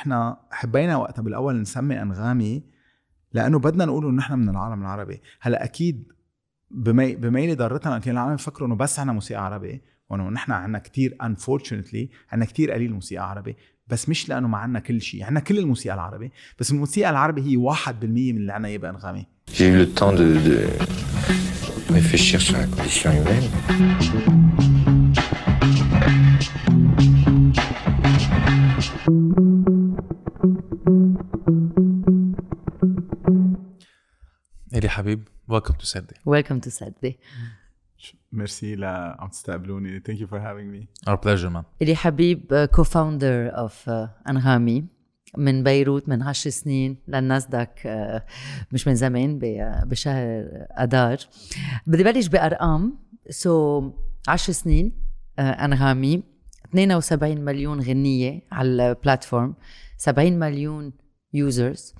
إحنا حبينا وقتها بالاول نسمي أنغامي لأنه بدنا نقول إنه نحن من العالم العربي. هلأ أكيد بمي... بميلي ضرتنا كان العالم يفكروا إنه بس عنا موسيقى عربي وإنه نحن عنا كتير انفورشنتلي عنا كتير قليل موسيقى عربي بس مش لأنه ما عنا كل شيء. عنا كل الموسيقى العربي بس الموسيقى العربي هي 1% من اللي عنا إياه بأنغامي. J'ai eu le temps de, de réfléchir sur la condition humaine. إلي حبيب. welcome to سردي welcome to سردي merci لا عم تستقبلوني thank you for having me our pleasure man إلي حبيب co-founder of انغامي من بيروت من 10 سنين. للناسداك آه، مش من زمان ب- بشهر اذار بدي بلش بأرقام. سو 10 سنين آه، انغامي 72 مليون غنية على ال platform. 70 مليون users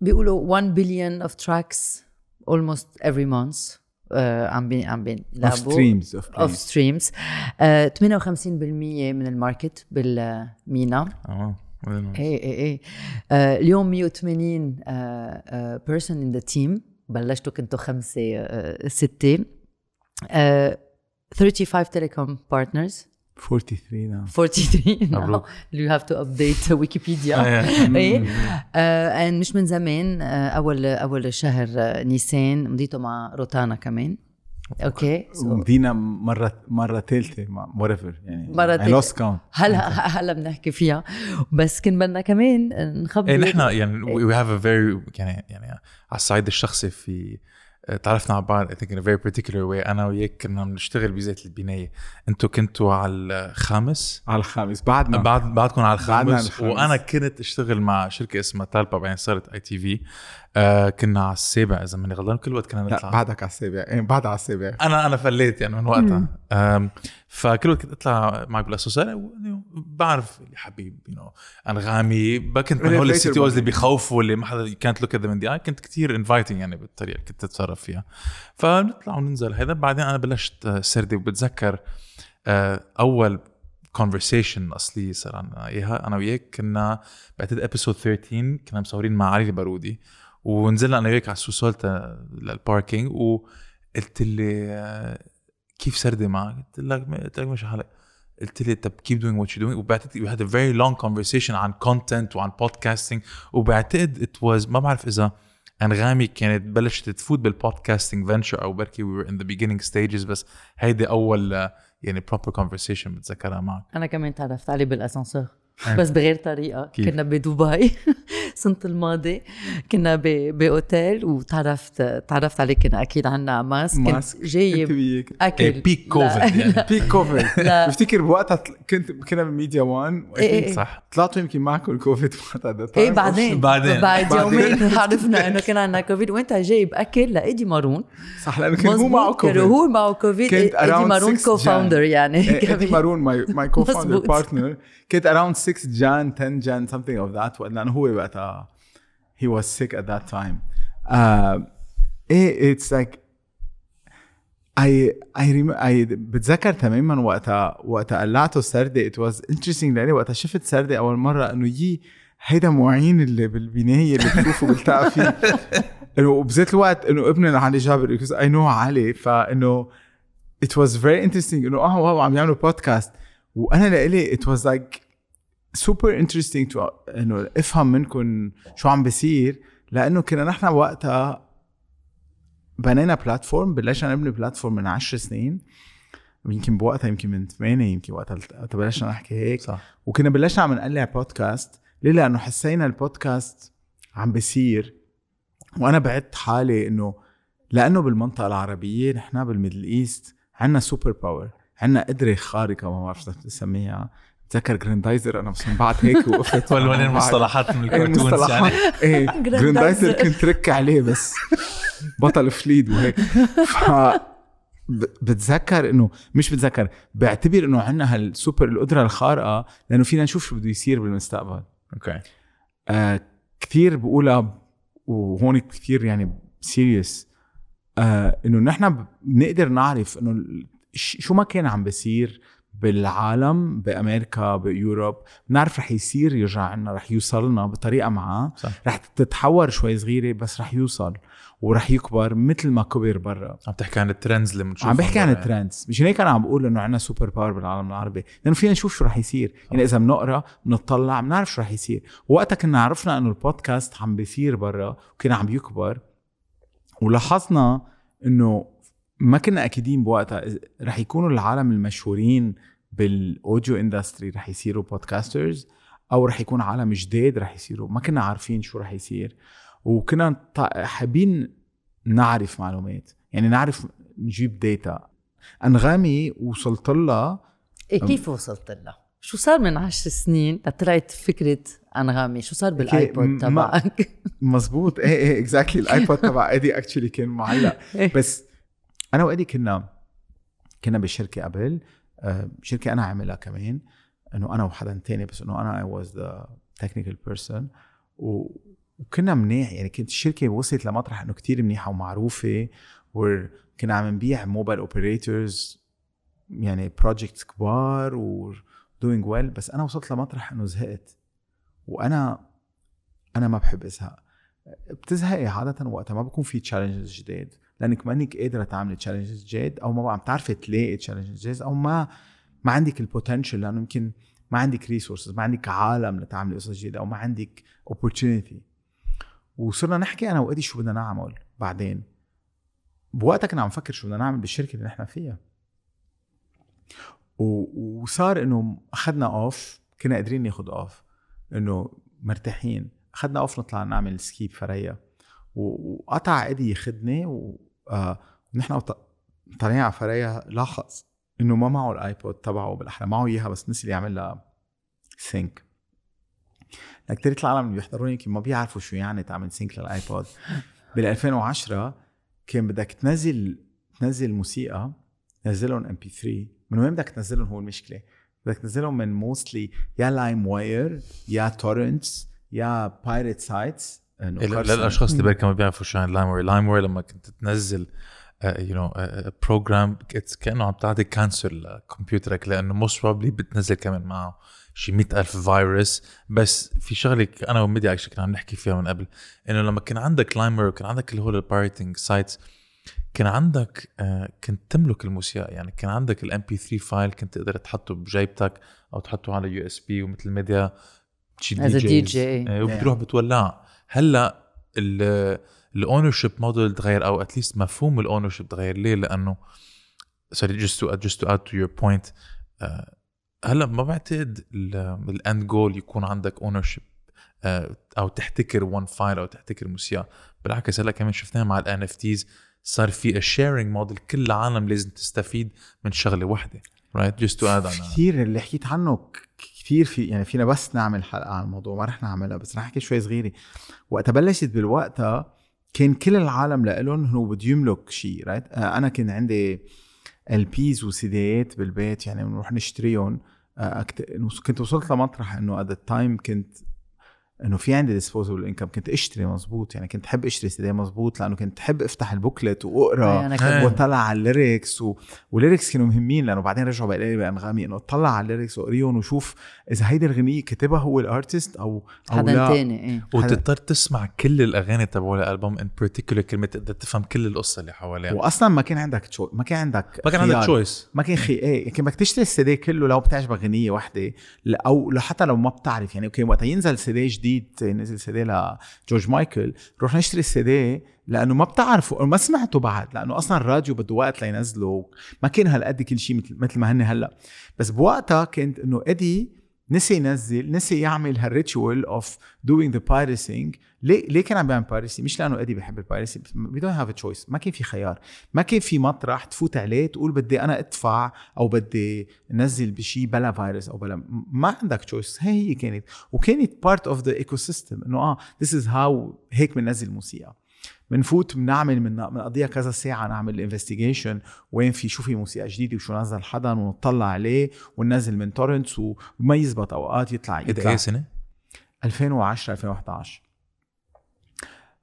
بيقولوا 1 billion of tracks almost every month. آه، عم بين عم بين of streams of of streams 58% من ال market بال MENA آه إيه إيه إيه آه، اليوم 180 person in the team بلشتوا كنتوا خمسه آه، سته آه، 35 telecom partners 43 نعم 43 مبروك. you have to update ويكيبيديا. إيه آه مش من زمان آه اول أول شهر آه، نيسان. مضيته مع روتانا كمان. أوكي. so ومضينا مرة مرة ثالثة whatever يعني مرة تالتة. lost count. هلا هلا بنحكي فيها. بس كان بدنا كمان نخبر إيه نحن يعني we have a very يعني يعني على الصعيد الشخصي في تعرفنا على بعض I think in a very particular way. أنا وياك كنا بنشتغل بزيت البناية. أنتوا كنتوا على الخامس؟ على الخامس. بعدنا. بعد بعدكم على بعدنا على الخامس. الخامس. وأنا كنت أشتغل مع شركة اسمها تالبا بعدين صارت اي تي في آه كنا على السابع إذا ماني غلطان كل وقت كنا لا نطلع. بعدك على السابع. إيه بعد على السابع. أنا أنا فليت يعني من وقتها. فكل وقت كنت أطلع معك بالاسوسيال بعرف إلي حبيب you know أنغامي. ب- كنت من هول السيتوز اللي. بيخوفوا اللي ما حدا كانت look at من دي كنت كتير inviting يعني بالطريقة اللي كنت تتصرف فيها. فنطلع وننزل هذا. بعدين أنا بلشت آه، سردي. وبتذكر آه، أول conversation اصليه صار عنا إياها. أنا وياك كنا بعتقد episode 13 كنا مصورين مع علي البارودي. ونزلنا أنا وياك على ال sous-sol تا لل parking وقلت لي آه، كيف سردي معك؟ قلت لك قلت لك مش حالك قلت لي طب keep doing what you're doing. وبعتقد we had a very long عن content وعن podcasting وبعتقد it was ما بعرف إذا أنغامي كانت بلشت تفوت بال podcasting venture أو بركي we were in the stages بس هيدي أول آه، يعني proper conversation بتذكرها معك. أنا كمان تعرفت عليه بالاسانسور بس بغير طريقة. كيف؟ كنا بدبي. السنة الماضي. كنا ب- بأوتيل. وتعرفت تعرفت عليه كنا أكيد عنا mask. mask. جايب اكل إيه، peak لا، COVID يعني. peak كوفيد. بفتكر بوقتها كنت كنا بميديا 1 إيه، إيه. صح. طلعتوا يمكن معكم الكوفيد وقتها إيه. بعدين. بعدين. بعد. يومين عرفنا إنه كان عندنا كوفيد وإنت جايب أكل لإيدي مارون. صح لأنه كان هو معه مظبوط، كان كوفيد هو معه كوفيد إيدي مارون 6 co-founder Jan. يعني إيدي مارون my my co-founder مظبوط. partner كنت around 6 Jan 10 Jan something of that. لأنه هو وقتها he was sick at that time. Uh, إيه it's like I I, I بتذكر تماما وقتها وقتها قلعته سردي it was interesting لأني وقتها شفت سردي أول مرة إنه يي هيدا معين اللي بالبناية اللي بتشوفه بلتقى فيه. وبذات الوقت إنه ابن علي جابر I know علي. فإنه it was very interesting. إنه آه واو عم يعملوا بودكاست وأنا لإلي it was like super interesting to إنه أفهم منكم شو عم بيصير لأنه كنا نحن وقتها بنينا بلاتفورم بلشنا نبني بلاتفورم من 10 سنين يمكن بوقتها يمكن من 8 يمكن وقتها بلشنا نحكي هيك. صح. وكنا بلشنا عم نقلع بودكاست ليه؟ لأنه حسينا البودكاست عم بيصير. وأنا بعدت حالي إنه لأنه بالمنطقة العربية نحن بال Middle East عندنا super power عندنا قدرة خارقة ما بعرف شو تسميها. بتذكر جريندايزر أنا بس من بعد هيك وقفت. ولا وين المصطلحات من إيه ال cartoons يعني. إيه جراندايزر. جراندايزر كنت رك عليه بس. بطل فليد وهيك. ف ب- بتذكر إنه مش بتذكر بعتبر إنه عندنا هالسوبر القدرة الخارقة لأنه فينا نشوف شو بده يصير بالمستقبل. أوكي. آه كثير بقولها وهون كثير يعني serious آه إنه نحن بنقدر نعرف إنه شو ما كان عم بيصير بالعالم بأمريكا باوروب بنعرف رح يصير يرجع عنا رح يوصلنا بطريقة معاه صح. رح تتحور شوي صغيرة بس رح يوصل ورح يكبر مثل ما كبر برا. عم تحكي عن ال trends اللي بنشوفها عم بحكي عن. ال trends. مشان هيك أنا عم بقول إنه عندنا super power بالعالم العربي. لأنه فينا نشوف شو رح يصير. يعني إذا بنقرأ بنطلع بنعرف شو رح يصير. وقتها كنا عرفنا إنه البودكاست عم بيصير برا وكان عم يكبر. ولاحظنا إنه ما كنا أكيدين بوقتها. رح يكونوا العالم المشهورين بال audio industry رح يصيروا podcasters أو رح يكون عالم جداد رح يصيروا. ما كنا عارفين شو رح يصير. وكنا حابين نعرف معلومات. يعني نعرف نجيب data أنغامي وصلت لها. إيه كيف وصلت لها؟ شو صار من عشر سنين؟ لطلعت فكرة أنغامي؟ شو صار بال iPod تبعك؟ مزبوط. إيه إيه exactly ال iPod تبع ايدي actually كان معلق. إيه. بس أنا وايدي كنا كنا بشركة قبل آه، شركة أنا عاملها كمان إنه أنا وحدا تاني بس إنه أنا I was the technical person وكنا منيح يعني كانت الشركة وصلت لمطرح إنه كتير منيحة ومعروفة وكنا عم نبيع mobile operators يعني projects كبار و doing well بس أنا وصلت لمطرح إنه زهقت. وأنا أنا ما بحب أزهق. بتزهقي عادة وقتها ما بكون في challenges جداد. لانك مانك قادرة تعملي challenges جداد أو ما عم تعرفي تلاقي challenges جداد أو ما ما عندك ال potential لأنه يمكن ما عندك resources ما عندك عالم لتعملي قصص جديدة أو ما عندك opportunity. وصرنا نحكي أنا وايدي شو بدنا نعمل بعدين. بوقتها كنا عم نفكر شو بدنا نعمل بالشركة اللي نحن فيها. وصار إنه أخذنا off كنا قادرين ناخذ off إنه مرتاحين. أخذنا off نطلع نعمل ski بفريا. وقطع ايدي ياخذني ونحن وط- طالعين على فريا لاحظ إنه ما معه ال iPod تبعه بالاحرى معه إياها بس نسي يعملها sync كثير العالم اللي بيحضروني يمكن ما بيعرفوا شو يعني تعمل sync لل iPod. بال 2010 كان بدك تنزل تنزل موسيقى نزلهم MP3 من وين بدك تنزلهم هو المشكلة؟ بدك تنزلهم من mostly يا LimeWire يا torrents يا pirate sites إيه، للاشخاص اللي ما بيعرفوا شو يعني LimeWire LimeWire لما كنت تنزل you know program كأنه عم تعطي cancer لكمبيوترك لأنه most probably بتنزل كمان معه شي مئة ألف فيروس بس في شغلة أنا وميديا actually كنا عم نحكي فيها من قبل إنه لما كان عندك LimeWire وكان عندك اللي هو ال pirating sites كان عندك آه، كنت تملك الموسيقى. يعني كان عندك ال MP3 file كنت تقدر تحطه بجيبتك أو تحطه على USB ومثل ميديا شي DJs. DJ. آه، وبتروح بتولعها هلا ال ownership model تغير أو at least مفهوم ال ownership تغير. ليه؟ لأنه sorry just to just to add to your point هلا ما بعتقد ال end goal يكون عندك ownership أو تحتكر one file أو تحتكر موسيقى بالعكس هلا كمان شفناها مع ال NFTs صار في ال sharing model كل العالم لازم تستفيد من شغلة واحدة right just to add كثير اللي حكيت عنه كثير في يعني فينا بس نعمل حلقة عن الموضوع ما رح نعملها بس رح أحكي شوي صغيرة. وقتها بلشت بالوقتها كان كل العالم لإلهم هو بده يملك شيء right آه، أنا كان عندي LPs و CDيات بالبيت يعني بنروح نشتريهم. آه، كنت وصلت لمطرح إنه at time كنت إنه في عندي disposable income كنت أشتري مزبوط يعني كنت أحب أشتري سيدي مزبوط لأنه كنت أحب أفتح ال booklet وأقرأ أنا وأطلع على ال lyrics و... وال lyrics كانوا مهمين لأنه بعدين رجعوا بقى لي بانغامي إنه أطلع على ال lyrics وأقريهم وشوف إذا هيدي الغنية كاتبها هو ال artist أو أو حدا لا. تاني إيه. وتضطر تسمع كل الأغاني تبع الالبوم in particular كلمة تقدر تفهم كل القصة اللي حواليها. واصلا ما كان عندك تشو... ما كان عندك ما كان عندك. choice ما كان خي إيه كان بدك تشتري السي دي كله لو بتعجبك غنية وحده ل- أو حتى لو ما بتعرف يعني أوكي وقت ينزل سي دي جديد نزل سي دي لجورج مايكل. روح نشتري السي دي لأنه ما بتعرفوا ما سمعته بعد لأنه أصلا الراديو بده وقت لينزله. ما كان هالقد كل شيء مثل مثل ما هن هلأ. بس بوقتها كانت إنه ايدي نسي ينزل نسي يعمل هال ritual of doing the pirating ليه ليه كان عم بيعمل piracy مش لأنه ايدي بحب ال piracy we don't have choice ما كان في خيار. ما كان في مطرح تفوت عليه تقول بدي أنا أدفع أو بدي نزل بشيء بلا فيروس أو بلا ما عندك choice هي هي كانت. وكانت part of the ecosystem إنه آه this is how هيك بننزل موسيقى. بنفوت بنعمل من بنقضيها كذا ساعة نعمل investigation وين في شو في موسيقى جديدة وشو نزل حدا ونطلع عليه وننزل من torrents وما يزبط أوقات يطلع يطلع اي سنة؟ 2010 2011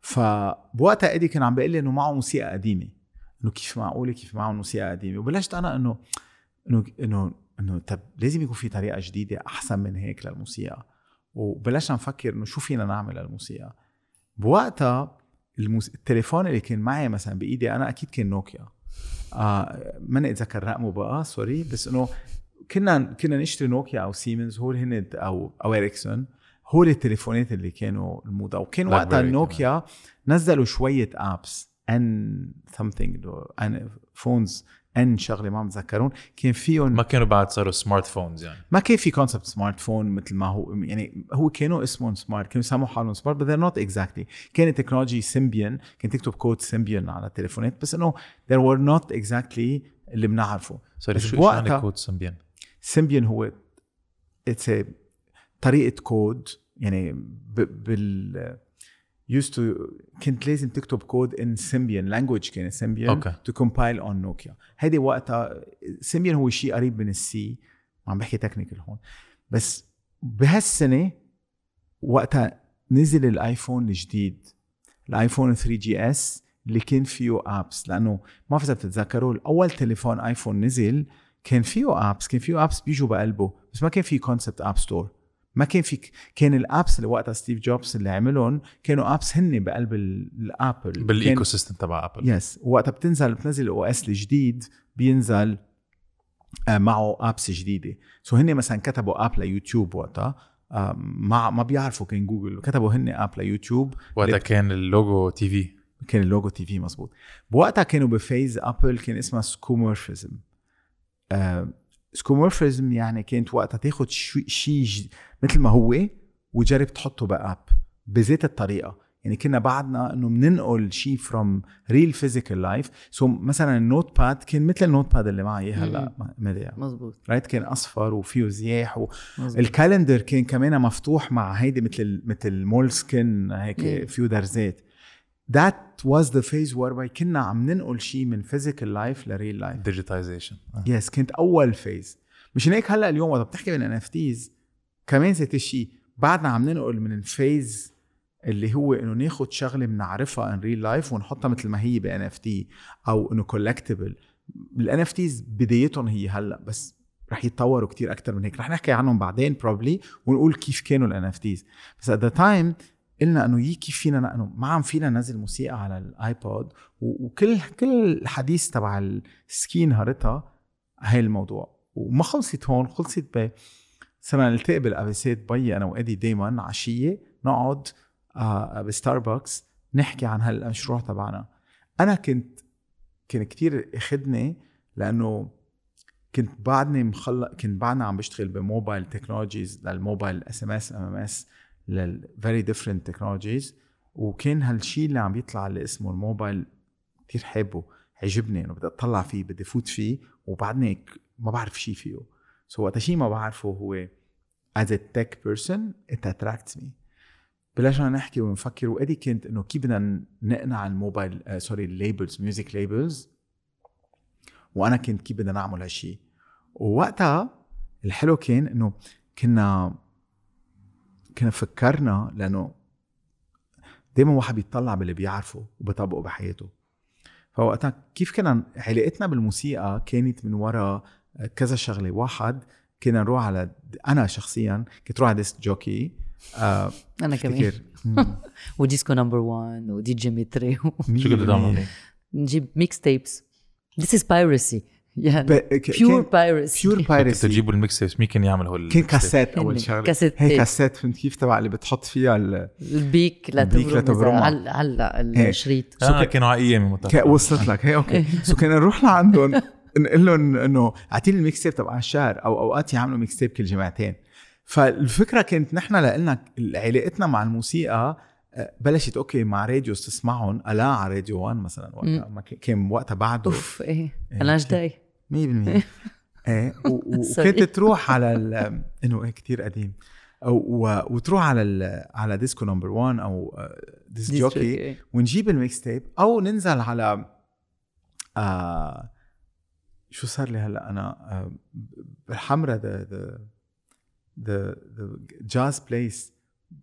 فبوقتها ايدي كان عم بيقول لي إنه معه موسيقى قديمة. إنه كيف معقولة؟ كيف معه موسيقى قديمة؟ وبلشت أنا انه انه انه إنه طب لازم يكون في طريقة جديدة أحسن من هيك للموسيقى. وبلشنا نفكر إنه شو فينا نعمل للموسيقى. بوقتها الموس... التليفون اللي كان معي مثلا بإيدي أنا أكيد كان نوكيا. آه ماني اتذكر رقمه بقى سوري بس إنه كنا كنا نشتري نوكيا أو سيمنز هول هن أو أو اريكسون هول التليفونات اللي كانوا الموضة. وكان وقتها النوكيا نزلوا شوية أبس. أن سمثينج أن فونز أن شغلة ما متذكرون كان فيهم ما كانوا بعد صاروا smart phones يعني. ما كان في concept smart phone مثل ما هو يعني هو كانوا اسمهم smart كانوا يسموا حالهم smart they're not exactly. كانت technology Symbian كنت تكتب code Symbian على التليفونات بس إنه there were not exactly اللي بنعرفه. sorry بس شو يعني code Symbian Symbian هو it's طريقة كود يعني بال used to كنت لازم تكتب code in Symbian language كان Symbian okay. to compile on Nokia هيدي وقتها Symbian هو شيء قريب من ال C عم بحكي technical هون. بس بهالسنة وقتها نزل ال iPhone الجديد ال iPhone 3GS اللي كان فيه apps لأنه ما إذا بتتذكروا اول تليفون iPhone نزل كان فيه apps كان فيه apps بيجوا بقلبه بس ما كان في concept app store ما كان في كان ال apps اللي وقتها ستيف جوبز اللي عملهم كانوا apps هن بقلب ال- ال Apple. بال ecosystem تبع Apple. yes وقتها بتنزل بتنزل ال OS الجديد بينزل آه، معه apps جديدة. so هن مثلا كتبوا app ل YouTube وقتها. ما ما بيعرفوا كان جوجل. كتبوا هن app ل YouTube. وقتها كان ال logo TV. كان ال logo TV مزبوط بوقتها كانوا ب phase Apple كان اسمها skeuomorphism. آه skeuomorphism يعني كانت وقتها تاخد شيء مثل ما هو وجرب تحطه ب app بذات الطريقة. يعني كنا بعدنا إنه بننقل شيء from real physical life so مثلا ال notepad كان مثل ال notepad اللي معي هلأ مدى مزبوط right كان أصفر وفيه زياح و... ال calendar كان كمان مفتوح مع هيدي مثل مثل Moleskine هيك. فيو درزات. That was the phase whereby كنا عم ننقل شيء من physical life ل real life digitization yes كانت أول phase مشان هيك هلأ اليوم؟ وقت بتحكي NFTs كمان ذات الشيء. بعدنا عم ننقل من ال phase اللي هو إنه ناخد شغلة بنعرفها in real life ونحطها مثل ما هي ب NFT أو إنه collectible ال NFTs بدايتهم هي هلأ بس رح يتطوروا كتير أكثر من هيك. رح نحكي عنهم بعدين probably ونقول كيف كانوا الان NFTs بس at the time قلنا أنه يي كيف فينا أنه ما عم فينا ننزل موسيقى على ال iPod وكل كل الحديث تبع السكين هارتها هاي الموضوع. وما خلصت هون خلصت ب صرنا نلتقي بالابيسات بي أنا وإدي دايما عشية نقعد آه بستاربكس نحكي عن هالمشروع تبعنا. أنا كنت كان كتير اخدني لأنه كنت بعدني مخلق كنت بعدنا عم بشتغل ب mobile technologies لل mobile SMS MMS لل very different technologies وكان هالشيء اللي عم يطلع اللي اسمه الموبايل كثير حابه عجبني إنه بدي أطلع فيه بدي فوت فيه وبعدني ما بعرف شيء فيه. so وقت شيء ما بعرفه هو a tech person it attracts me. بلشنا نحكي ونفكر وإدي كنت إنه كيف بدنا نقنع ال mobile sorry ال labels music labels وأنا كنت كيف بدنا نعمل هالشيء ووقتها الحلو كان إنه كنا كنا فكرنا لأنه دايما واحد بيطلع باللي بيعرفه وبيطبقه بحياته. فوقتها كيف كنا علاقتنا بالموسيقى كانت من وراء كذا شغلة؟ واحد كنا نروح على أنا شخصيا كنت روح على Disc Jockey آه أنا كمان. و Disco Number 1 ودي جي تري شو كنتوا تعملوا؟ نجيب mixtapes This is piracy. يعني ب- ك- pure كان- piracy. pure piracy تجيبوا ال mixtapes مين كان يعمل هو كان؟ كاسات أول شغلة. كاسيت هي tape. كاسات فهمت كيف؟ تبع اللي بتحط فيها ال... ال Bic لتبرم على إيه. الشريط. آه كانوا على ايامي متفق وصلت لك. هي okay. so كنا نروح لعندهم نقول لهم إنه اعطيني ال mixtape تبع الشهر أو أوقات يعملوا mixtape كل جمعتين. فالفكرة كانت نحن لنا علاقتنا مع الموسيقى آه، بلشت okay مع radios تسمعهم الا على راديو 1 مثلا وقتها كان وقتها بعده. أوف إيه. إيه، أنا جداي 100% إيه. وكنت تروح على ال- إنه إيه كثير قديم. وتروح على ال- على Disco Number 1 أو آه، Disc Jockey ونجيب ال mixtape أو ننزل على آه شو صار لي هلأ أنا آه بالحمرة the the the the jazz place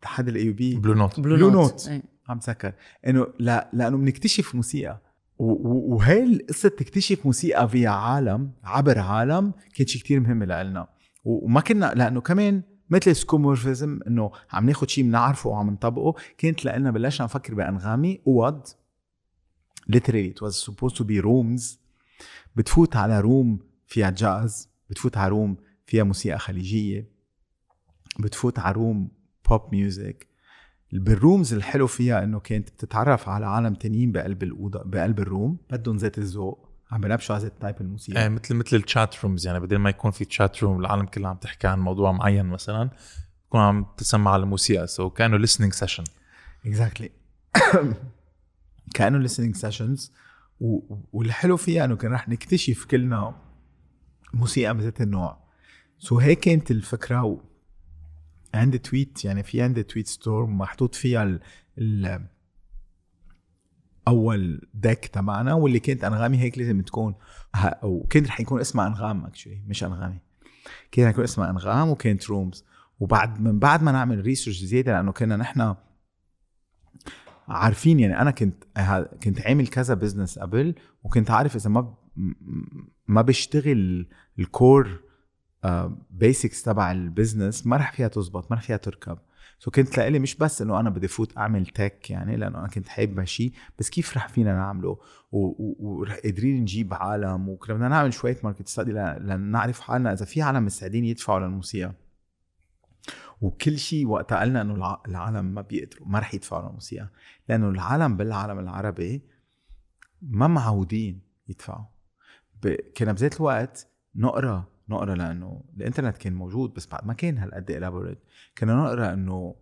حد ال AUB Blue Note Blue Note. إيه. عم تذكر إنه لا لأنه بنكتشف موسيقى. وهي القصة تكتشف موسيقى فيها عالم عبر عالم كانت شيء كتير مهم لنا وما كنا لأنه كمان مثل skeuomorphism إنه عم ناخد شيء بنعرفه وعم نطبقه كانت لنا بلشنا نفكر بأنغامي اوض literally it was supposed to be rooms. بتفوت على room فيها جاز بتفوت على room فيها موسيقى خليجية بتفوت على room pop music بال rooms الحلو فيها إنه كانت بتتعرف على عالم تانيين بقلب الأوضة بقلب ال room بدهم ذات الذوق. عم بنبشوا على ذات type الموسيقى. آه مثل مثل ال chat rooms يعني بدل ما يكون في chat room العالم كلها عم تحكي عن موضوع معين مثلا تكون عم تسمع على الموسيقى. so كأنه listening session exactly كانوا listening و- والحلو فيها إنه كان رح نكتشف كلنا موسيقى من ذات النوع. so هيك كانت الفكرة. عندي tweet يعني في عندي tweet storm محطوط فيها ال... ال... أول deck تبعنا واللي كانت أنغامي هيك لازم تكون كان رح يكون اسمها أنغام actually مش أنغامي. كان يكون اسمها أنغام وكانت Rooms وبعد من بعد ما نعمل research زيادة لأنه كنا نحن عارفين يعني أنا كنت كنت عامل كذا business قبل وكنت عارف إذا ما ما بشتغل ال core basics تبع ال business ما رح فيها تزبط ما رح فيها تركب. so كنت لإلي مش بس إنه أنا بدي فوت أعمل tech يعني لأنه أنا كنت حابب هالشيء بس كيف رح فينا نعمله؟ وقادرين نجيب عالم وكنا بدنا نعمل شوية market study لنعرف حالنا إذا في عالم مستعدين يدفعوا للموسيقى. وكل شيء وقتها قلنا إنه الع- العالم ما بيقدروا ما رح يدفعوا للموسيقى. لأنه العالم بالعالم العربي ما معودين يدفعوا. كنا بذات الوقت نقرأ نقرا لأنه الانترنت كان موجود بس بعد ما كان هالقد elaborate. كنا نقرا انه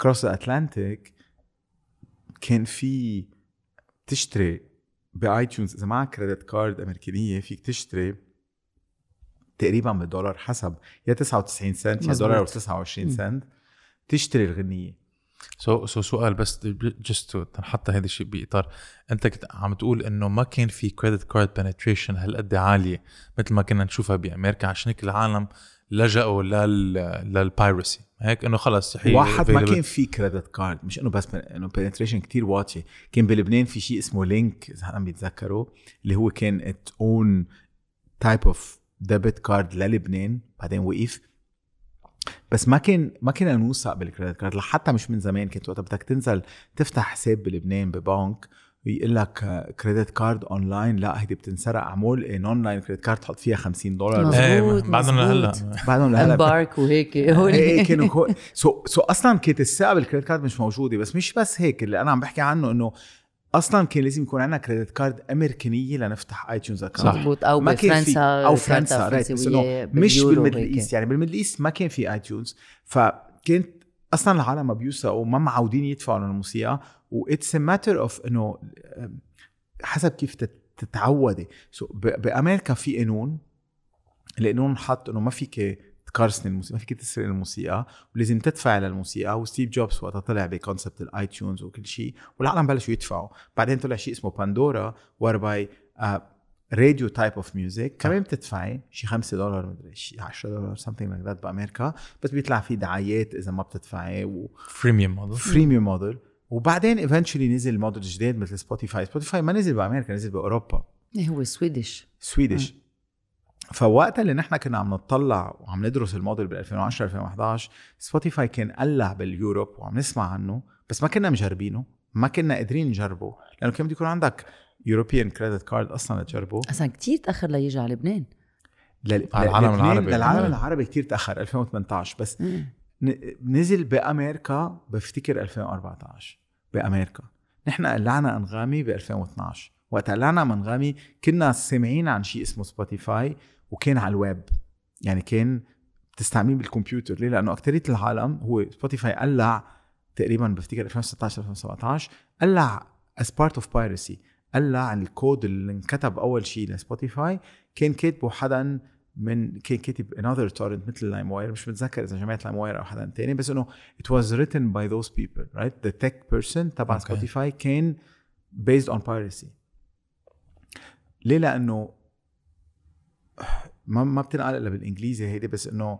cross Atlantic كان في تشتري ب iTunes إذا معك credit card أمريكانية فيك تشتري تقريبا بالدولار حسب يا 99 سنت يا. دولار أو 29 سنت تشتري الغنية. so so سؤال بس just تنحط هذا الشيء بإطار. أنت كنت عم تقول إنه ما كان في credit card penetration هالقد عالية مثل ما كنا نشوفها بأمريكا عشان هيك العالم لجأوا لل لل piracy هيك؟ إنه خلص هي واحد ما. كان في credit card مش إنه بس إنه penetration كتير واطيه كان بلبنان في شيء اسمه Link إذا حدا بيتذكروا اللي هو كان its own type of debit card للبنان بعدين وقف. بس ما كان ما كنا نوثق بال credit card لحتى مش من زمان كنت وقتها بدك تنزل تفتح حساب بلبنان ببنك ويقول لك credit card online لا هيدي بتنسرق اعمل an online credit card تحط فيها 50 دولار. إيه بعدهم لهلا. بعدهم لهلا امبارك وهيك إيه هول إيه كانوا. so so أصلا كانت الثقة بال credit card مش موجودة بس مش بس هيك اللي أنا عم بحكي عنه إنه أصلا كان لازم يكون عندنا credit card أمريكانية لنفتح iTunes account صح. مزبوط أو ما كان في بفرنسا أو فرنسا right بس فرنسوية إنه مش بال Middle. East يعني بال Middle East ما كان في iTunes فكانت أصلا العالم ما بيوثقوا ما معودين يدفعوا للموسيقى و it's matter of إنه حسب كيف تت- تتعودي. so ب- بأمريكا في قانون. القانون حط إنه ما فيك تقرصني الموسيقى ما فيك تسرق الموسيقى ولازم تدفع للموسيقى وستيف جوبز وقتها طلع ب concept ال iTunes وكل شيء والعالم بلشوا يدفعوا. بعدين طلع شيء اسمه Pandora whereby radio type of music كمان بتدفعي شي 5 دولار مدري شي 10 دولار something like that بأمريكا بس بيطلع في دعايات إذا ما بتدفعي و... freemium model freemium model وبعدين eventually نزل موديل جديد مثل Spotify Spotify ما نزل بأمريكا نزل بأوروبا. إيه هو Swedish Swedish فوقتها اللي نحن كنا عم نطلع وعم ندرس الموديل بال 2010 2011 Spotify كان قلع بال Europe وعم نسمع عنه بس ما كنا مجربينه ما كنا قادرين نجربه. لأنه كان بده يكون عندك European credit card أصلا تجربه. أصلا كتير تأخر ليجي على لبنان. لل... على العالم العربي. للعالم آه. العربي كتير تأخر 2018 بس مم. ن- نزل بأمريكا بفتكر 2014 بأمريكا. نحن قلعنا أنغامي ب 2012 وقت قلعنا أنغامي كنا سامعين عن شيء اسمه Spotify وكان على الويب. يعني كان بتستعمليه بالكمبيوتر. ليه؟ لأنه اكثريه العالم هو Spotify قلع تقريبا بفتكر 2016 2017 قلع as part of piracy. قلع الكود اللي انكتب أول شيء ل Spotify كان كاتبه حدا من كان كاتب another torrent مثل LimeWire مش متذكر إذا جماعة LimeWire أو حدا تاني بس إنه it was written by those people right the tech person تبع. Spotify كان based on piracy. ليه؟ لأنه ما ما بتنقال إلا بالإنجليزي هيدي بس إنه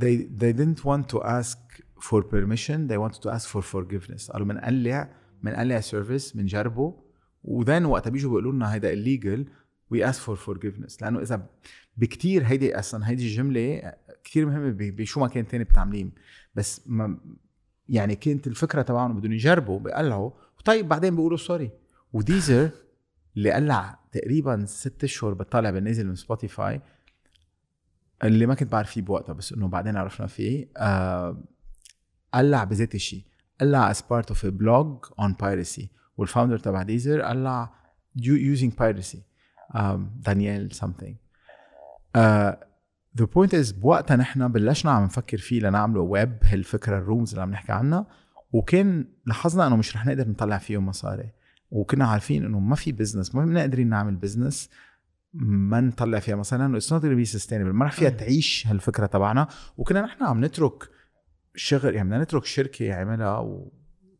they they didn't want to ask for permission. They wanted to ask for forgiveness. قالوا بنقلع بنقلع service بنجربه و then وقتها بيجوا بيقولوا لنا هيدا illegal. We ask for forgiveness. لأنه إذا بكتير هيدي أصلا هيدي الجملة كتير مهمة بشو ما كان تاني بتعملين بس ما يعني كانت الفكرة تبعهم بدهم يجربوا بيقلعوا طيب بعدين بيقولوا sorry و Deezer اللي قلع تقريبا ست اشهر بتطلع بالنازل من Spotify اللي ما كنت بعرف فيه بوقتها بس إنه بعدين عرفنا فيه. آه قلع بذات الشيء قلع as part of a blog on piracy. وال founder تبع Deezer قلع using piracy. um, دانيال something. uh, the point is بوقتها نحن بلشنا عم نفكر فيه لنعمله ويب هالفكرة ال Rooms اللي عم نحكي عنها. وكان لاحظنا إنه مش رح نقدر نطلع فيهم مصاري. وكنا عارفين إنه ما في business ما بنقدر قادرين نعمل business ما نطلع فيها مثلا it's not be sustainable ما رح فيها تعيش هالفكرة تبعنا. وكنا نحن عم نترك شغل يعني بدنا نترك شركة عملها و...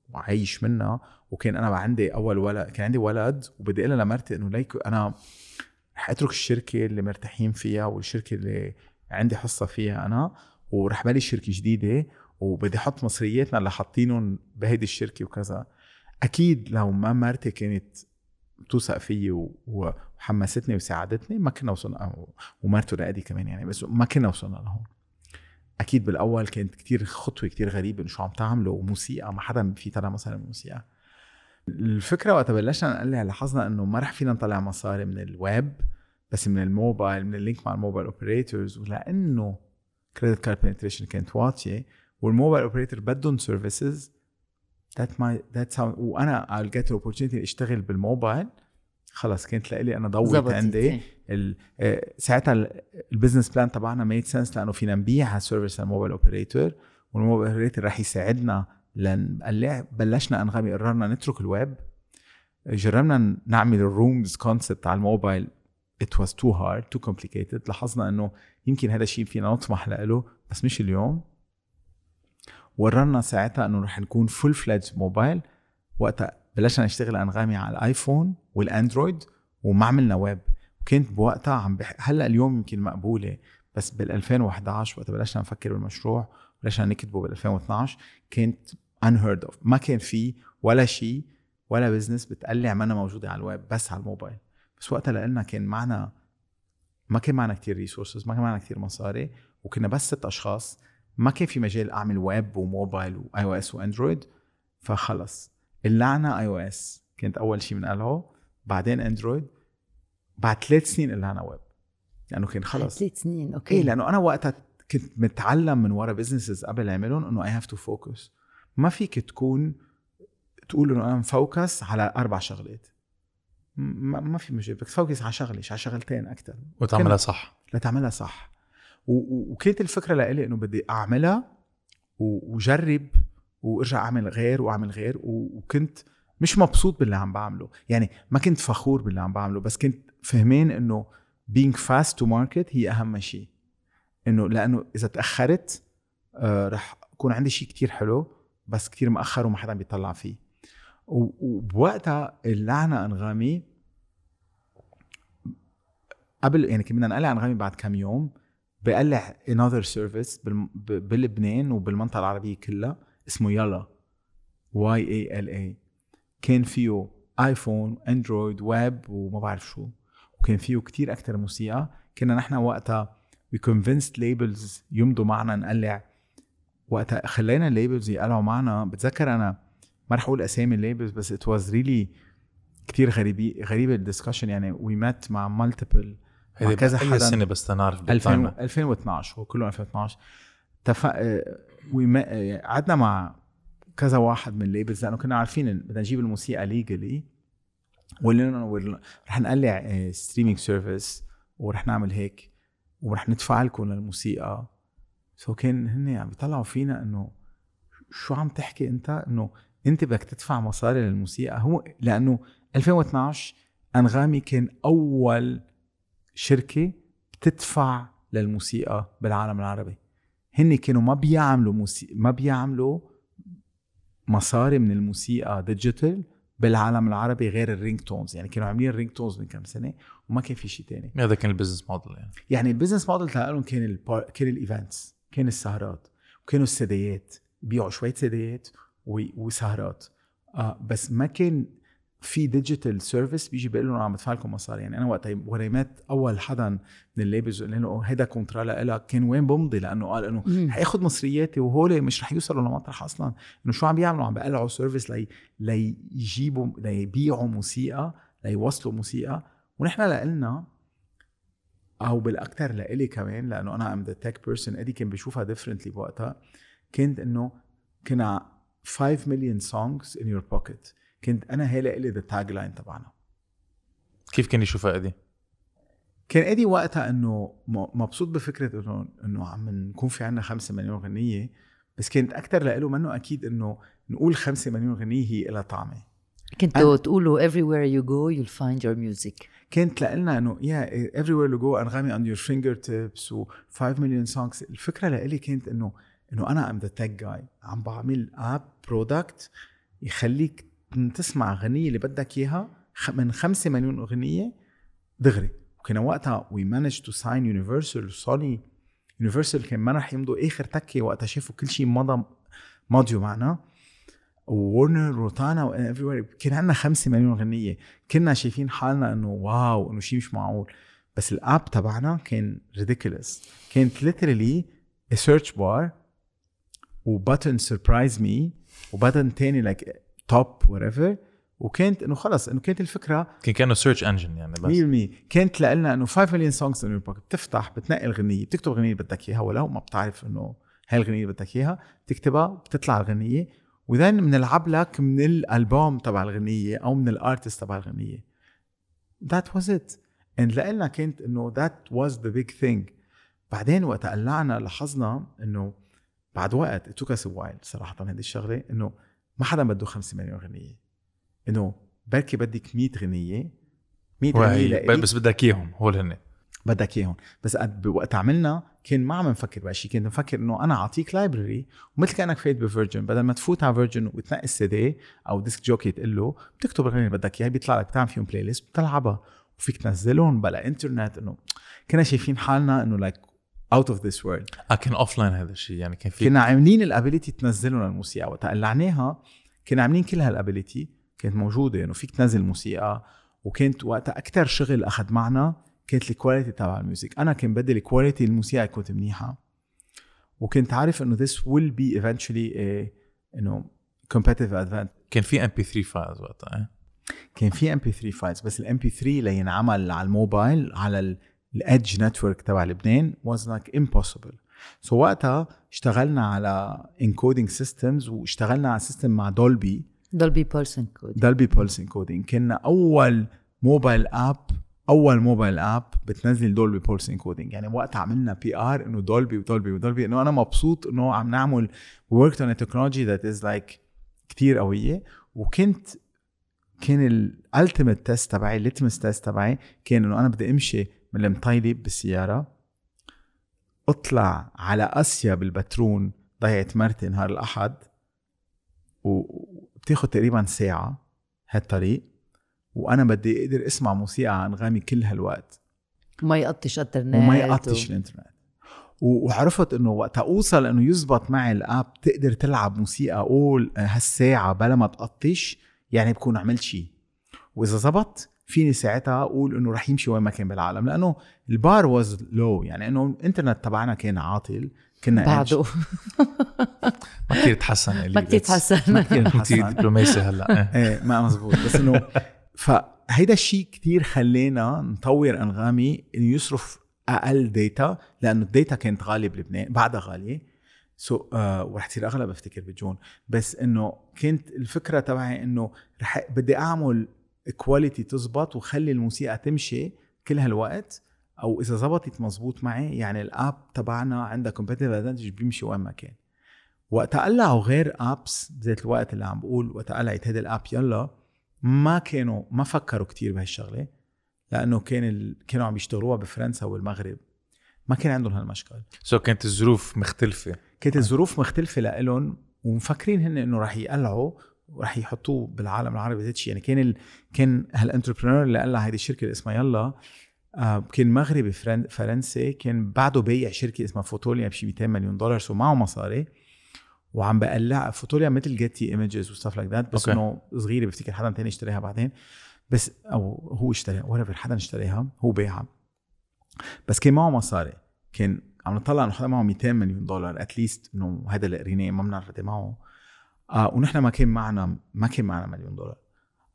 وعايش منها. وكان أنا عندي أول ولد كان عندي ولد وبدي أقول لمرتي إنه ليك أنا رح أترك الشركة اللي مرتاحين فيها والشركة اللي عندي حصة فيها أنا ورح بلش شركة جديدة. وبدي أحط مصرياتنا اللي حاطينهم بهيدي الشركة وكذا. أكيد لو ما مرتي كانت توثق فيي وحمستني وساعدتني ما كنا وصلنا ومرته رقدي كمان يعني بس ما كنا وصلنا لهون. أكيد بالأول كانت كتير خطوة كتير غريبة إنه شو عم تعملوا وموسيقى ما حدا في طلع مثلا موسيقى الفكرة وقت بلشنا نقلع لاحظنا إنه ما رح فينا نطلع مصاري من الويب بس من الموبايل من اللينك مع الموبايل اوبريتورز ولأنه كريدت كارد بنتريشن كانت واطية والموبايل اوبريتور بدهم سيرفيسز ذات ماي ذاتس هاو وأنا the opportunity أشتغل بالموبايل. خلص كانت لإلي أنا زبطت. عندي. آه، ساعتها ال- ال business plan تبعنا made sense لأنه فينا نبيع هال service لل mobile operator وال mobile operator رح يساعدنا لنقلع بلشنا أنغامي قررنا نترك الويب جربنا نعمل ال rooms concept على الموبايل. It was too hard too complicated. لاحظنا إنه يمكن هذا الشيء فينا نطمح له بس مش اليوم. وقررنا ساعتها انه رح نكون full fledged موبايل وقتها بلشنا نشتغل أنغامي على الآيفون والأندرويد وما عملنا ويب. وكنت بوقتها عم بح... هلأ اليوم يمكن مقبولة بس بال 2011 وقت بلشنا نفكر بالمشروع بلشنا نكتبه بال 2012 كانت unheard of. ما كان في ولا شيء ولا business بتقلع منا موجودة على الويب بس على الموبايل. بس وقتها لقلنا كان معنا ما كان معنا كتير resources ما كان معنا كتير مصاري وكنا بس ست أشخاص. ما كان في مجال أعمل ويب وموبايل و iOS وأندرويد فخلص. قلعنا iOS كانت أول شيء بنقلعه بعدين أندرويد. بعد ثلاث سنين قلعنا ويب لأنه كان خلص. ثلاث سنين okay. إيه لأنه أنا وقتها كنت متعلم من ورا businesses قبل اعملهم إنه I have to focus ما فيك تكون تقول إنه أنا م focus على أربع شغلات. ما, ما في مجال. بدك ت focus على شغلة على شغلتين أكثر وتعملها صح. لتعملها صح. وكانت الفكرة لإلي إنه بدي أعملها وجرب وأرجع أعمل غير وأعمل غير وكنت مش مبسوط باللي عم بعمله. يعني ما كنت فخور باللي عم بعمله بس كنت فهمين إنه being fast to market هي أهم شيء إنه لأنه إذا تأخرت آه رح يكون عندي شيء كتير حلو بس كتير مأخر وما حدا بيطلع فيه. وبوقتها اللعنة انغامي قبل يعني كنا نقلع انغامي بعد كم يوم بقلع بالم- ب- بلبنان وبالمنطقة العربية كلها اسمه يلا Y A L A كان فيه ايفون اندرويد ويب وما بعرف شو. وكان فيه كتير أكتر موسيقى. كنا نحن وقتها we convinced labels يمضوا معنا نقلع. وقتها خلينا ال labels يقلعوا معنا. بتذكر أنا ما رح أقول أسامي ال labels بس it was really كتير غريبة غريبة ال discussion يعني. We met مع multiple مع كذا حدا سنة بس تنعرف 2000 بال timer. 2012 هو كله 2012 تف... آه، وما- آه، قعدنا مع كذا واحد من ال labels لأنه كنا عارفين بدنا نجيب الموسيقى legally رح نقلع streaming service ورح نعمل هيك ورح ندفع لكم للموسيقى. so كان هن عم بيطلعوا فينا إنه شو عم تحكي أنت؟ إنه أنت بدك تدفع مصاري للموسيقى. هو لأنه 2012 أنغامي كان أول شركة بتدفع للموسيقى بالعالم العربي. هن كانوا ما بيعملوا موسيقى ما بيعملوا مصاري من الموسيقى digital بالعالم العربي غير ال ringtones يعني كانوا عاملين ال ringtones من كم سنة وما كان في شيء تاني. هذا كان ال business model يعني. يعني ال business model تاعهم كان البار... كان ال events كان السهرات وكانوا السيديات بيبيعوا شوية سيديات و... وسهرات. آه بس ما كان في ديجيتال سيرفيس بيجي بيقول لهم عم بدفع لكم مصاري. يعني أنا وقت وريمات أول حدا من الليبلز قلنا له هيدا كونترا لك كان وين بمضي؟ لأنه قال إنه. حياخذ مصرياتي وهول مش رح يوصلوا لمطرح أصلا. إنه شو عم بيعملوا؟ عم بيقلعوا سيرفيس لي ليجيبوا ليبيعوا موسيقى ليوصلوا موسيقى. ونحن لنا أو بالاكثر لإلي كمان لأنه أنا I'm the tech person إدي كان بيشوفها differently بوقتها كانت إنه كنا 5 مليون songs in your pocket كنت أنا هي لإلي ذا تاج لاين تبعنا. كيف كان يشوفها أدي؟ كان أدي وقتها إنه م- مبسوط بفكرة إنه إنه عم نكون في عنا 5 مليون غنية بس كانت أكثر له منه أكيد إنه نقول 5 مليون غنية هي لها طعمة. كنتوا تقولوا everywhere you go you'll find your music. كانت لنا إنه يا everywhere you go أنغامي on your fingertips و 5 مليون songs الفكرة لإلي كانت إنه إنه أنا I'm the tech جاي عم بعمل app product يخليك تسمع غنية اللي بدك إياها من 5 مليون أغنية دغري. وكنا وقتها we managed to sign يونيفرسال سوني يونيفرسال كان ما رح يمضوا آخر تكة وقتها شافوا كل شيء مضى ماضيوا معنا. وورنر روتانا كان عندنا 5 مليون غنيه كنا شايفين حالنا إنه wow إنه شيء مش معقول. بس ال app تبعنا كان ridiculous كانت literally search bar و button surprise me و button تاني like top whatever وكانت إنه خلص إنه كانت الفكرة كان كأنه search engine يعني بس. 100% كانت لنا إنه 5 مليون songs in pocket بتفتح بتنقي الغنيه بتكتب الغنيه اللي بدك إياها ولو ما بتعرف إنه هاي الغنيه اللي بدك إياها بتكتبها بتطلع الغنية. و then بنلعب لك من الألبوم تبع الغنية أو من ال artist تبع الغنية. that was it and لنا كانت إنه that was the big thing بعدين وقت قلعنا لاحظنا إنه بعد وقت us a while صراحة هذه الشغلة إنه ما حدا بده 5 مليون غنية. إنه بركي بدك 100 غنية 100 غنية. بس بدك إياهم هول هن بدك إياهم. بس وقت عملنا كان ما عم نفكر بهالشي كنت نفكر إنه أنا أعطيك library ومثل كأنك فايت بفيرجن بدل ما تفوت على فيرجن وتنقي السي دي أو disc jockey تقول له بتكتب الاغاني اللي بدك إياها بيطلع لك بتعمل فيهم playlist بتلعبها. وفيك تنزلهم بلا انترنت إنه كنا شايفين حالنا إنه like out of this world آه كان offline هذا الشيء يعني كان في كنا عاملين ال ability تنزلهم للموسيقى. وقت قلعناها كنا عاملين كل هال ability كانت موجودة انه فيك تنزل موسيقى. وكانت وقتها أكثر شغل أخذ معنا كانت ال quality تبع ال music أنا كان بدي ال quality الموسيقى تكون منيحة. وكنت عارف إنه this will be eventually a انه competitive advantage. كان في MP3 files وقتها إيه؟ كان في MP3 files بس ال MP3 لينعمل على الموبايل على ال Edge network تبع لبنان was like impossible. so وقتها اشتغلنا على encoding systems واشتغلنا على system مع Dolby Dolby Pulse encod Dolby Pulse encoding كنا أول mobile app أول mobile app بتنزل Dolby Pulse encoding يعني وقت عملنا PR إنه Dolby و Dolby و Dolby. إنه أنا مبسوط إنه عم نعمل worked on technology that is like كثير قوية. وكنت كان ال ultimate test تبعي ال litmus test تبعي كان إنه أنا بدي أمشي من المطيلب بالسيارة. اطلع على أسيا بالبترون ضيعت مرتي نهار الأحد. وبتاخد تقريبا ساعة هالطريق. وأنا بدي أقدر أسمع موسيقى انغامي كل هالوقت. وما يقطش إنترنت وما يقطش الإنترنت. و- وعرفت إنه وقت أوصل إنه يزبط معي الآب تقدر تلعب موسيقى أقول هالساعة بلا ما تقطش. يعني بكون عملت شيء وإذا زبط فيني ساعتها أقول إنه رح يمشي وين ما كان بالعالم لأنه البار واز لو يعني إنه الإنترنت تبعنا كان عاطل كنا بعده. ما كثير تحسن اللي ما كتير تحسن. ما تحسن. دبلوماسي هلأ. إيه. إيه ما مزبوط. بس إنه فهيدا الشيء كتير خلينا نطور أنغامي إنه يصرف أقل data لأنه ال data كانت غالية بلبنان بعدها غالية. so so, آه ورح تصير اغلى بفتكر بجون بس إنه كانت الفكرة تبعي إنه رح بدي أعمل quality تزبط وخلي الموسيقى تمشي كل هالوقت أو إذا زبطت مزبوط معي يعني ال app تبعنا عندها competitive advantage بيمشي وين ما كان. وقت قلعوا غير apps بذات الوقت اللي عم بقول وقت قلعت هيدي ال app يلا ما كانوا ما فكروا كتير بهالشغلة لأنه كان ال... كانوا عم يشتغلوها بفرنسا والمغرب. ما كان عندهم هالمشكل. so كانت الظروف مختلفة. كانت الظروف مختلفة لإلهم ومفكرين هن إنه رح يقلعوا ورح يحطوه بالعالم العربي ذات شيء يعني كان ال... كان هال entrepreneur اللي قلع هيدي الشركة اللي اسمها يلا آه كان مغربي فرن... فرنسي كان بعده بايع شركة اسمها فوتوليا بشي 200 مليون دولار so معه مصاري. وعم بقلع فوتوليا مثل Getty Images و stuff like that بس. إنه صغيرة بفتكر حدا تاني اشتراها بعدين. بس أو هو اشتراها ولا حدا اشتراها هو بيعها. بس كان معه مصاري. كان عم نطلع انه حدا معه 200 مليون دولار اتليست إنه هذا اللي قريناه ما بنعرف قد إيه معه. آه ونحن ما كان معنا ما كان معنا مليون دولار.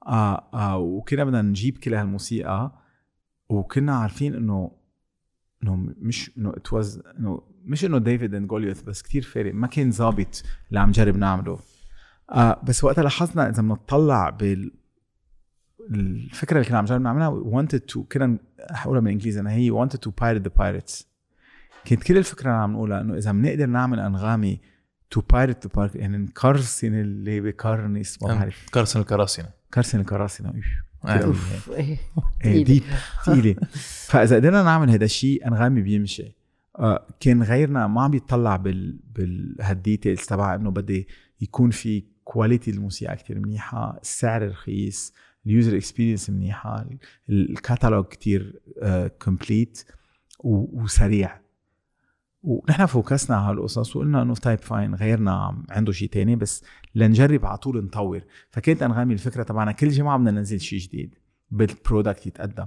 آه آه وكنا بدنا نجيب كل هالموسيقى وكنا عارفين انه إنه مش إنه ات واز إنه مش إنه ديفيد اند جوليوث بس كتير فارق ما كان ظابط اللي عم نجرب نعمله. آه بس وقتها لاحظنا إذا بنطلع بال الفكرة اللي كنا عم نجرب نعملها wanted to كنا رح اقولها بالإنجليزي أنا هي wanted to pirate the pirates. كانت كل الفكرة اللي عم نقولها إنه إذا بنقدر نعمل أنغامي to pirate the pirate يعني نكرسن اللي بكرنس ما بعرف. كرسن الكراسنة كرسن. آه. كده أوف. تقيلة. deep ثقيله فإذا قدرنا نعمل هذا الشيء أنغامي بيمشي. آه كان غيرنا ما عم بيطلع بال بالهال details تبع إنه بدي يكون في quality الموسيقى كتير منيحة السعر رخيص ال user experience منيحة ال- الكاتالوج كتير complete وسريع. ونحن focus نا على هالقصص وقلنا إنه طيب fine غيرنا عنده شيء تاني بس لنجرب على طول نطور. فكانت أنغامي الفكرة تبعنا كل جمعه بدنا ننزل شيء جديد بال product يتقدم.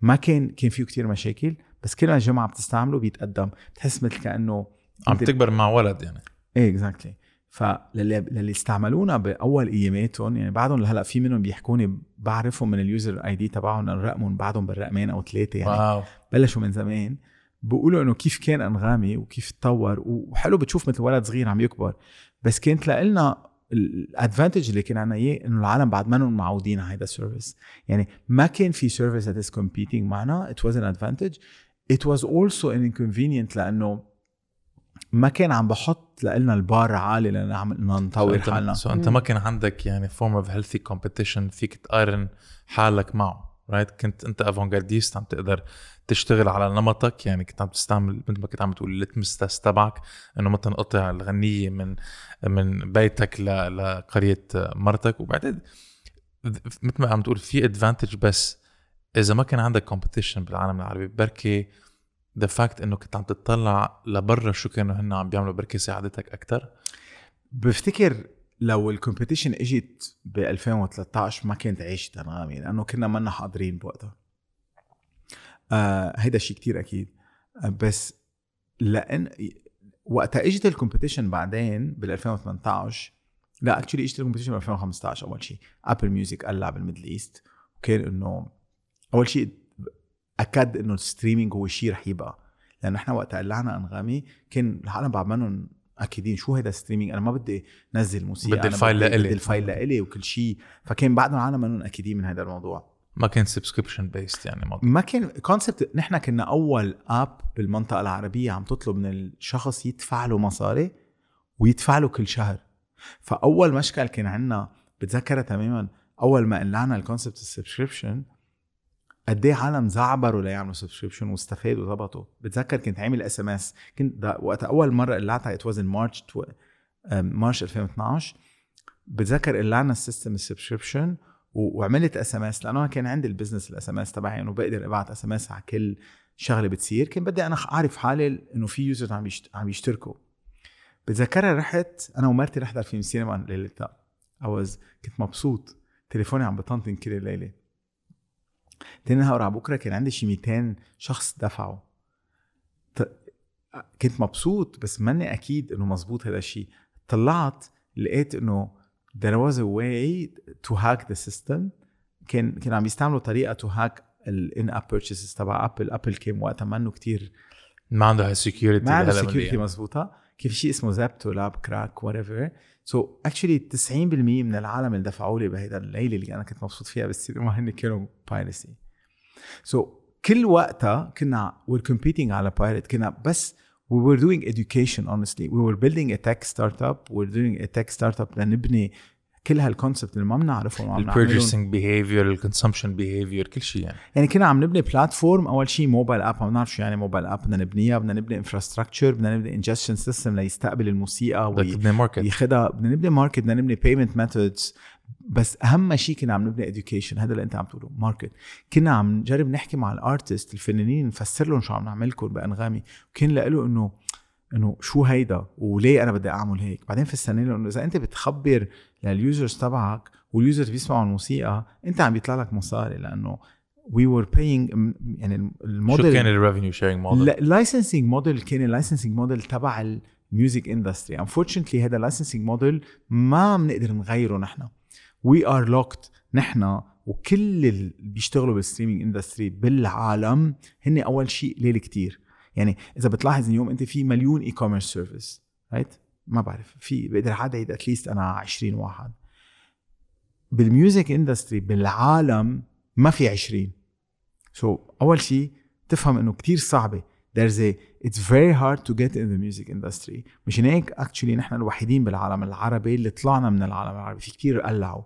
ما كان كان فيه كتير مشاكل بس كل ما جمعه بتستعمله بيتقدم. بتحس مثل كأنه عم تكبر مع ولد يعني. إيه exactly فللي للي استعملونا بأول اياماتهم يعني بعدهم هلا في منهم بيحكوني بعرفهم من ال user ID تبعهم رقمهم بعدهم بالرقمين أو ثلاثة يعني. wow. بلشوا من زمان. بيقولوا إنه كيف كان أنغامي وكيف تطور وحلو بتشوف مثل ولد صغير عم يكبر. بس كانت لنا ال advantage اللي كان عنا إياه إنه العالم بعد ما معودين على هذا ال service يعني ما كان في service that is competing معنا it was an advantage. It was also an inconvenient لإنه ما كان عم بحط لنا البار عالي لنعمل نطور So حالنا. أنت, so انت ما كان عندك يعني form of healthy competition فيك تقارن حالك معه right كنت أنت avant-gardiste عم تقدر تشتغل على نمطك يعني كنت عم تستعمل مثل ما كنت عم تقول test تبعك إنه ما تنقطع الغنية من من بيتك لقرية مرتك. وبعدين مثل ما عم تقول في advantage بس إذا ما كان عندك competition بالعالم العربي بركي the fact إنه كنت عم تطلع لبرا شو كانوا هن عم بيعملوا بركي ساعدتك أكثر بفتكر لو ال competition إجت ب 2013 ما كانت عيشت انغامي لأنه كنا منا حاضرين بوقتها. آه هيدا شيء كتير أكيد. آه بس لأن وقتها إجت ال competition بعدين بال 2018 لا actually إجت ال competition ب 2015 أول شيء Apple Music قلع بال Middle East وكان إنه أول شيء أكد إنه ال streaming هو شيء رح يبقى. لأنه إحنا وقت قلعنا أنغامي كان العالم بعد منهم أكيدين شو هيدا streaming أنا ما بدي نزل موسيقى بدي ال file لإلي. بدي ال file لإلي وكل شيء فكان بعد العالم منهم أكيدين من هذا الموضوع. ما كان subscription based يعني موضوع ما كان concept نحن كنا أول app بالمنطقة العربية عم تطلب من الشخص يدفع له مصاري ويدفع له كل شهر. فأول مشكل كان عندنا بتذكرها تماما أول ما قلعنا ال concept ال subscription قد إيه عالم زعبروا ليعملوا subscription واستفادوا ضبطوا بتذكر كنت عامل SMS كنت وقت أول مرة قلعتها it was March March 2012 بتذكر قلعنا ال system ال subscription وعملت SMS لأنه أنا كان عندي ال business ال SMS تبعي إنه بقدر أبعت SMS على كل شغلة بتصير. كان بدي أنا أعرف حالي إنه في users عم. عم يشتركوا. بتذكرها رحت أنا ومرتي نحضر فيلم سينما ليلتها. وكنت مبسوط. تليفوني عم بطنطن كل الليلة. تاني نهار على بكرة كان عندي شي 200 شخص دفعوا. كنت مبسوط بس ماني أكيد إنه مزبوط هذا الشيء طلعت لقيت إنه there was a way to hack the system. كان كانوا عم يستعملوا طريقة to hack ال in-app purchases تبع Apple Apple كان وقتها منه كتير ما عنده هال security ما عنده security مزبوطه كيف شيء اسمه زابتو لاب crack whatever so actually 90% من العالم اللي دفعوا لي بهيدا الليلة اللي أنا كنت مبسوط فيها بالسينما هن كانوا piracy so so, كل وقتها كنا we're competing على piracy كنا بس we were doing education honestly. We were building a tech startup. We're doing a tech startup لنبني كل هال concept اللي ما بنعرفهم وعم نعملهم ال purchasing behavior ال consumption behavior كل شيء يعني. يعني كنا عم نبني platform أول شيء mobile app ما بنعرف شو يعني mobile app بدنا نبنيها. بدنا نبني infrastructure بدنا نبني ingestion system ليستقبل الموسيقى market وياخدها بدنا نبني market بدنا نبني payment methods بس أهم شيء كنا عم نبني education هذا اللي أنت عم تقوله. market كنا عم نجرب نحكي مع ال artist الفنانين نفسر لهم شو عم نعمل لكم بأنغامي. وكان له إنه إنه شو هيدا؟ وليه أنا بدي أعمل هيك؟ بعدين في السنة إنه إذا أنت بتخبر لل users تبعك وال users بيسمعوا الموسيقى أنت عم بيطلع لك مصاري لأنه we were paying يعني الموديل شو كان ال revenue sharing model؟ ال licensing model كان ال licensing model تبع ال music industry unfortunately هذا ال licensing model ما بنقدر نغيره نحن. we are locked نحن وكل اللي بيشتغلوا بال streaming industry بالعالم هن أول شيء قليل كتير. يعني إذا بتلاحظ اليوم أنت في مليون e-commerce service right ما بعرف في بقدر عدد at least أنا 20 واحد. بال music industry بالعالم ما في 20 so so, أول شيء تفهم إنه كتير صعبة. There's a it's very hard to get in the music industry. مشان هيك actually نحن الوحيدين بالعالم العربي اللي طلعنا من العالم العربي. في كتير قلعوا.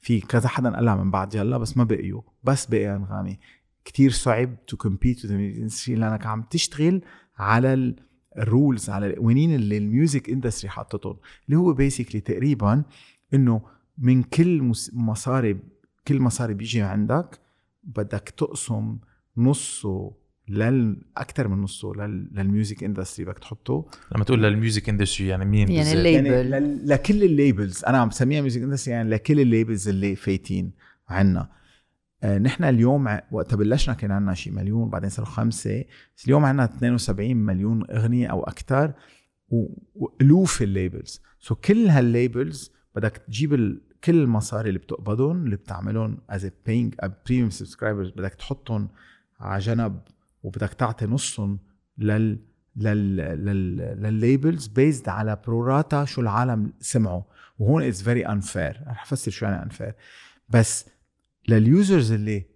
في كذا حدا قلع من بعد. يلا بس ما بقيوا. بس بقي أنغامي. كتير صعب to compete with industry لأنك عم تشتغل على ال rules على القوانين اللي ال music industry حاطتهم اللي هو basically تقريبا إنه من كل مصاري كل مصاري بيجي عندك بدك تقسم نصه لل أكثر من نصه لل... لل music industry بدك تحطه. لما تقول لل music industry يعني مين يعني؟ ال label. يعني ل... لكل ال labels. أنا عم بسميها music industry يعني لكل ال labels اللي فايتين عنا. آه نحن اليوم وقت بلشنا كان عندنا شي مليون بعدين صاروا خمسة. بس اليوم عندنا 72 مليون أغنية أو أكثر وألوف ال labels. so كل هال labels بدك تجيب ال... كل المصاري اللي بتقبضهم اللي بتعملهم as paying premium subscribers بدك تحطهم على جنب. وبدك تعطي نصهم لل لل لل لل labels based على pro rata شو العالم سمعوا وهون it's very unfair رح أفسر شو يعني unfair بس لل users اللي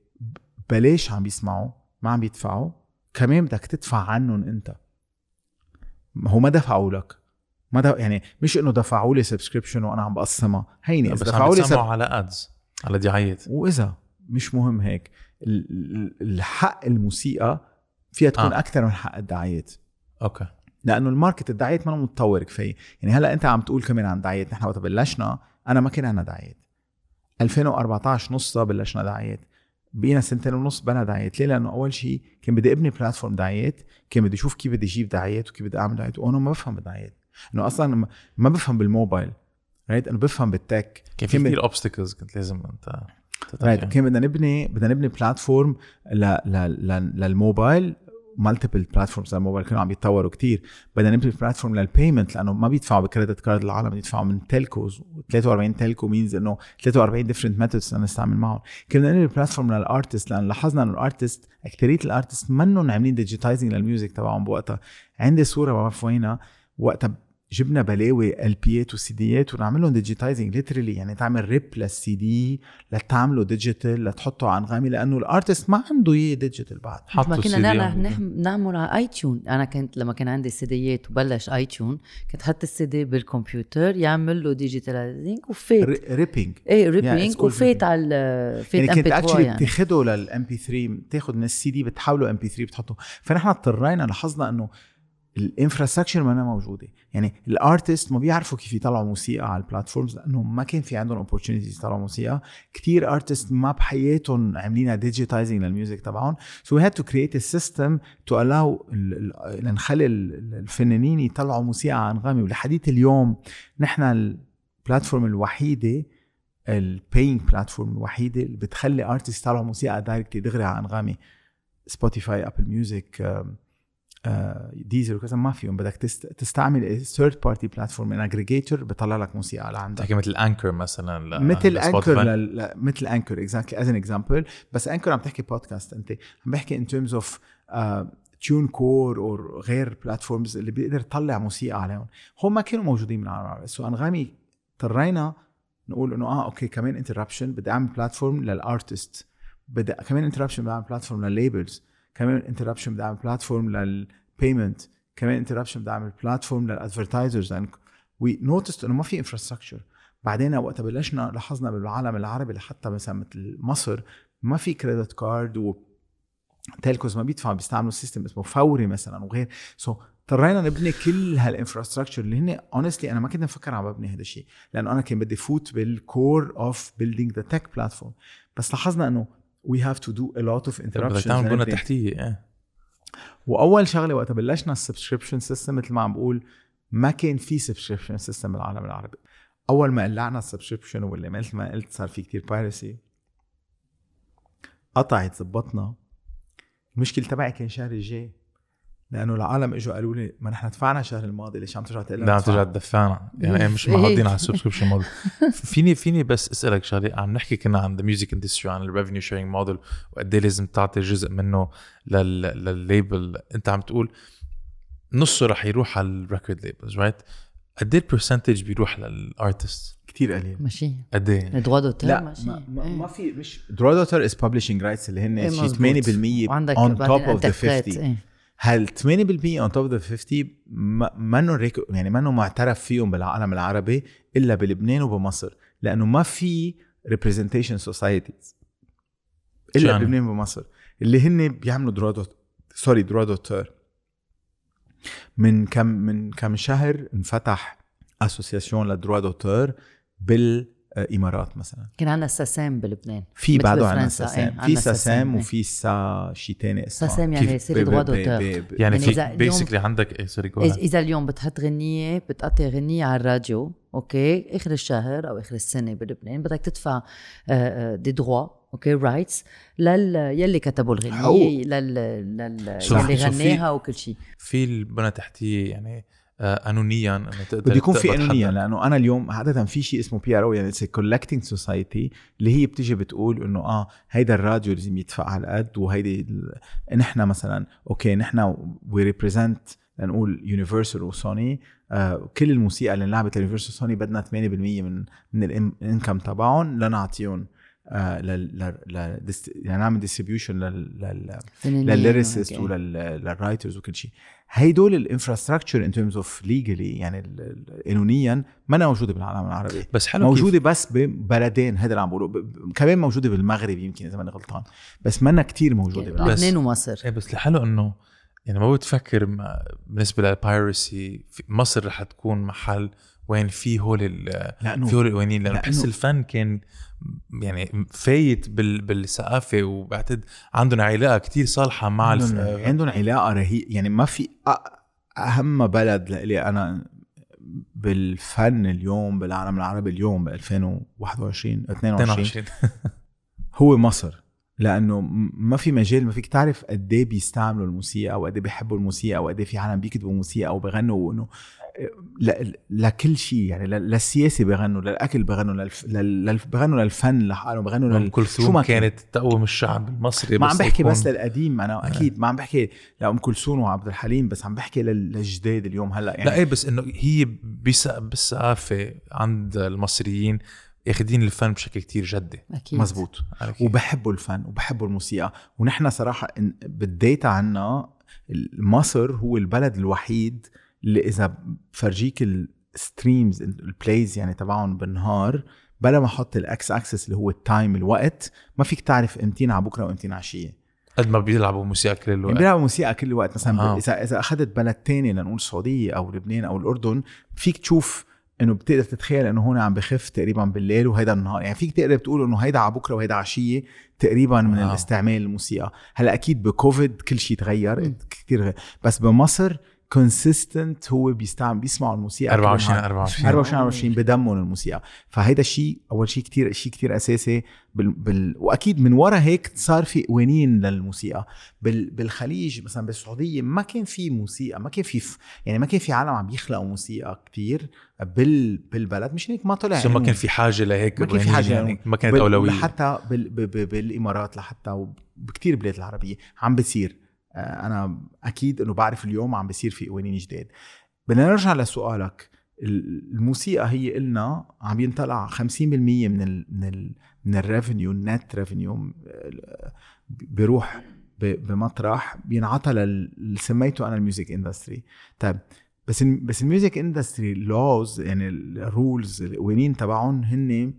بلاش عم بيسمعوا ما عم بيدفعوا كمان بدك تدفع عنهم أنت. هو ما دفعوا لك. ما دفع يعني مش إنه دفعوا لي subscription وأنا عم بقسمها. هيني بس دفعوا لي بتسمعوا على ads على دعايات. وإذا مش مهم هيك. ال- ال- الحق الموسيقى فيها تكون آه. أكثر من حق الدعايات. okay. لأنه ال market الدعايات ما متطور كفاية. يعني هلأ أنت عم تقول كمان عن دعايات نحن وقت بلشنا أنا ما كان عندنا دعايات. 2014 نصها بلشنا دعايات. بقينا سنتين ونص بلا دعايات. ليه؟ لأنه أول شيء كان بدي أبني platform دعايات كان بدي أشوف كيف بدي أجيب دعايات وكيف بدي أعمل دعايات. وأنا ما بفهم بالدعايات. إنه أصلا ما- بفهم بالموبايل. right أنا بفهم بال tech. كان في كثير obstacles كنت لازم أنت right. كان بدنا نبني بدنا نبني platform. للموبايل multiple platforms للموبايل كانوا عم يتطوروا كتير. بدنا نبني platform لل payment لأنه ما بيدفعوا ب credit card العالم بيدفعوا من telcos 43 telco means إنه 43 different methods نستعمل معهم. كنا نبني platform لل artist لأن لاحظنا إنه ال artist أكثرية الارتست منهم عاملين digitizing لل music تبعهم بوقتها. عندي صورة ما بعرف وينها. وقتها جبنا بلاوي LP ات و CD ات ونعمل لهم digitizing literally يعني تعمل rip لل CD لتعمله digital لتحطه على انغامي لأنه ال artist ما عنده إياه digital بعد. ما كنا السي دي نعمل على- نح- نعمل على iTune أنا كنت لما كان عندي سيديات وبلش iTune كنت حط السي دي بالكمبيوتر يعمل له digitalizing وفات. ripping إيه Yeah, ripping called وفات. على فات يعني كنت MP3 actually يعني. بتاخده لل MP3 بتاخد من السي دي بتحوله MP3 بتحطه. فنحن اضطرينا لاحظنا إنه ال infrastructure ما موجودة. يعني ال artist ما بيعرفوا كيف يطلعوا موسيقى على ال platforms لأنه ما كان في عندهم opportunities يطلعوا موسيقى. كتير artist ما بحياتهم عاملينها digitizing لل music تبعهم. so we had to create system to allow لنخلي ال- الفنانين يطلعوا موسيقى على أنغامي. ولحديت اليوم نحن ال platform الوحيدة ال paying platform الوحيدة اللي بتخلي artist يطلعوا موسيقى directly دغري على أنغامي. Spotify Apple Music Deezer وكذا ما فيهم. بدك تست... تستعمل third party platform an aggregator بيطلع لك موسيقى لعندك. تحكي مثل Anchor مثلا مثل. Anchor. مثل Anchor exactly as an example بس Anchor عم تحكي بودكاست أنت. عم بحكي in terms of TuneCore أو غير platforms اللي بيقدر يطلع موسيقى عليهم. هم ما كانوا موجودين من العالم so أنغامي اضطرينا نقول إنه آه okay كمان interruption بدي أعمل platform لل artist بدي كمان interruption بدي أعمل بلاتفورم للليبلز كمان interruption بدي اعمل platform لل payment كمان interruption بدي اعمل platform لل advertisers we noticed إنه ما في infrastructure بعدين وقت بلشنا لاحظنا بالعالم العربي لحتى مثلا مثل مصر ما في credit card و telcos ما بيدفعوا بيستعملوا system اسمه فوري مثلا وغير. so so, اضطرينا نبني كل هال infrastructure اللي هن honestly أنا ما كنت مفكر عم ببني هذا الشيء لأنه أنا كان بدي فوت بال core of building the tech platform بس لاحظنا إنه we have to do a lot of بدك تعمل بنى تحتية إيه وأول شغلة وقت بلشنا ال subscription system مثل ما عم بقول ما كان في subscription system بالعالم العربي. أول ما قلعنا ال subscription واللي مثل ما قلت صار في كتير piracy قطعت زبطنا المشكلة تبعي كان الشهر الجاي. لأنه العالم إجوا قالوا لي ما نحن دفعنا الشهر الماضي ليش عم ترجع تقول لا عم ترجع تدفعنا. يعني إيه مش معودين على ال subscription model. فيني فيني بس أسألك شغلة عم نحكي كنا عن the music industry عن ال revenue sharing model وقد إيه لازم تعطي جزء منه لل للليبل أنت عم تقول نصه رح يروح على ال record labels right قد إيه ال percentage بيروح لل artist كثير قليل. ماشي. قد إيه؟ droits d'auteur لا ماشي. ما, ما, إيه. ما في مش droits d'auteur as publishing rights اللي هن إيه شي مزبوط. 80% وعندك on top of the interprète، 50 إيه. هل 80% on top the 50 ما- منه reco يعني منه معترف فيهم بالعالم العربي إلا بلبنان وبمصر لأنه ما في representation societies إلا؟ بلبنان وبمصر اللي هن بيعملوا droits d'aut sorry droits d'auteur من كم من كم شهر انفتح association ل droits d'auteur بالامارات مثلا. كان عندنا SACEM بلبنان. في بعده عندنا SACEM. في SACEM. وفي سا شي تاني اسمه. SACEM يعني d'auteur. ب- ب- يعني في basically عندك sorry إذا اليوم بتحط غنية بتقطع غنية على الراديو okay؟ آخر الشهر أو آخر السنة بلبنان بدك تدفع آه، آه، des droits okay؟ rights لل يلي كتبوا الغنية حقوق. لل لل شو- يلي غناها وكل شيء في البنى تحتية يعني آه، قانونيا انه تقدر بده يكون في قانونيا. لأنه أنا اليوم عادة في شيء اسمه PRO يعني collecting society اللي هي بتيجي بتقول إنه آه هيدا الراديو لازم يدفع على قد وهيدي ال- نحن مثلا okay نحن we represent لنقول Universal و Sony آه كل الموسيقى اللي انلعبت ل Universal Sony بدنا 80% من من ال income تبعهم لنعطيهم لل لل لل- يعني نعمل distribution لل للليريسيست. وللرايترز وكل شيء. هيدول ال infrastructure in terms of legally يعني قانونيا ما موجودة بالعالم العربي. بس حلو موجودة بس ببلدين هذا اللي عم بقوله. كمان موجودة بالمغرب يمكن إذا ماني غلطان. بس منا كتير موجودة يعني بالعالم. لبنان ومصر. إيه بس الحلو إنه يعني ما بتفكر ما بالنسبة لل piracy مصر رح تكون محل وين في هول ال- في هول القوانين. لأنه بحس الفن كان يعني فايت بال بالثقافة وبعتقد عندهم علاقة كتير صالحة مع الف... عندهم, عندهم علاقة رهيبه يعني ما في أ- أهم بلد لإلي أنا بالفن اليوم بالعالم العربي اليوم ب 2021 22 22 هو مصر لأنه ما في مجال ما فيك تعرف قد إيه بيستعملوا الموسيقى وقد إيه بيحبوا الموسيقى وقد إيه في عالم بيكتبوا موسيقى وبغنوا وإنه لكل شيء يعني ل- للسياسه بغنوا للاكل بغنوا للف... لل... لل... بغنوا للفن لحالهم بغنوا ام لل... شو كلثوم ما كان. كانت تقوم الشعب المصري ما بس عم بحكي يكون- بس للقديم أنا أكيد ما عم بحكي لأم كلثوم وعبد الحليم بس عم بحكي لل- للجداد اليوم هلأ يعني. لا إيه بس إنه هي بس- بالثقافه عند المصريين اخذين الفن بشكل كتير جدي. أكيد. مزبوط. كيف؟ وبحبوا الفن وبحبوا الموسيقى. ونحن صراحة إن- بالديتا عنا مصر هو البلد الوحيد اللي إذا فرجيك ال streams ال plays يعني تبعهم بالنهار بلا ما أحط الاكس اكسس اللي هو ال time الوقت ما فيك تعرف امتين على بكرة وامتين عشية قد ما بيلعبوا موسيقى كل يعني الوقت بيلعبوا موسيقى كل الوقت مثلا آه. إذا إذا أخذت بلد تاني لنقول السعوديه أو لبنان أو الأردن فيك تشوف إنه بتقدر تتخيل إنه هون عم بخف تقريبا بالليل وهيدا النهار يعني فيك تقدر تقول إنه هيدا على بكرة وهيدا عشية تقريبا من آه. الاستعمال الموسيقى هلأ أكيد بكوفيد كل شيء تغير. كثير بس بمصر كونسيستنت هو بيستعمل بيسمعوا الموسيقى كل 24 نهار. 24 24 24 بدمهم الموسيقى فهيدا الشيء أول شيء كتير شيء كتير أساسي بال... بال... وأكيد من ورا هيك صار في قوانين للموسيقى بال... بالخليج مثلا بالسعودية ما كان في موسيقى ما كان في. يعني ما كان في عالم عم يخلقوا موسيقى كتير بال... بالبلد مش هيك ما طلع ما. كان في حاجة لهيك ما كان في حاجة يعني يعني. ما كانت بال- أولوية لحتى بال... ب... ب... بالإمارات لحتى بكتير بلاد العربية عم بصير آه، أنا أكيد إنه بعرف اليوم عم بصير في قوانين جداد. بدنا نرجع لسؤالك. ال- الموسيقى هي قلنا عم ينطلع 50% من ال من ال من ال revenue ال net revenue بيروح بمطرح بينعطى لل سميته أنا ال music industry. طيب بس بس ال music industry laws يعني ال rules القوانين تبعهم هن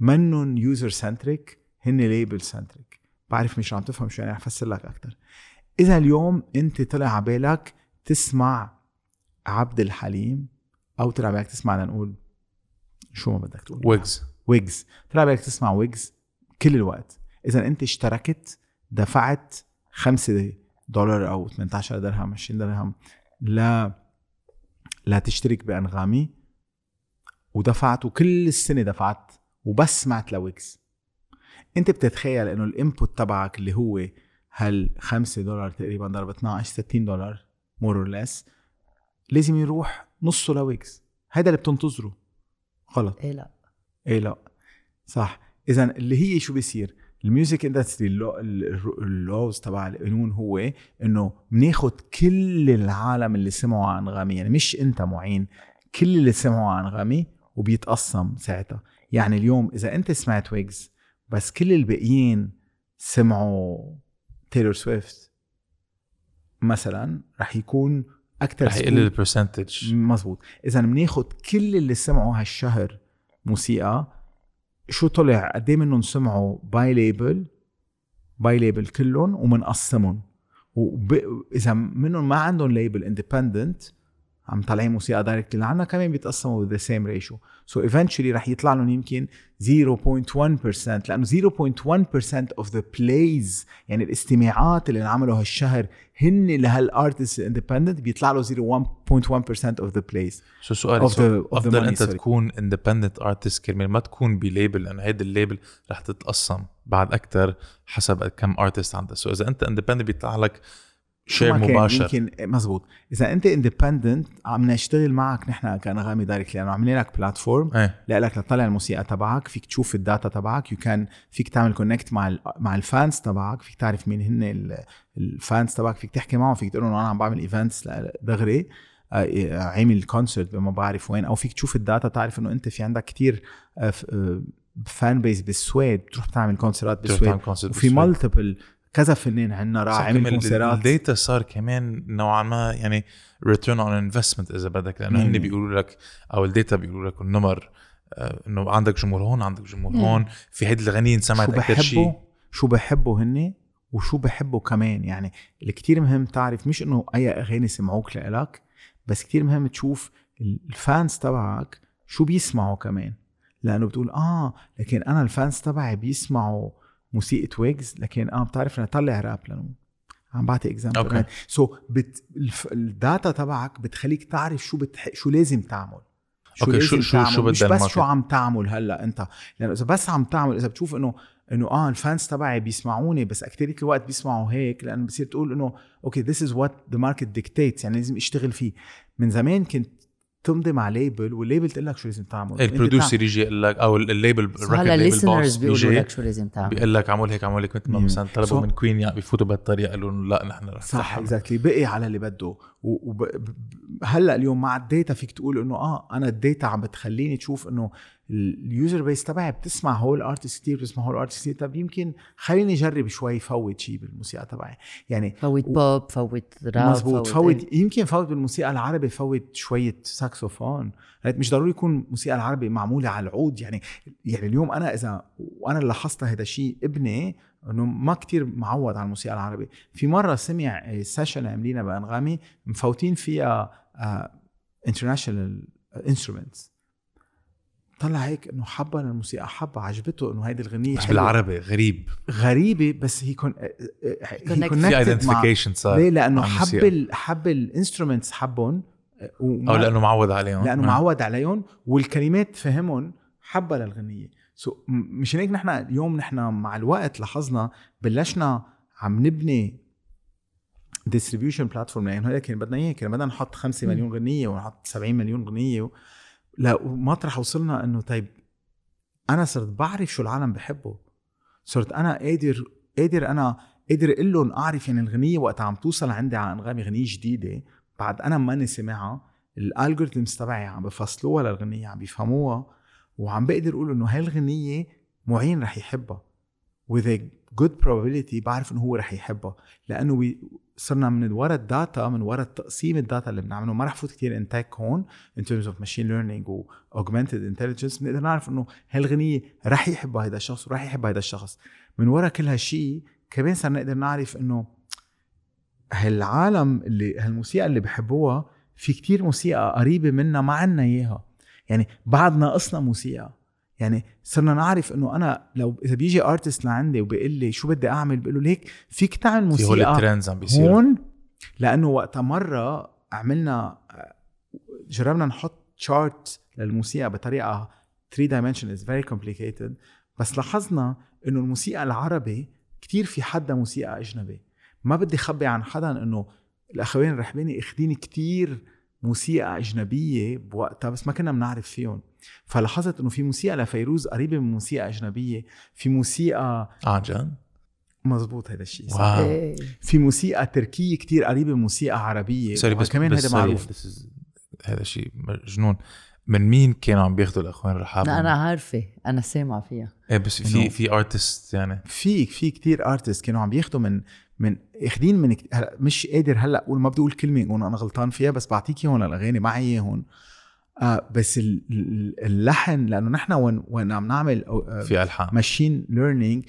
منن user centric هن label centric بعرف مش عم تفهم شو يعني رح افسر لك أكثر إذا اليوم أنت طلع على بالك تسمع عبد الحليم أو طلع بالك تسمع لنقول شو ما بدك تقول. ويجز. ويجز. طلع بالك تسمع ويجز كل الوقت. إذا أنت اشتركت دفعت خمسة دولار أو 18 درهم 20 درهم لا لا تشترك بأنغامي ودفعت وكل السنة دفعت وبس سمعت لويجز أنت بتتخيل إنه ال input تبعك اللي هو هال 5 دولار تقريبا ضرب 12 60 دولار more or less لازم يروح نصه لويجز هذا اللي بتنتظره. غلط. إيه لا. إيه لا. صح. اذا اللي هي شو بيصير؟ ال music industry ال laws تبع القانون هو إنه بناخد كل العالم اللي سمعوا عن انغامي يعني مش أنت معين كل اللي سمعوا عن انغامي وبيتقسم ساعتها. يعني اليوم إذا أنت سمعت ويجز بس كل الباقيين سمعوا تايلور سويفت مثلا رح يكون أكثر رح يقل ال percentage مزبوط إذا بناخد كل اللي سمعوا هالشهر موسيقى شو طلع؟ قد إيه منهم سمعوا by label by label كلهم ومنقسمهم. واذا منهم ما عندهم label independent عم طالعين موسيقى direct لعنا كمان بيتقسموا the same ratio so eventually رح يطلع لهم يمكن 0.1% لأنه 0.1% of the plays يعني الاستماعات اللي انعملوا هالشهر هن لهال artist independent بيطلع له 0.1% of the plays شو سؤالي Of the- of the أفضل money, أنت sorry. تكون independent artist كرمال ما تكون ب label لأنه هيدي ال label رح تتقسم بعد أكثر حسب كم artist عندك. so إذا أنت independent بيطلع لك ما كان مباشر. يمكن مزبوط. إذا أنت independent عم نشتغل معك نحن كأنغامي direct لأنه عاملين لك platform إيه. لك لتطلع الموسيقى تبعك فيك تشوف ال data تبعك you can فيك تعمل connect مع مع ال fans تبعك فيك تعرف مين هن ال- ال fans تبعك فيك تحكي معهم فيك تقول لهم أنا عم بعمل events دغري آه، عامل concert بما بعرف وين أو فيك تشوف ال data تعرف إنه أنت في عندك كتير fan base بالسويد بتروح تعمل concerts بالسويد. وفي. multiple كذا فنان عندنا راح عامل concerts ال data صار كمان نوعا ما يعني return on investment إذا بدك لأنه هن. بيقولوا لك أو ال data بيقولوا لك النمر آه، إنه عندك جمهور هون عندك جمهور مم. هون في هيدي الغنية شو انسمعت أكثر شيء. بحبوا؟ شو بحبوا هن وشو بحبوا كمان؟ يعني اللي كتير مهم تعرف مش إنه أي أغاني سمعوك لإلك بس كتير مهم تشوف ال fans تبعك شو بيسمعوا كمان. لأنه بتقول آه لكن أنا ال fans تبعي بيسمعوا موسيقى ويجز لكن آه بتعرف أنا طلع راب لأنه عم بعطي. example so. ال data تبعك بتخليك تعرف شو بتح... شو لازم تعمل شو- لازم شو- تعمل. شو مش بس ال market؟ شو عم تعمل هلأ أنت لأنه إذا بس عم تعمل إذا بتشوف إنه إنه آه ال fans تبعي بيسمعوني بس اكثريه الوقت بيسمعوا هيك لأنه بصير تقول إنه okay this is what the market dictates يعني لازم أشتغل فيه من زمان كنت تمضي مع label وال label تقول لك شو لازم تعمل. إيه، ال producer يجي يقول لك أو ال label هلا ال listeners بيقولوا لك شو لازم تعمل. بيقول لك اعمل هيك اعمل هيك مثل ما. مثلا طلبوا من Queen يعني بيفوتوا بهالطريقه قالوا لا نحن رح صح. exactly بقي على اللي بده. و- وب... ب- هلأ اليوم مع ال data فيك تقول إنه آه أنا ال data عم بتخليني تشوف إنه ال user base تبعي بتسمع هول ال artist كثير بتسمع هول ال artist كثير طب يمكن خليني أجرب شوي فوت شيء بالموسيقى تبعي. يعني فوت بوب فوت راب مزبوط. إيه. فوت يمكن فوت بالموسيقى العربي فوت شوية ساكسوفون هيك مش ضروري يكون الموسيقى العربي معمولة على العود. يعني يعني اليوم أنا إذا وأنا لاحظت هذا الشيء ابني إنه ما كتير معود على الموسيقى العربي في مرة سمع session عاملينها بأنغامي مفوتين فيها international instruments طلع هيك إنه حبها للموسيقى حبها عجبته إنه هيدي الغنية بس. بالعربي غريب غريبة بس هي كون connect. في identification صار ليه لأنه حب الموسيقى. ال حب ال instruments حبهم وما- أو لأنه معود عليهم لأنه آه. معود عليهم والكلمات فهمهم حبها للغنية so م- مشان هيك نحن اليوم نحن مع الوقت لاحظنا بلشنا عم نبني distribution platform يعني هيك كان بدنا اياه كان بدنا نحط 5 مليون غنية ونحط 70 مليون غنية و... لا ومطرح وصلنا إنه طيب أنا صرت بعرف شو العالم بحبه. صرت أنا قادر قادر أنا قادر أقول لهم أعرف يعني الغنية وقت عم توصل عندي على انغامي غنية جديدة بعد أنا ماني سامعها ال algorithms تبعي عم بفصلوها للغنية عم بيفهموها. وعم بقدر أقول إنه هاي الغنيه معين رح يحبها. A good probability بعرف إنه هو رح يحبها. لأنه صرنا من ورا ال data من ورا تقسيم ال data اللي بنعمله ما رح فوت كثير in tech هون in terms of machine learning و augmented intelligence بنقدر نعرف إنه هالغنية رح يحبها هيدا الشخص ورح يحب هيدا الشخص. من ورا كل هالشيء كمان صرنا نقدر نعرف إنه هالعالم اللي هالموسيقى اللي بحبوها في كتير موسيقى قريبة منا ما عنا إياها. يعني بعد ناقصنا موسيقى. يعني صرنا نعرف إنه أنا لو إذا بيجي artist لعندي وبيقول لي شو بدي أعمل بقول له ليك فيك تعمل في هول موسيقى ال trends عم بيصيروا. هون. لأنه وقتها مرة عملنا جربنا نحط chart للموسيقى بطريقة 3 dimension is very complicated. بس لاحظنا إنه الموسيقى العربي كتير في حدا موسيقى أجنبي. ما بدي خبي عن حدا إنه الأخوين الرحباني اخذين كتير موسيقى أجنبية بوقتها بس ما كنا بنعرف فيهم. فلاحظت إنه في موسيقى لفيروز قريبة من موسيقى أجنبية. في موسيقى عن جد؟ مزبوط هذا الشيء صح. واو. إيه. في موسيقى تركية كتير قريبة من موسيقى عربية. سوري بس كمان هذا معروف. هذا شيء مجنون. من مين كانوا عم بياخذوا الأخوان الرحاب لا أنا عارفة. أنا سامعة فيها. إيه بس في في artist يعني. في في كتير artist كانوا عم بياخذوا من من اخذين من هلا مش قادر هلا أقول ما بدي أقول كلمة يكون أنا غلطان فيها بس بعطيك اياهم الاغاني معي اياهم آه بس ال- ال- اللحن لأنه نحن وين وين عم نعمل آه، في ألحان. machine learning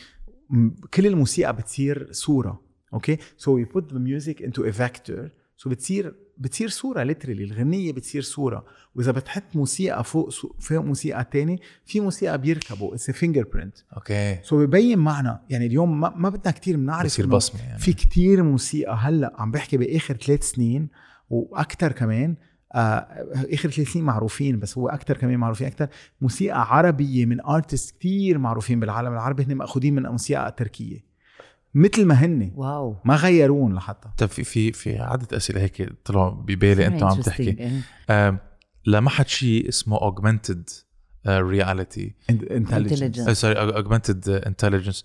كل الموسيقى بتصير صورة okay so we put the music into a vector so بتصير بتصير صورة literally الغنية بتصير صورة. وإذا بتحط موسيقى فوق فوق موسيقى تاني في موسيقى بيركبوا it's fingerprint okay. so ببين معنا يعني اليوم ما, ما بدنا كتير بنعرف بصير بصمة يعني. في كتير موسيقى هلأ عم بحكي بآخر ثلاث سنين وأكثر كمان آه آخر ثلاث سنين معروفين بس هو أكثر كمان معروفين أكثر موسيقى عربية من artist كتير معروفين بالعالم العربي هن ماخذين من موسيقى تركية. مثل ما هن wow ما غيرون لحتى طب في في في عدة أسئلة هيك طلعوا ببالي أنت عم. تحكي إيه. آم، لمحت شيء اسمه augmented reality Intelligence. sorry augmented intelligence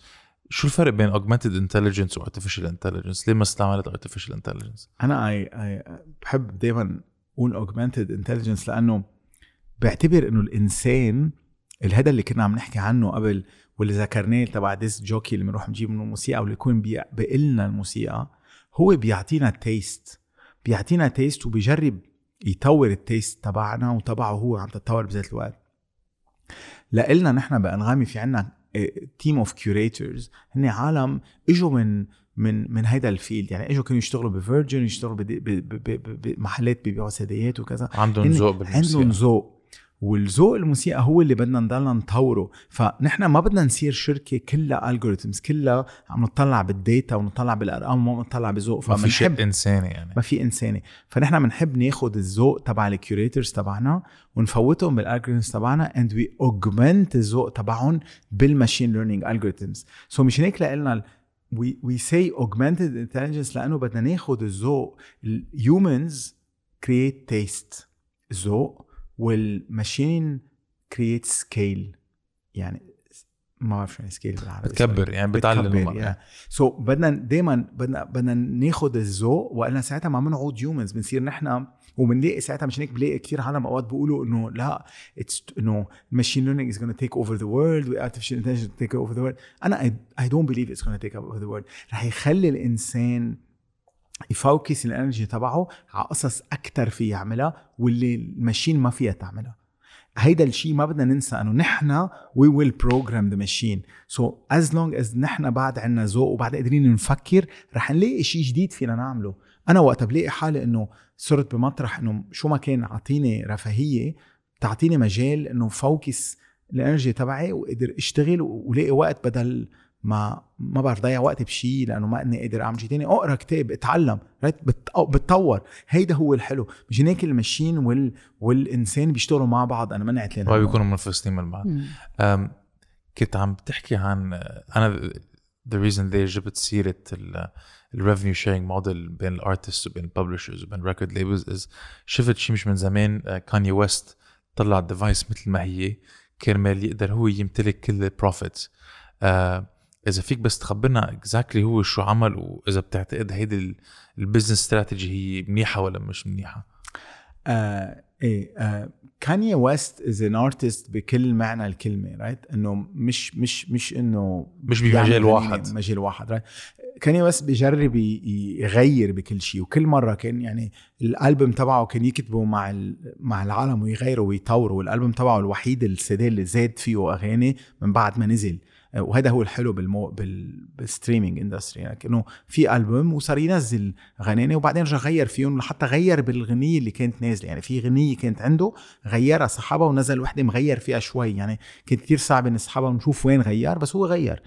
شو الفرق بين augmented intelligence و artificial intelligence؟ ليه ما استعملت artificial intelligence؟ أنا I, I بحب دائما أقول augmented intelligence لأنه بعتبر إنه الإنسان الهذا اللي كنا عم نحكي عنه قبل واللي ذكرناه تبع disc jockey اللي بنروح نجيب منه موسيقى واللي يكون بي- بيقلنا الموسيقى هو بيعطينا taste بيعطينا taste وبيجرب يطور ال taste تبعنا وتبعه هو عم تتطور بذات الوقت. لإلنا نحن بأنغامي في عنا team of curators هن عالم إجوا من من من هيدا ال field يعني إجوا كانوا يشتغلوا ب Virgin يشتغلوا بمحلات ببيعوا سيديات وكذا. عندهم ذوق عندهم ذوق. والذوق الموسيقى هو اللي بدنا نضلنا نطوره. فنحن ما بدنا نصير شركة كلها algorithms كلها عم نطلع بال data ونطلع بالأرقام وما نطلع بذوق. ما في شيء إنساني يعني. ما في إنساني. فنحن بنحب ناخد الذوق تبع ال curators تبعنا ونفوتهم بال algorithms تبعنا and we augment الذوق تبعهم بال machine learning algorithms so مش هيك لنا we we say augmented intelligence لأنه بدنا ناخد الذوق ال humans create taste ذوق وال machine create scale يعني ما بعرف شو يعني scale بالعربي. بتكبر يعني بتعلم so, بدنا دائما بدنا بدنا ناخذ الذوق وقلنا ساعتها ما بنعود humans بنصير نحن وبنلاقي ساعتها مشان هيك بلاقي كثير عالم اوقات بيقولوا إنه لا it's إنه machine learning is gonna take over the world و artificial intelligence take over the world أنا I don't believe it's gonna take over the world رح يخلي الإنسان ي focus ال energy تبعه على قصص أكثر فيه يعملها واللي ال machine ما فيها تعملها. هيدا الشيء ما بدنا ننسى إنه نحن we will program the machine so as long as نحن بعد عنا ذوق وبعد قادرين نفكر رح نلاقي شيء جديد فينا نعمله. أنا وقت بلاقي حالي إنه صرت بمطرح إنه شو ما كان أعطيني رفاهية تعطيني مجال إنه focus ال energy تبعي وقدر أشتغل ولاقي وقت بدل ما ما بعرف ضيع وقتي بشيء لأنه ما إني قادر أعمل شيء تاني. أقرأ كتاب اتعلم right بتطور. هيدا هو الحلو. مش هيك ال machine وال والإنسان بيشتغلوا مع بعض. أنا ماني اثنين ما بيكونوا منفصلين من بعض. كنت عم بتحكي عن أنا the reason ليه جبت سيرة ال revenue sharing model بين ال artist وبين ال publishers وبين record labels إذا شفت شيء مش من زمان كاني ويست طلع ال device مثل ما هي كرمال يقدر هو يمتلك كل ال profits إذا فيك بس تخبرنا exactly هو شو عمل واذا بتعتقد هيدي ال business strategy هي منيحة ولا مش منيحة؟ آه إيه آه كاني ويست is an artist بكل معنى الكلمة right إنه مش مش مش إنه مش بمجال واحد. مجال واحد right كاني ويست بيجرب يغير بكل شيء وكل مرة كان يعني الالبوم تبعه كان يكتبه مع مع العالم ويغيروا ويطوروا والالبوم تبعه الوحيد السي دي اللي زاد فيه أغاني من بعد ما نزل. وهذا هو الحلو بالمو بال بال streaming industry. يعني انه في ألبوم وصار ينزل غنانه وبعدين رجع غير فيهم لحتى غير بالغنية اللي كانت نازلة. يعني في غنية كانت عنده غيرها سحبها ونزل وحدة مغير فيها شوي. يعني كانت كثير صعب نسحبها ونشوف وين غير بس هو غير.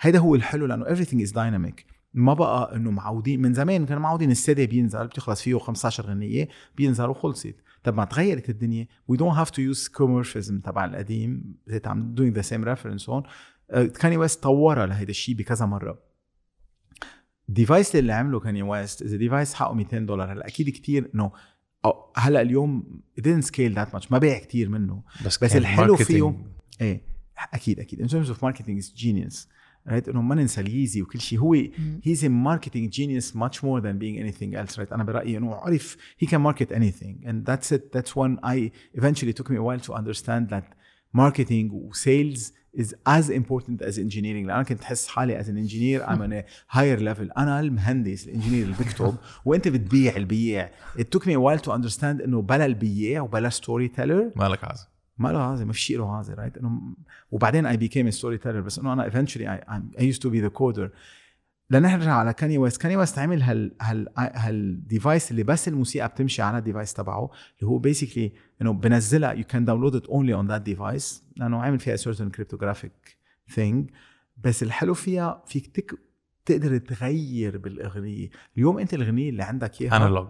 هيدا هو الحلو لأنه everything is dynamic. ما بقى إنه معودين. من زمان كانوا معودين السيدي بينزل بتخلص فيه 15 غنية بينزل وخلصت. طب ما تغيرت الدنيا. We don't have to use commercialism تبع القديم. that I'm doing the same reference on آه، كاني ويست طورها لهيدا الشيء بكذا مرة. ال device اللي عمله كاني ويست اذا device حقه 200 دولار. هلأ أكيد كثير إنه هلأ اليوم didn't scale that much ما بيع كثير منه. بس, بس الحلو فيه إيه أكيد أكيد. in terms of marketing is genius right إنه ما ننسى ال Yeezy وكل شيء هو he a marketing genius much more than being anything else right أنا برأيي إنه عرف he can market anything and that's it that's one I eventually took me while to understand that marketing و sales is as important as engineering لأن كنت تحس حالي as an engineer I'm on higher level أنا المهندس ال engineer اللي بكتب. وأنت بتبيع البيع. it took me while to understand إنه بلا البيع وبلا story teller مالك عازم. ما له عازم ما في شيء له عازم right إنه وبعدين I became story teller بس إنه أنا eventually I used to be the coder لنرجع على كاني ويست كاني ويست عمل هال هال هال device اللي بس الموسيقى بتمشي على ال device تبعه اللي هو basically انه بنزلها you can download it only on that device. لأنه عامل فيها certain cryptographic thing. بس الحلو فيها فيك تك تقدر تغير بالأغنية. اليوم أنت الأغنية اللي عندك إياها analog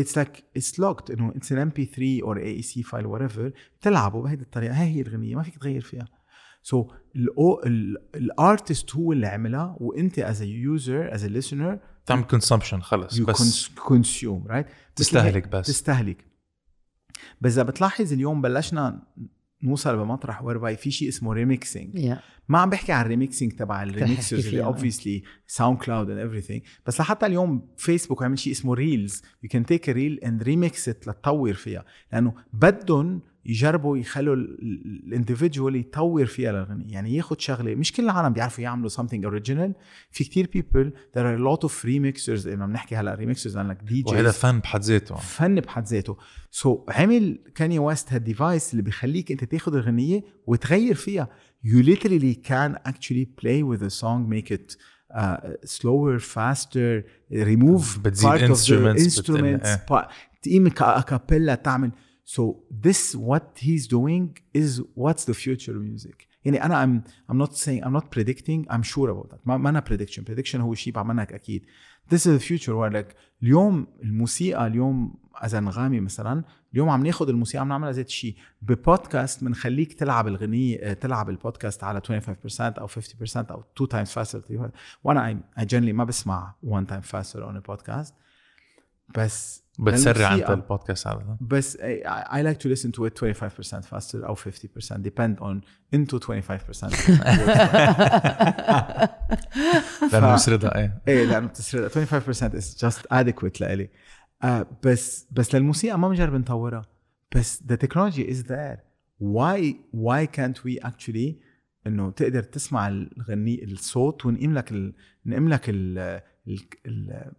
it's like it's locked. إنه it's an mp3 or AAC file whatever. بتلعبه بهيدي الطريقة. هاي هي الغنيه ما فيك تغير فيها. so, ال artist هو اللي عملها وانت as a user as a listener تعمل consumption خلص you بس cons- consume right تستهلك بس. تستهلك. بس إذا بتلاحظ اليوم بلشنا نوصل بمطرح whereby في شيء اسمه remixing يا ما عم بحكي عن ال remixing تبع ال remixers اللي. obviously SoundCloud and everything بس لحتى اليوم فيسبوك عمل شيء اسمه Reels you can take reel and remix it لتطور فيها. لأنه بدهم يجربوا يخلوا ال individual يطور فيها الأغنية. يعني ياخذ شغلة مش كل العالم بيعرفوا يعملوا something original. في كتير people there are a lot of remixers. إذا بنحكي هلأ remixers لأنه ال DJs وهذا فن بحد ذاته. فن بحد ذاته. so, عمل كاني ويست هال device اللي بيخليك أنت تاخذ الغنيه وتغير فيها. You literally can actually play with the song make it uh, slower faster remove بتزيد part of the instruments، بت- instruments. إيه. pa- تقيم a cappella تعمل so this what he's doing is what's the future music يعني أنا I'm I'm not saying I'm not predicting I'm sure about that ما ما أنا prediction prediction هو شيء بعملك أكيد this is the future where like اليوم الموسيقى اليوم از انغامي مثلا اليوم عم ناخذ الموسيقى عم نعملها ذات الشيء ببودكاست بنخليك تلعب الغنية آه، تلعب البودكاست على 25% أو 50% أو 2 times faster وأنا I, I generally ما بسمع 1 time faster on a podcast بس بتسرع أنت البودكاست هذا بس I, I like to listen to it 25% faster أو 50% depend on into 25% لأنه يسردها إيه. إيه لأنه بتسرق 25% is just adequate لإلي. آه بس بس للموسيقى ما بنجرب نطورها. بس the technology is there. Why why can't we actually إنه تقدر تسمع الغني الصوت ونقيم لك ال... نقيم لك ال... ال... ال...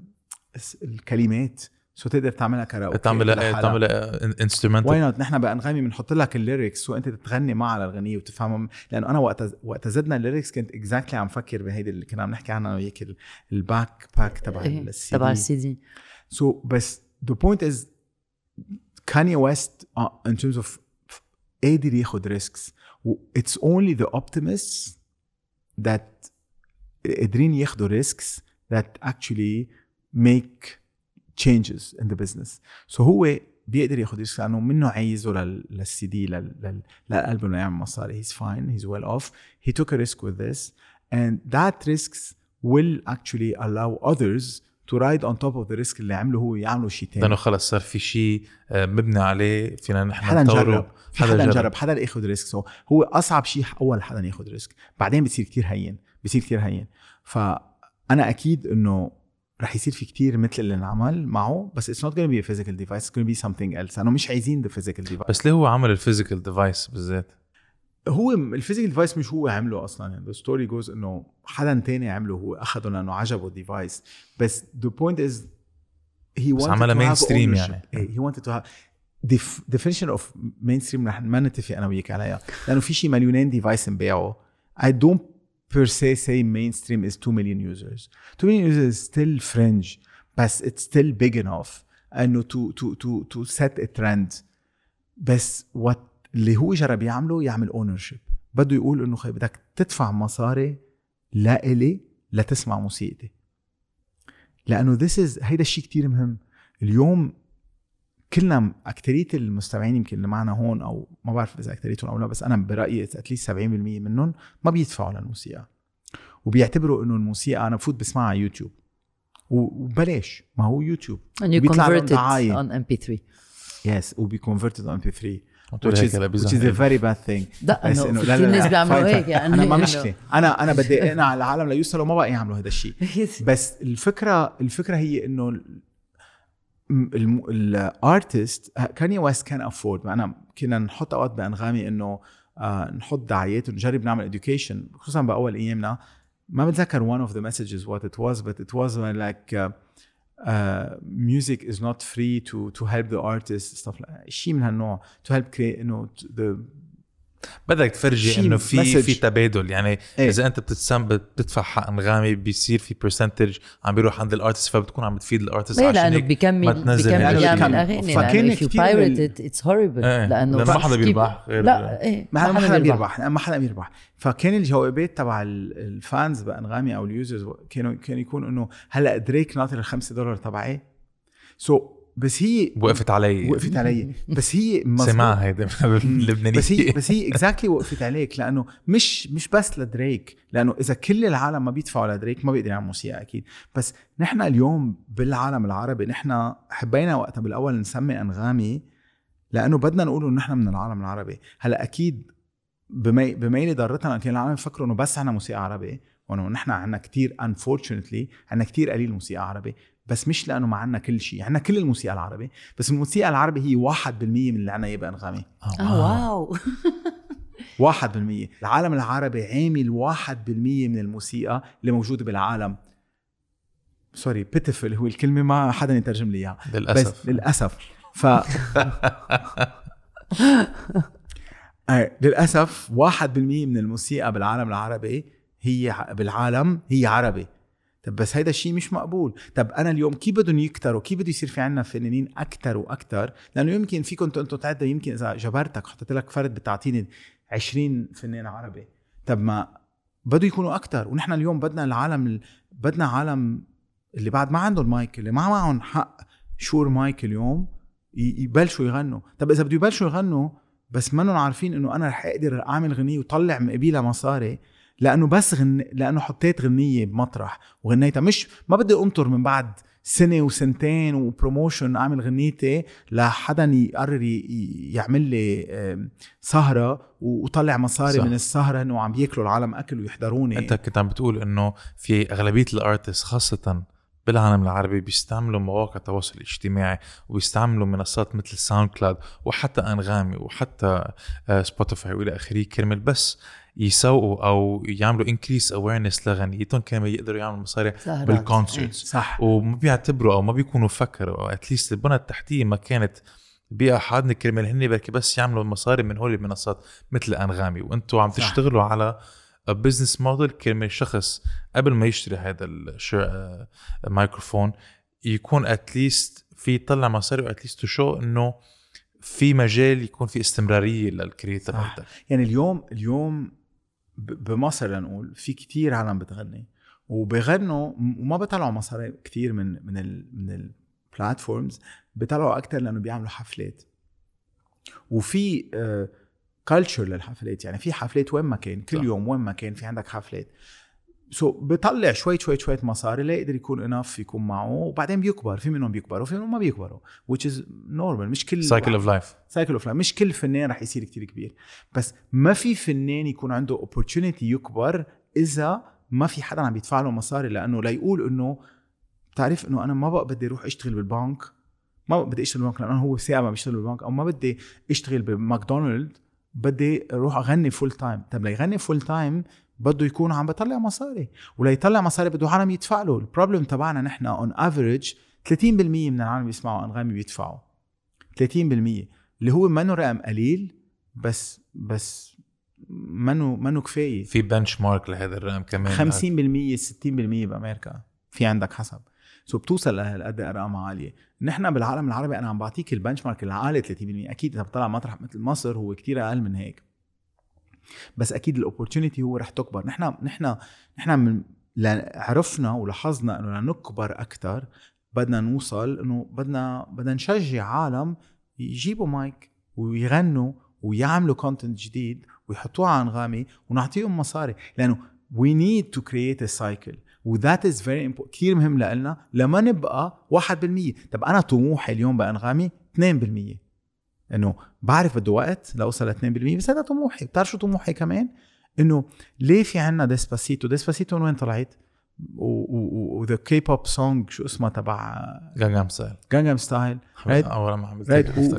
الكلمات. so تقدر تعملها كراوكي تعمل لحالها. تعمل why instrumental not نحن بانغامي بنحط لك ال lyrics وأنت تتغني معها للغنيه وتفهمها. لأنه أنا وقت وقت زدنا ال lyrics كنت exactly عم فكر بهيدي اللي كنا عم نحكي عنها أنا وياك ال- ال backpack تبع إيه، ال C تبع D ال CD so بس the point is Kanye West uh, in terms of قادر ياخد risks it's only the optimists that قادرين ياخدوا risks that actually make changes in the business. So هو بيقدر ياخد risk لأنه منه عايزه لل- للسي دي لل- لل- للالبوم إنه يعمل مصاري. Fine. He's well off. He took a risk with this. And that risks will actually allow others to ride on top of the risk اللي عمله هو يعملوا شيء تاني. لأنه خلص صار في شيء آه، مبني عليه فينا نحن حدا. نجرب. في حدا نجرب. حدا ياخذ risk so هو أصعب شيء أول حدا ياخذ risk بعدين بتصير كتير هين. بصير كتير هين. فأنا أكيد إنه رح يصير في كتير مثل اللي انعمل معه بس it's not going to be a physical device it's going to be something else. لأنه مش عايزين the physical device. بس ليه هو عمل ال physical device بالذات؟ هو ال physical device مش هو عمله أصلا. يعني the story goes إنه حدا تاني عمله هو أخده لأنه عجبه ال device بس the point is he بس عملها mainstream ownership. يعني. إيه he wanted to have def- definition of mainstream رح ما نتفق أنا وياك عليها. لأنه في شي مليونين devices انباعوا I don't per se say mainstream is 2 million users 2 million users is still fringe بس it's still big enough انه to to to to set a trend بس what اللي هو جرب يعمله يعمل ownership بده يقول انه خي بدك تدفع مصاري لا إلي لتسمع موسيقتي لأنه this is هيدا الشيء كتير مهم اليوم كلنا اكثريه المستمعين يمكن اللي معنا هون أو ما بعرف إذا اكثريتهم أو لا بس أنا برأيي at least 70% منهم ما بيدفعوا للموسيقى. وبيعتبروا إنه الموسيقى أنا بفوت بسمعها على يوتيوب. وبلاش ما هو يوتيوب. And you بيطلع لهم convert it دعاية. on MP3 yes وبي converted on MP3 قلت له which هيك is, which is a very bad thing. لا بس إنه في لا- ناس لا، بيعملوا هيك يعني. أنا ما مشكله أنا أنا بدي إقنع العالم ليوصلوا ما بقى يعملوا هذا الشيء. بس الفكرة الفكرة هي إنه ال artist آه، Kanye West can afford أنا كنا نحط أوقات بأنغامي إنه آه، نحط دعايات ونجرب نعمل education خصوصا بأول أيامنا. ما بتذكر one of the messages what it was but it was like uh, uh, music is not free to to help the artists stuff like شيء من هالنوع to help create you know the بدك تفرجي إنه في message. في تبادل يعني إيه. إذا أنت بتتسم بتدفع حق إنغامي بيصير في percentage عم بيروح عند ال artist فبتكون عم بتفيد ال artist ليه عشان لأنه هيك بيكمل ما تنزل بيكمل يعني يعمل. اغاني فكان it's horrible إيه. لأنه ما حدا بيربح غير- لا إيه ما حدا بيربح ما حدا بيربح فكان الجوابات تبع ال- ال fans بإنغامي أو ال users كانوا كان يكون إنه هلأ دريك ناطر الخمسة دولار تبعي so so بس هي وقفت علي. وقفت علي. بس هي. سمعها هيدا اللبنانية. بس هي بس هي exactly وقفت عليك لأنه مش مش بس لدريك لأنه إذا كل العالم ما بيدفعوا لدريك ما بيقدر يعمل موسيقى أكيد. بس نحن اليوم بالعالم العربي نحن حبينا وقتها بالأول نسمي أنغامي لأنه بدنا نقول إنه نحن من العالم العربي. هلأ أكيد بمي بميلي ضرتنا كان العالم يفكروا إنه بس عنا موسيقى عربي وإنه نحن عنا كتير unfortunately عنا كتير قليل موسيقى عربي. بس مش لأنه ما عنا كل شيء. عنا كل الموسيقى العربي بس الموسيقى العربي هي 1% من اللي عنا إياه بأنغامي. آه واو. واحد بالمية. العالم العربي عامل واحد بالمية من الموسيقى اللي موجودة بالعالم. سوري بيتفل هو الكلمة ما حدا يترجم لي إياها. للأسف. بس للأسف. ف آه، للأسف واحد بالمية من الموسيقى بالعالم العربي هي بالعالم هي عربي. طب بس هيدا الشيء مش مقبول. طب أنا اليوم كيف بدهم يكتروا؟ كيف بده يصير في عنا فنانين أكثر وأكثر لأنه يمكن فيكم أنتم تعدوا يمكن إذا جبرتك حطيت لك فرد بتعطيني 20 فنان عربي طب ما بده يكونوا أكثر ونحن اليوم بدنا العالم ال- بدنا عالم اللي بعد ما عندهم مايك اللي ما معهم حق Shure mic اليوم يبلشوا يغنوا. طب إذا بده يبلشوا يغنوا بس منهم عارفين إنه أنا رح أقدر أعمل غنية وطلع مقابلها مصاري لأنه بس غن... لأنه حطيت غنية بمطرح وغنيتها. مش ما بدي أنطر من بعد سنة وسنتين و promotion أعمل غنيتي لحدا يقرر يعمل لي و- وطلع مصاري صح. من السهرة إنه عم بياكلوا العالم أكل ويحضروني. أنت كنت عم بتقول إنه في أغلبية ال artists خاصة بالعالم العربي بيستعملوا مواقع التواصل الاجتماعي وبيستعملوا منصات مثل ساوند كلاود وحتى أنغامي وحتى آه، سبوتيفاي وإلى آخره كرمال. بس يسوقوا أو يعملوا increase awareness لغنيتهم كرمال يقدروا يعملوا مصاري سهرات. بال concerts صح. وما بيعتبروا أو ما بيكونوا فكروا أو at least البنى التحتية ما كانت بأحدنا كرمال هن بركي بس يعملوا مصاري من هول المنصات مثل أنغامي. وأنتم عم صح. تشتغلوا على business model كرمال شخص قبل ما يشتري هذا الميكروفون يكون at least في يطلع مصاري و at least شو إنه في مجال يكون في استمرارية لل creator يعني اليوم اليوم بمصر لنقول في كتير عالم بتغني وبغنوا وما بيطلعوا مصاري كتير من من ال من ال platforms بيطلعوا أكتر لأنه بيعملوا حفلات وفي culture للحفلات يعني في حفلات وين ما كان كل صح. يوم وين ما كان في عندك حفلات so so, بيطلع شوي شوي شوي مصاري ليقدر يكون enough يكون معه. وبعدين بيكبر في منهم بيكبروا وفي منهم ما بيكبروا which is normal. مش كل cycle of life cycle of مش كل فنان رح يصير كتير كبير. بس ما في فنان يكون عنده opportunity يكبر إذا ما في حدا عم يدفع له مصاري لأنه ليقول إنه بتعرف إنه أنا ما بقى بدي أروح أشتغل بالبنك. ما بقى بدي أشتغل بالبنك لأنه هو ساعة ما بيشتغل بالبنك. أو ما بدي أشتغل بماكدونالد بدي أروح أغني full time طب ليغني full time بده يكون عم بطلع مصاري. وليطلع مصاري بده عالم يدفع له. ال problem تبعنا نحن on average 30% من العالم بيسمعوا أنغامي بيدفعوا. 30% اللي هو منه رقم قليل بس بس منه منه كفاية. في benchmark لهذا الرقم كمان. 50% 60% بأمريكا. في عندك حسب. so بتوصل لهالقد ارقام عالية. نحن بالعالم العربي أنا عم بعطيك ال benchmark العالي 30% أكيد إذا بتطلع مطرح مثل مصر هو كتير أقل من هيك. بس أكيد ال opportunity هو رح تكبر. نحن نحن نحن عرفنا ولاحظنا إنه لنكبر أكثر بدنا نوصل إنه بدنا بدنا نشجع عالم يجيبوا مايك ويغنوا ويعملوا content جديد ويحطوه على أنغامي ونعطيهم مصاري. لأنه we need to create a cycle. و that is very كثير مهم لنا لما نبقى 1% طب أنا طموحي اليوم بأنغامي 2% إنه بعرف بده وقت لاوصل ل 2% بس هذا طموحي. بتعرف شو طموحي كمان؟ إنه ليه في عنا ديسباسيتو ديسباسيتو من وين طلعت؟ و the K-pop song شو اسمها تبع جانجام ستايل جانجام ستايل أول ما عم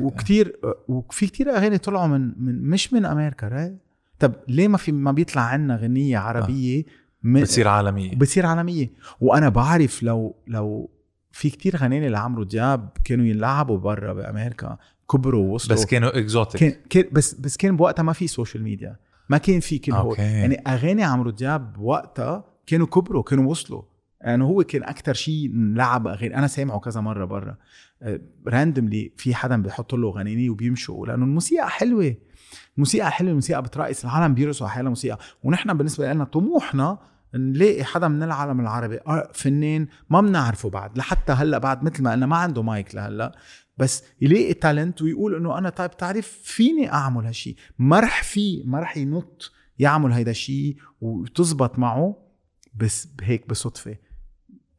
وكثير وفي كثير أغاني طلعوا من, من مش من أمريكا right طب ليه ما في ما بيطلع عنا غنية عربية آه. بتصير عالمية. بتصير عالمية. وأنا بعرف لو لو في كتير غناني لعمرو دياب كانوا يلعبوا برا بأمريكا. كبروا ووصلوا. بس كانوا exotic كان, كان بس بس كان بوقتها ما في social media ما كان في كل هو يعني أغاني عمرو دياب وقتها كانوا كبروا كانوا وصلوا. يعني هو كان أكثر شيء لعب أغاني. أنا سامعه كذا مرة برا. randomly آه، في حدا بيحط له غنيني وبيمشوا. لأنه الموسيقى حلوة. الموسيقى حلوة الموسيقى بترقص. العالم بيرقصوا على حالها موسيقى. ونحن بالنسبة لنا طموحنا نلاقي حدا من العالم العربي. آه، فنان ما بنعرفه بعد. لحتى هلأ بعد مثل ما قلنا ما عنده مايك لهلأ. بس يلاقي talent ويقول إنه أنا طيب تعرف فيني أعمل هالشيء ما رح في ما رح ينط يعمل هيدا الشيء وتزبط معه بس هيك بصدفة.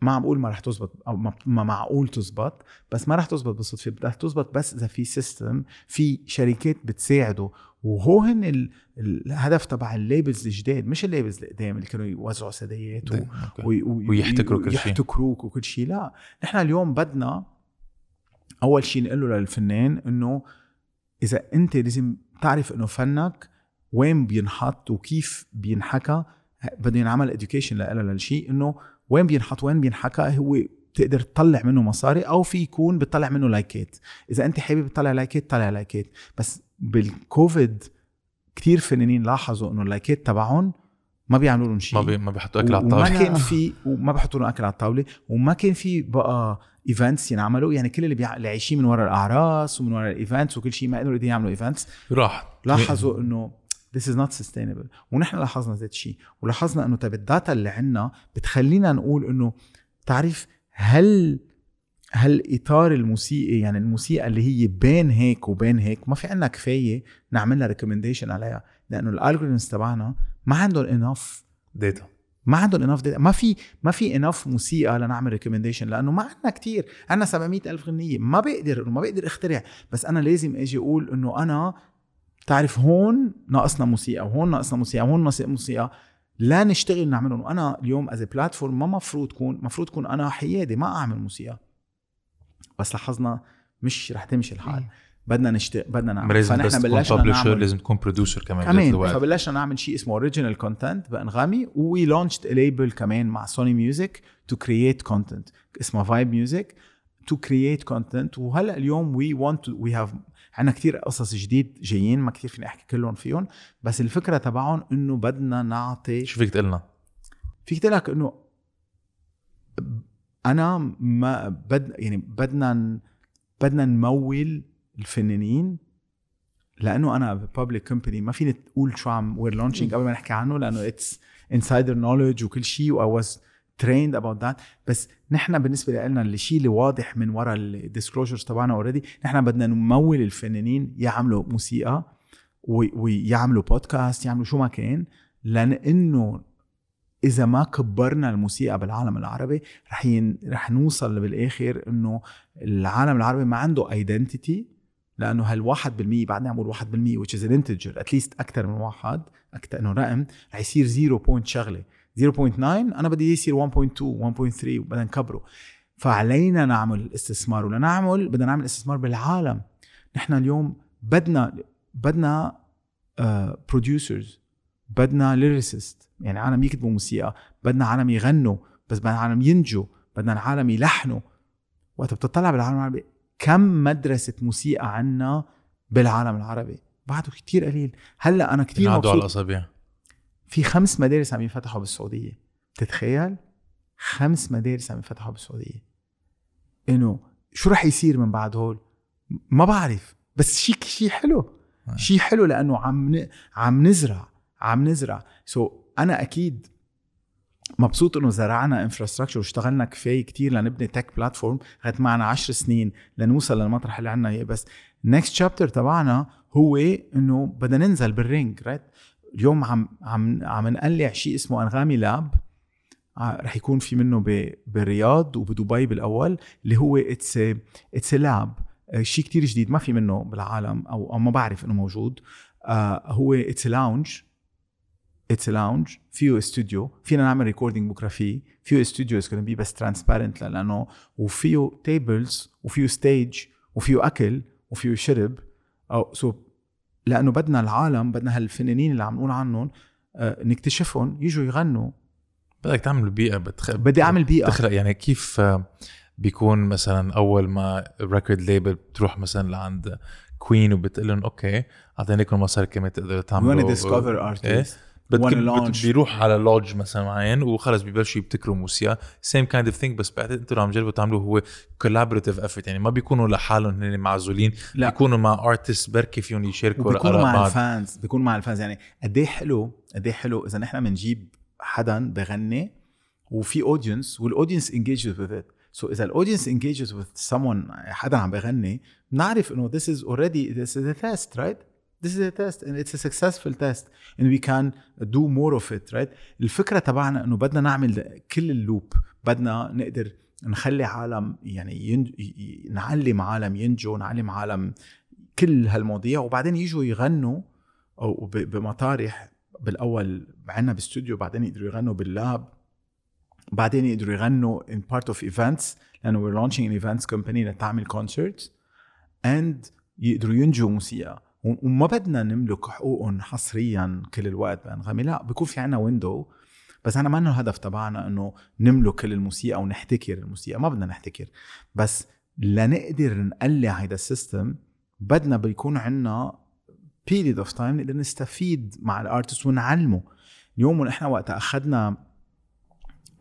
ما عم بقول ما رح تزبط أو ما معقول تزبط بس ما رح تزبط بالصدفه بدها تزبط بس إذا في system في شركات بتساعده. وهو هن الهدف تبع ال labels الجداد مش ال labels القدام اللي كانوا يوزعوا CDيات و... و... ويحتكروا كل شيء. يحتكروك وكل شيء لا. نحن اليوم بدنا أول شيء نقول له للفنان إنه إذا أنت لازم تعرف إنه فنك وين بينحط وكيف بينحكى بده ينعمل education للشيء إنه وين بينحط وين بينحكى هو بتقدر تطلع منه مصاري أو في يكون بتطلع منه likeات. إذا أنت حابب تطلع likeات طلع likeات. بس بالكوفيد كثير فنانين لاحظوا إنه ال likeات تبعهم ما بيعملوا لهم شيء ما بي ما بيحطوا أكل على الطاوله وما كان في وما بيحطوا لهم أكل على الطاولة وما كان في بقى events ينعملوا يعني كل اللي, بيع... اللي عايشين من وراء الأعراس ومن وراء ال events وكل شيء ما قدروا يعملوا events راح. لاحظوا إنه this is not sustainable. ونحن لاحظنا ذات الشيء ولاحظنا إنه طيب ال data اللي عندنا بتخلينا نقول إنه تعرف هل هل إطار الموسيقي يعني الموسيقى اللي هي بين هيك وبين هيك ما في عندنا كفاية نعمل لها recommendation عليها لأنه ال algorithms تبعنا ما عندهم enough data ما عندهم enough ما في ما في enough موسيقى لنعمل recommendation لأنه ما عندنا كتير. عندنا 700 ألف غنية. ما بقدر ما بقدر اخترع بس أنا لازم أجي أقول إنه أنا تعرف هون ناقصنا موسيقى وهون ناقصنا موسيقى وهون ناقصنا موسيقى. لا نشتغل نعملهم. وأنا اليوم as platform ما مفروض كون مفروض كون أنا حيادي ما أعمل موسيقى. بس لاحظنا مش رح تمشي الحال. بدنا نشتغل بدنا نعمل. فنحن بلشنا نعمل لازم تكون producer كمان كمان. فبلشنا نعمل شيء اسمه original content بأنغامي we launched label كمان مع Sony Music to create content اسمه Vibe Music to create content وهلأ اليوم we went we have عندنا كثير قصص جديد جايين ما كثير فيني أحكي كلهم فيهم بس الفكرة تبعهم إنه بدنا نعطي شو فيك تقلنا؟ فيك تقول لك إنه أنا ما بد يعني بدنا بدنا نمول الفنانين لأنه أنا public company ما فيني تقول شو عم we're launching قبل ما نحكي عنه لأنه it's insider knowledge وكل شيء و I was trained about that بس نحن بالنسبة لنا الشيء اللي واضح من وراء ال disclosures تبعنا already نحن بدنا نمول الفنانين يعملوا موسيقى ويعملوا بودكاست يعملوا شو ما كان لأنه إذا ما كبرنا الموسيقى بالعالم العربي رح ين... رح نوصل بالآخر إنه العالم العربي ما عنده identity لأنه هال 1% بعد نعمل 1% which is an integer at least أكثر من واحد أكثر إنه رقم رح يصير 0 point شغلة. 0.9 أنا بدي يصير 1.2 1.3 وبدنا نكبره. فعلينا نعمل استثمار ولنعمل بدنا نعمل استثمار بالعالم. نحن اليوم بدنا بدنا producers uh, بدنا lyricist يعني عالم يكتبوا موسيقى بدنا عالم يغنوا بس بدنا عالم ينجوا بدنا عالم يلحنوا. وقت بتطلع بالعالم العربي كم مدرسة موسيقى عنا بالعالم العربي؟ بعده كتير قليل. هلأ أنا كتير ينعدوا على مبسوط. الأصابع. في خمس مدارس عم ينفتحوا بالسعودية. بتتخيل خمس مدارس عم ينفتحوا بالسعودية. إنه شو رح يصير من بعد هول؟ ما بعرف. بس شيء شيء حلو. آه. شيء حلو لأنه عم. عم نزرع. عم نزرع. so so أنا أكيد مبسوط إنه زرعنا infrastructure واشتغلنا كفاية كتير لنبني tech platform اخذت معنا عشر سنين لنوصل للمطرح اللي عنا إياه. بس next chapter تبعنا هو إنه بدنا ننزل بال range right اليوم عم عم عم نقلع شيء اسمه أنغامي Lab ع- رح يكون في منه بالرياض وبدبي بالأول اللي هو it's it's lab شيء كتير جديد ما في منه بالعالم أو أو ما بعرف إنه موجود. آه هو it's lounge it's lounge فيه استوديو فينا نعمل recording بكره فيه فيه استوديو از بي بس transparent لأنه وفيه tables وفيه stage وفيه اكل وفيه شرب أو so لأنه بدنا العالم بدنا هالفنانين اللي عم نقول عنهم آه، نكتشفهم يجوا يغنوا. بدك تعمل بيئة بتخ... بدي أعمل بيئة. تخلق يعني كيف آه، بيكون مثلا أول ما record label بتروح مثلا لعند كوين وبتقول لهم okay اعطيناكم مصاري كمان تقدروا تعملوا wanna discover إيه؟ Artists بت... wanna بت... launch. بيروح على لودج مثلا معين وخلص ببلشوا يبتكروا موسيقى same kind of thing بس بعتقد أنتوا اللي عم تجربوا تعملوا هو collaborative effort يعني ما بيكونوا لحالهم هن معزولين لا. بيكونوا مع artists بركي فيهم يشاركوا وبيكونوا الآراء مع بعض. ال fans بيكونوا مع ال fans يعني قد إيه حلو قد إيه حلو إذا نحن بنجيب حدا بغني وفي audience وال audience engages with it so so إذا ال audience engages with someone حدا عم بغني بنعرف إنه this is already this is a test right this is a test and it's a successful test and we can do more of it right? الفكرة تبعنا إنه بدنا نعمل كل ال loop بدنا نقدر نخلي عالم يعني ين... ي- ي- نعلم عالم ينجوا نعلم عالم كل هالمواضيع وبعدين يجوا يغنوا أو ب- بمطارح بالأول عنا باستوديو بعدين يقدروا يغنوا بال lab بعدين يقدروا يغنوا in part of events لأنه we're launching an events company لتعمل concerts and يقدروا ينجوا موسيقى. وما بدنا نملك حقوقهم حصريا كل الوقت بأنغامي. لا بيكون في عنا window بس أنا ما إنه الهدف تبعنا إنه نملك كل الموسيقى ونحتكر الموسيقى. ما بدنا نحتكر. بس لنقدر نقلع هيدا ال system بدنا بيكون عنا period of time نقدر نستفيد مع ال artist ونعلمه. اليوم ونحن وقت أخذنا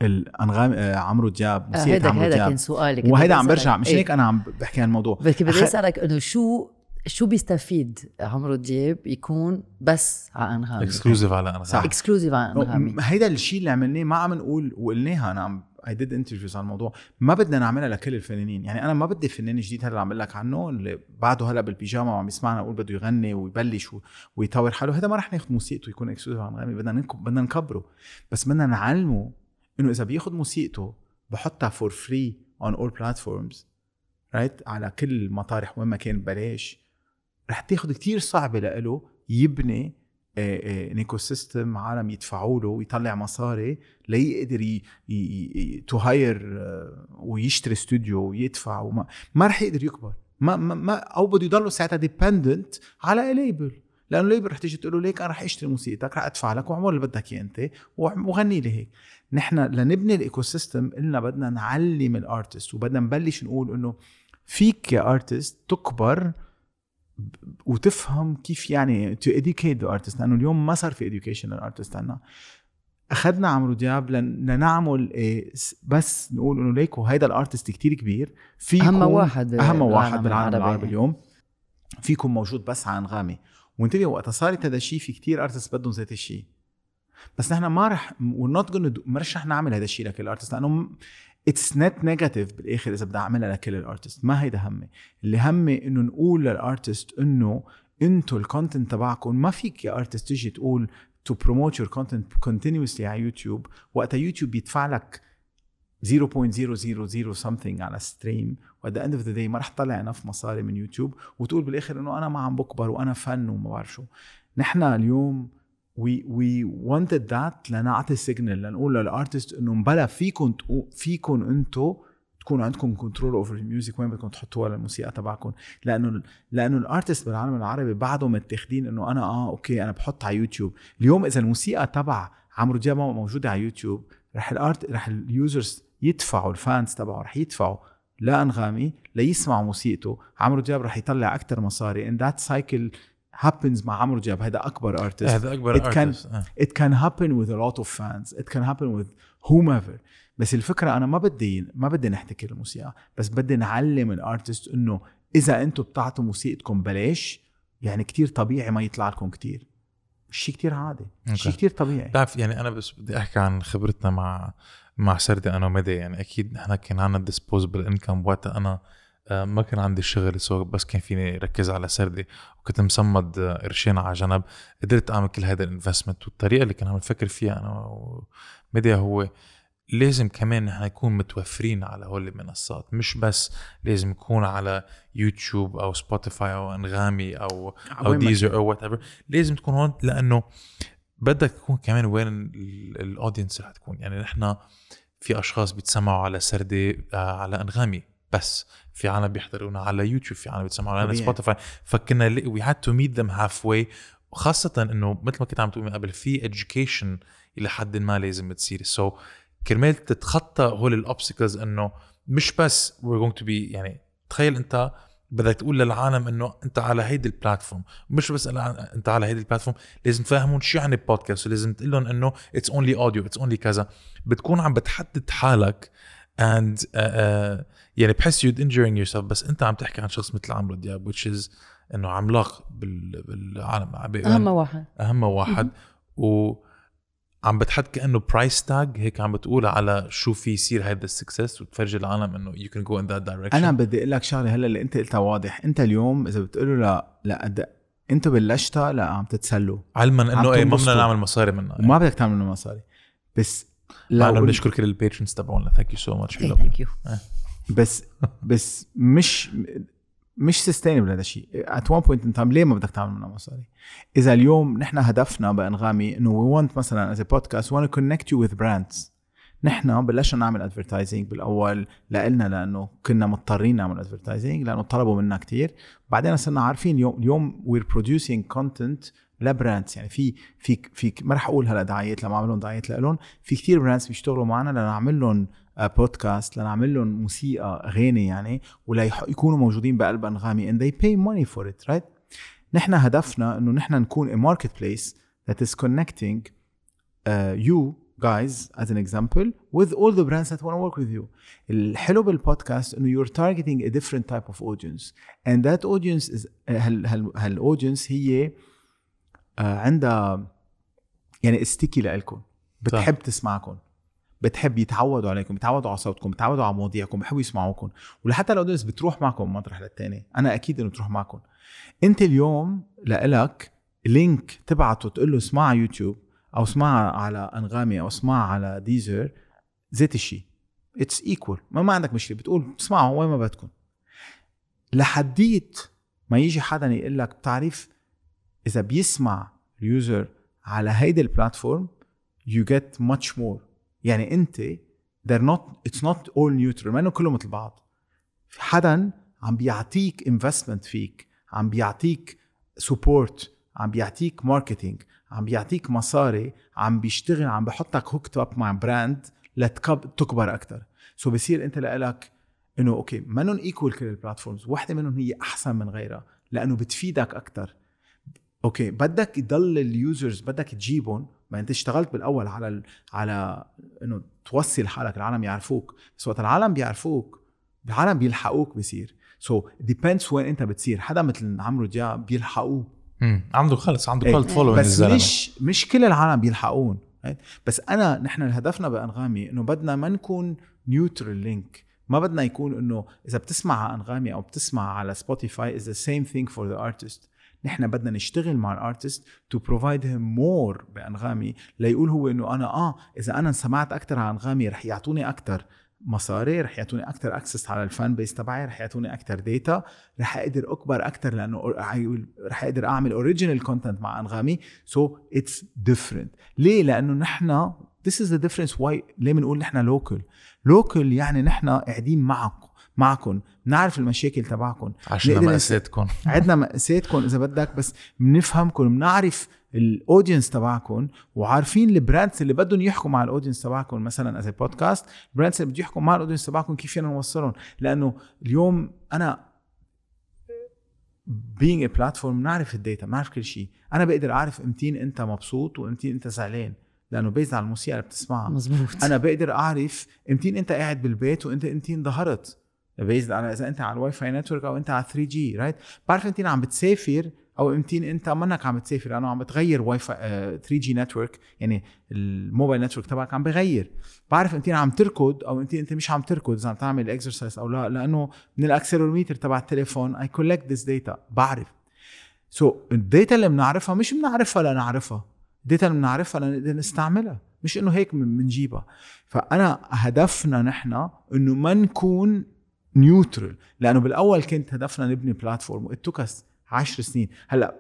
الانغام آه، عمرو دياب آه، موسيقى هيدا عمرو هيدا كان دياب كنت وهيدا عم برجع مش إيه. هيك أنا عم بحكي عن الموضوع. بس بدي أسألك إنه شو شو بيستفيد عمرو دياب يكون بس على أنغامي؟ exclusive على أنغامي. صح. exclusive على أنغامي. هيدا الشيء اللي عملناه ما عم نقول وقلناها أنا عم I did interviews على الموضوع. ما بدنا نعملها لكل الفنانين. يعني أنا ما بدي فنان جديد هلأ عم لك عنه اللي بعده هلأ بالبيجاما وعم يسمعنا يقول بده يغني ويبلش ويطور حاله. هذا ما رح ناخذ موسيقته يكون exclusive على أنغامي. بدنا نك- بدنا نكبره. بس بدنا نعلمه إنه إذا بياخذ موسيقته بحطها for free on all platforms right على كل المطارح وين ما كان ببلاش. رح تاخذ كتير صعبة لإله يبني ecosystem عالم يدفعوا له ويطلع مصاري ليقدر to hire ويشتري استوديو ويدفع وما ما رح يقدر يكبر. ما, ما, ما أو بده يضلوا ساعتها dependent على label لأنه label رح تيجي تقول له ليك أنا رح أشتري موسيقتك رح أدفع لك وأعمل اللي بدك إياه أنت وغني لي هيك. نحن لنبني ال ecosystem قلنا بدنا نعلم ال artist وبدنا نبلش نقول إنه فيك يا artist تكبر وتفهم كيف يعني to educate the artist لأنه اليوم ما صار في education لل artist عنا. أخذنا عمرو دياب لن- لنعمل إيه بس نقول إنه ليكو هيدا ال artist كتير كبير. فيكم أهم واحد أهم واحد بالعالم العربي. العربي اليوم. فيكم موجود بس على انغامي وانتبه وقتها صارت هذا الشيء في كتير artists بدهم ذات الشيء. بس نحن ما رح do ما رح نعمل هذا الشيء لكل ال artists لأنه it's net negative بالآخر إذا بدي أعملها لكل ال artists ما هيدا همي. اللي همي إنه نقول لل artists إنه انتو ال content تبعكم ما فيك يا artist تيجي تقول to promote your content continuously على يوتيوب. وقتها يوتيوب بيدفع لك 0.000 something على stream و at the end of the day ما رح تطلع enough مصاري من يوتيوب. وتقول بالآخر إنه أنا ما عم بكبر وأنا فن وما بعرف شو. نحن اليوم we we wanted that لنعطي signal لنقول لل artists إنه مبلا فيكم فيكم أنتم تكون عندكم control over ال music وين بدكم تحطوها للموسيقى تبعكم لأنه لأنه ال artists بالعالم العربي بعدهم متاخدين إنه أنا آه okay أنا بحط على يوتيوب. اليوم إذا الموسيقى تبع عمرو دياب موجودة على يوتيوب رح ال art رح ال users يدفعوا ال fans تبعه رح يدفعوا لأنغامي ليسمعوا موسيقته. عمرو دياب رح يطلع أكثر مصاري. and that cycle happens مع عمرو دياب. هذا أكبر artist هذا أكبر It can-. آه. it can happen with a lot of fans. It can happen with whomever. بس الفكرة أنا ما بدي ما بدي نحتكر الموسيقى بس بدي نعلم ال artists إنه إذا أنتم بتعطوا موسيقتكم بلاش يعني كتير طبيعي ما يطلع لكم كتير. شيء كتير عادي. شيء. كتير طبيعي. بتعرف يعني أنا بس بدي أحكي عن خبرتنا مع مع سردي أنا ومدى يعني أكيد نحن كان عندنا disposable income وقتها. أنا ما كان عندي شغل so بس كان فيني ركز على سردي وكنت مصمد قرشين على جنب. قدرت أعمل كل هذا ال investment والطريقة اللي كان عم نفكر فيها أنا ومدى هو لازم كمان نحن نكون متوفرين على هول المنصات. مش بس لازم نكون على يوتيوب أو سبوتيفاي أو أنغامي أو أو ديزر أو whatever لازم تكون هون لأنه بدك تكون كمان وين ال audience رح تكون. يعني نحن في أشخاص بيتسمعوا على سردي آه، على أنغامي. بس في عالم بيحضرونا على يوتيوب في عالم بيتسمعوا على. سبوتيفاي فكنا we had to meet them halfway وخاصة إنه مثل ما كنت عم تقول من قبل في education إلى حد ما لازم تصير so so, كرمال تتخطى هول ال obstacles إنه مش بس we're going to be يعني تخيل أنت بدك تقول للعالم إنه أنت على هيدي ال platform مش بس أنت على هيدي ال platform لازم تفهمهم شو يعني بودكاست ولازم تقول لهم إنه it's only audio it's only كذا. بتكون عم بتحدد حالك and uh, uh, يعني بحس you're injuring yourself بس أنت عم تحكي عن شخص مثل عمرو دياب which is إنه عملاق بال, بالعالم أهم واحد. أهم واحد. و عم بتحط كأنه price tag هيك عم بتقول على شو في يصير هذا ال success وتفرجي العالم إنه you can go in that direction. أنا بدي أقول لك شغلة هلأ اللي أنت قلتها واضح. أنت اليوم إذا بتقول له لا لا قد أنتوا بلشتها لأ عم تتسلوا. علما إنه إيه ما بدنا. نعمل مصاري منها. وما بدك تعمل مصاري. بس لو بنشكر كل ال patrons تبعونا. ثانك يو سو ماتش ثانك يو بس بس مش مش sustainable هذا الشيء. at one point in time ليه ما بدك تعمل منها مصاري؟ إذا اليوم نحن هدفنا بإنغامي إنه we want مثلا as podcast wanna connect you with brands نحن بلشنا نعمل advertising بالأول لنا لأنه كنا مضطرين نعمل advertising لأنه طلبوا منا كتير. بعدين صرنا عارفين اليوم اليوم we're producing content ل brands يعني في في في ما رح أقول هلا دعايات لما اعمل لهم دعايات لهم في كتير brands بيشتغلوا معنا لنعمل لهم بودكاست لنعمل لهم موسيقى اغاني يعني وليكونوا موجودين بقلب انغامي and they pay money for it right نحن هدفنا انه نحن نكون a marketplace that is connecting uh, you guys as an example with all the brands that want to work with you الحلو بالبودكاست انه you're targeting a different type of audience and that audience is هال هال هالاودينس هي uh, عندها يعني استيكي لإلكم بتحب تسمعكم بتحب يتعودوا عليكم يتعودوا على صوتكم يتعودوا على مواضيعكم بحبوا يسمعوكم. ولحتى ال audience بتروح معكم مطرح للتاني أنا أكيد إنه بتروح معكم. أنت اليوم لإلك link تبعته تقول له اسمعها يوتيوب أو اسمعها على أنغامي أو اسمعها على ديزر ذات الشيء it's equal ما, ما عندك مشكلة. بتقول اسمعوا وين ما بدكم. لحديت ما يجي حدا يقول لك بتعرف إذا بيسمع ال user على هيدي ال platform you get much more. يعني انت they're not it's not all neutral. ما إنه كله مثل بعض. في حدا عم بيعطيك investment فيك عم بيعطيك support عم بيعطيك marketing عم بيعطيك مصاري عم بيشتغل عم بحطك hooked up مع brand لتكبر أكثر so بصير أنت لك إنه okay منهم equal كل ال platforms وحدة منهم هي أحسن من غيرها لأنه بتفيدك أكثر okay بدك يضل ال users بدك تجيبهم ما انت اشتغلت بالأول على ال... على إنه توصل حالك العالم يعرفوك. بس وقت العالم بيعرفوك العالم بيلحقوك بصير so so, depends وين انت بتصير. حدا مثل عمرو دياب بيلحقوه. مم. عنده خلص عنده إيه. cult following بس مش مش كل العالم بيلحقون? بس أنا نحن هدفنا بأنغامي إنه بدنا ما نكون neutral link ما بدنا يكون إنه إذا بتسمع على أنغامي أو بتسمع على سبوتيفاي is the same thing for the artist نحن بدنا نشتغل مع ال artist to provide him more بأنغامي. ليقول هو إنه أنا آه إذا أنا سمعت أكثر على أنغامي رح يعطوني أكثر مصاري رح يعطوني أكثر access على ال fan base تبعي رح يعطوني أكثر data رح أقدر أكبر أكثر لأنه رح أقدر أعمل original content مع أنغامي. so it's different ليه؟ لأنه نحن this is the difference why ليه بنقول نحن local local يعني نحن قاعدين معكم. معكم بنعرف المشاكل تبعكم. عشنا نقدر مأساتكم عندنا مأساتكم إذا بدك بس بنفهمكم بنعرف ال audience تبعكم وعارفين ال brands اللي بدهم يحكوا مع ال audience تبعكم. مثلا as podcast ال brands اللي بده يحكوا مع ال audience تبعكم كيف فينا نوصلهم. لأنه اليوم أنا being a platform بنعرف ال data بنعرف كل شيء. أنا بقدر أعرف أمتين أنت مبسوط وأمتين أنت زعلان. لأنه based على الموسيقى اللي بتسمعها. مزبوط أنا بقدر أعرف أمتين أنت قاعد بالبيت وأنت أمتين ظهرت. based على إذا أنت على ال Wi-Fi network أو أنت على 3G right بعرف امتين عم بتسافر أو امتين أنت منك عم بتسافر لأنه عم بتغير Wi-Fi 3G network يعني ال mobile network تبعك عم بغير. بعرف امتين عم تركض أو امتين أنت مش عم تركض إذا عم تعمل exercise أو لا لأنه من ال accelerometer تبع التليفون I collect this data بعرف. سو so, ال data اللي بنعرفها مش بنعرفها لنعرفها ال data اللي بنعرفها لنقدر نستعملها مش إنه هيك بنجيبها فأنا هدفنا نحن إنه ما نكون neutral لأنه بالأول كنت هدفنا نبني platform وات took 10 سنين. هلأ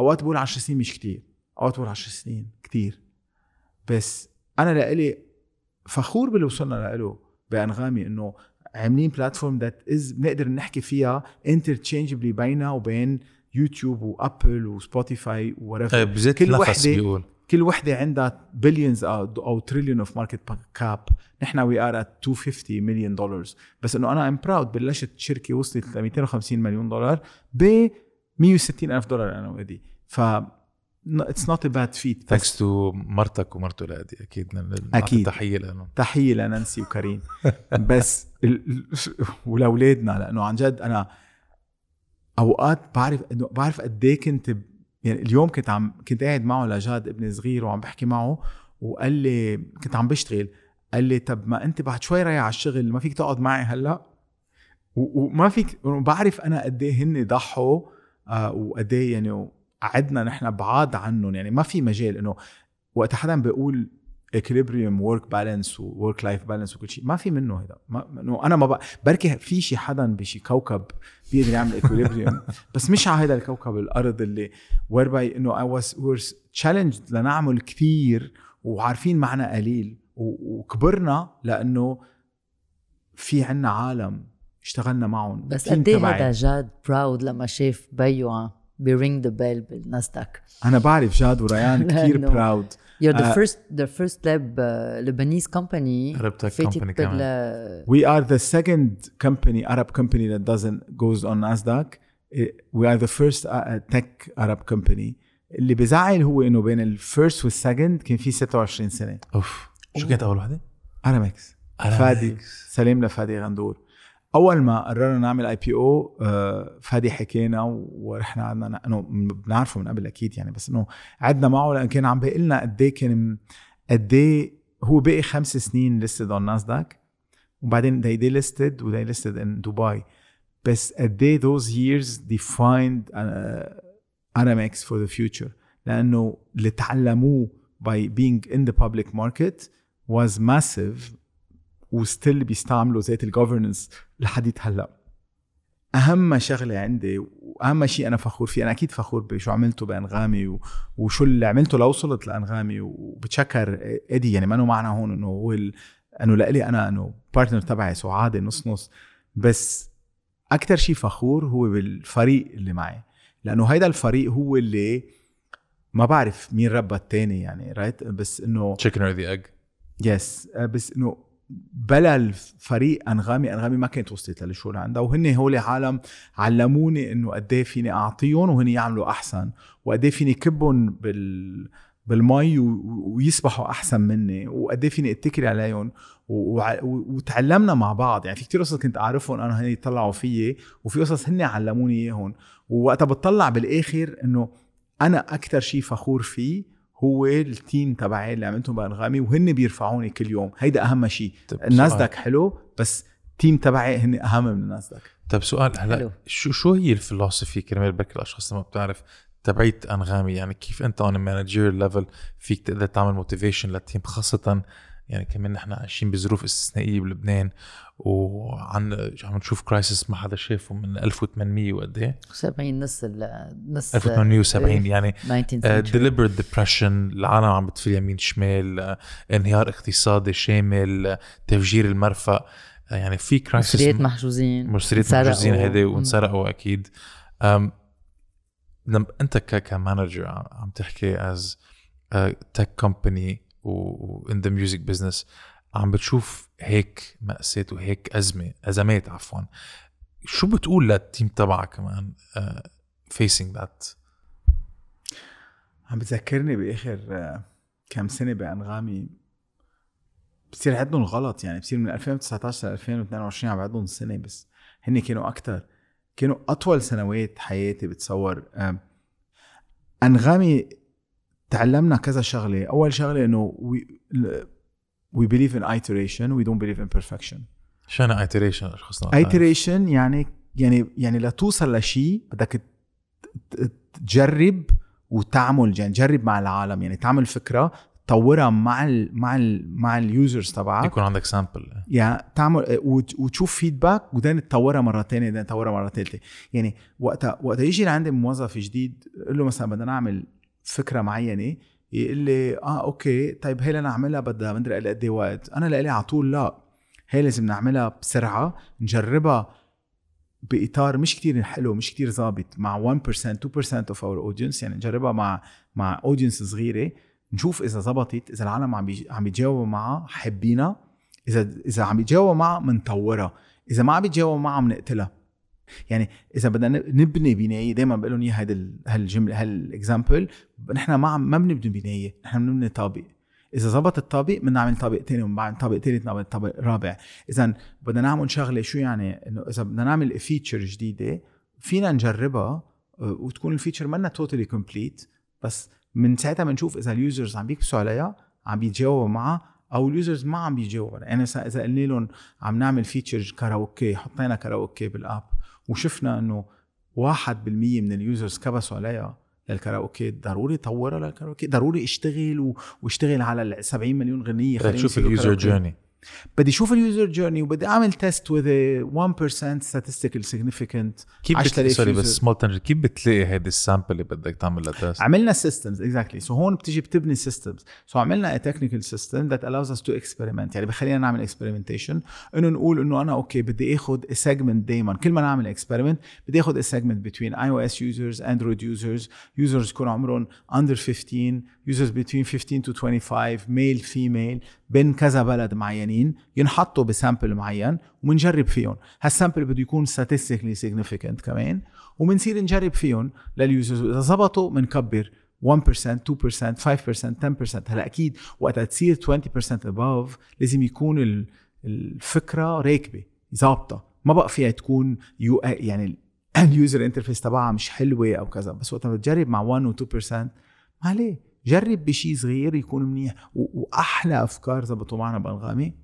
أوقات بقول 10 سنين مش كتير. أوقات بقول 10 سنين كتير. بس أنا لإلي فخور باللي وصلنا له بأنغامي إنه عاملين platform that is بنقدر نحكي فيها interchangeably بينها وبين يوتيوب وأبل وسبوتيفاي whatever طيب بزيت كل نفس بيقول. كل وحدة عندها billions أو trillion of market cap نحن we are at 250 مليون دولار بس إنه أنا I'm proud بلشت شركة وصلت ل 250 مليون دولار ب 160 ألف دولار أنا وادي ف اتس نوت ا باد فيت ثانكس تو مرتك ومرته لأدي. أكيد أكيد. تحية لهم. تحية لنانسي وكريم. بس ال- ولأولادنا لأنه عن جد أنا أوقات بعرف انه بعرف قد إيه كنت يعني اليوم كنت عم كنت قاعد معه لجاد ابني صغير وعم بحكي معه وقال لي كنت عم بشتغل. قال لي طب ما أنت بعد شوي رايح على الشغل ما فيك تقعد معي هلأ؟ وما فيك بعرف أنا قد إيه هن ضحوا آه وقد إيه يعني قعدنا نحن بعاد عنهم. يعني ما في مجال إنه وقت حدا بيقول equilibrium work balance و work life balance وكل شيء. ما في منه هذا ما إنه أنا ما بق... بركي في شي حدا بشي كوكب بيقدر يعمل equilibrium. بس مش على هذا الكوكب الأرض اللي whereby إنه I was we're challenged لنعمل كثير وعارفين معنا قليل و- وكبرنا لأنه في عنا عالم اشتغلنا معهم. بس قد إيه. هذا جاد proud لما شاف بيو ringing the bell بالناسداك أنا بعرف جاد وريان كثير proud You're the آه. first the first lab uh, Lebanese company Arab tech company. بال We are the second company, Arab company that doesn't goes on Nasdaq. Eh, We are the first uh, tech Arab company. اللي بزعل هو انه بين ال first وال second كان في 26 سنه اوف شو كانت اول وحده؟ ارامكس فادي سلام لفادي غندور أول ما قررنا نعمل IPO فادي حكينا ورحنا عندنا إنه بنعرفه من قبل أكيد يعني بس إنه قعدنا معه لأن كان عم بيقول لنا قد إيه كان قد إيه هو بقي خمس سنين listed on ناسداك وبعدين they delisted و they listed in دبي بس قد إيه those years defined uh, Aramex for the future. لأنه اللي تعلموه by being in the public market was massive وستيل بيستعملوا ذات الجوفرنس لحد هلا أهم شغلة عندي وأهم شيء أنا فخور فيه أنا أكيد فخور بشو عملته بأنغامي وشو اللي عملته لو وصلت لأنغامي وبتشكر ايدي يعني ما إنه معنا هون إنه هو إنه لإلي أنا إنه partner تبعي سعاده نص نص. بس أكثر شيء فخور هو بالفريق اللي معي. لأنه هيدا الفريق هو اللي ما بعرف مين ربى التاني يعني right بس إنه chicken or the egg yes بس إنه بلا الفريق أنغامي أنغامي ما كانت وصلت للشو اللي عندها وهن هول عالم علموني إنه قد إيه فيني أعطيهم وهن يعملوا أحسن وقد إيه فيني كبهم بال بالمي ويسبحوا أحسن مني وقد إيه فيني أتكل عليهم وتعلمنا مع بعض. يعني في كتير قصص كنت أعرفهم أنا هن يطلعوا فيي وفي قصص هن علموني إياهم. ووقتها بتطلع بالآخر إنه أنا أكثر شيء فخور فيه هو ال team تبعي اللي عملتهم بانغامي وهن بيرفعوني كل يوم. هيدا أهم شيء طيب الناسداك حلو بس ال team تبعي هن أهم من الناسداك. طيب سؤال هلا حلو. شو شو هي الفلسفي كرمال بركي الأشخاص؟ اللي ما بتعرف تبعيت أنغامي يعني كيف أنت on manager level فيك تقدر تعمل motivation لل team خاصة يعني كمان نحن عايشين بظروف استثنائية بلبنان وعن عم نشوف crisis ما حدا شافه من 1800 وقد إيه 70 نص ال نص 1870 يعني 19th century. deliberate depression العالم عم بتفل يمين شمال آه، انهيار اقتصادي شامل آه، تفجير المرفأ آه، يعني في crisis مصريات محجوزين انسرقوا. محجوزين هيدي. وانسرقوا أكيد لما أنت ك manager عم تحكي as tech company و in the music business عم بتشوف هيك مأساة وهيك أزمة أزمات عفوا. شو بتقول لل team تبعك كمان آه، facing that عم بتذكرني بآخر آه، كم سنة بأنغامي بصير عندهم غلط يعني بصير من 2019 ل 2022 عم بعدهم سنة بس. هن كانوا أكثر كانوا أطول سنوات حياتي بتصور. أنغامي تعلمنا كذا شغلة. أول شغلة إنه we, we believe in iteration we don't believe in perfection. شأن ايتريشن خصنا iteration يعني يعني يعني لتوصل لشيء بدك تجرب وتعمل يعني تجرب مع العالم يعني تعمل فكرة تطورها مع ال مع ال مع ال users تبعك. يكون عندك sample يعني تعمل وت- وتشوف feedback وبعدين تطورها مرة ثانية بعدين تطورها مرة ثالثه يعني وقتها وقتها يجي لعندي موظف جديد أقول له مثلا بدنا نعمل فكرة معينة يقول لي آه okay. طيب هي لنعملها بدها مدري قد إيه وقت. أنا لإلي على طول لا. هي لازم نعملها بسرعة نجربها بإطار مش كتير حلو مش كتير ظابط مع 1% 2% of our audience يعني نجربها مع مع audience صغيرة. نشوف إذا زبطت إذا العالم عم عم بيتجاوبوا معها حابينها. إذا إذا عم بيتجاوبوا معها بنطورها إذا ما عم بيتجاوبوا معها بنقتلها يعني إذا بدنا نبني بناية دائما بقول لهم إياها هيدي ال- هالجملة هال example نحن ما ما بنبني بناية نحن بنبني طابق. إذا زبط الطابق بنعمل طابق تاني وبعدين طابق ثالث نعمل طابق رابع. اذا بدنا نعمل شغلة شو يعني؟ إنه إذا بدنا نعمل feature جديدة فينا نجربها وتكون ال feature منا totally complete بس من ساعتها بنشوف إذا ال users عم بيكبسوا عليها عم بيتجاوبوا معها أو ال users ما عم بيتجاوبوا يعني مثلا إذا قلنا لهم عم نعمل feature كاراوكي حطينا كاراوكي بال app وشفنا إنه 1% من ال users كبسوا عليها للكاراوكي ضروري طورها للكاراوكي ضروري اشتغل. واشتغل على ال 70 مليون غنية تشوف يصيروا ال user. journey بدي أشوف ال user journey وبدي أعمل test a 1% statistical significant كيف 10,000 بتلاقي sorry بس. سمول تنجر كيف بتلاقي هيدي ال sample اللي بدك تعمل لها test عملنا systems exactly. so هون بتيجي بتبني systems. سو so عملنا technical system that allows us to experiment. يعني بخلينا نعمل experimentation. إنه نقول إنه أنا أوكي بدي آخذ segment دائما كل ما نعمل experiment بدي آخذ a segment between iOS users Android users. Users يكون عمرهم under 15 users between 15 to 25 male female بين كذا بلد معينين ينحطوا ب sample معين ومنجرب فيهم. هال sample بده يكون statistically significant كمان وبنصير نجرب فيهم لل users وإذا زبطوا بنكبر 1% 2% 5% 10% هلا أكيد وقتها تصير 20% above لازم يكون ال- الفكرة راكبة ظابطة. ما بقى فيها تكون U يعني ال user interface تبعها مش حلوة أو كذا. بس وقت ما بتجرب مع 1 و 2% ما عليه. جرب بشيء صغير يكون منيح. وأحلى أفكار زبطوا معنا بأنغامي.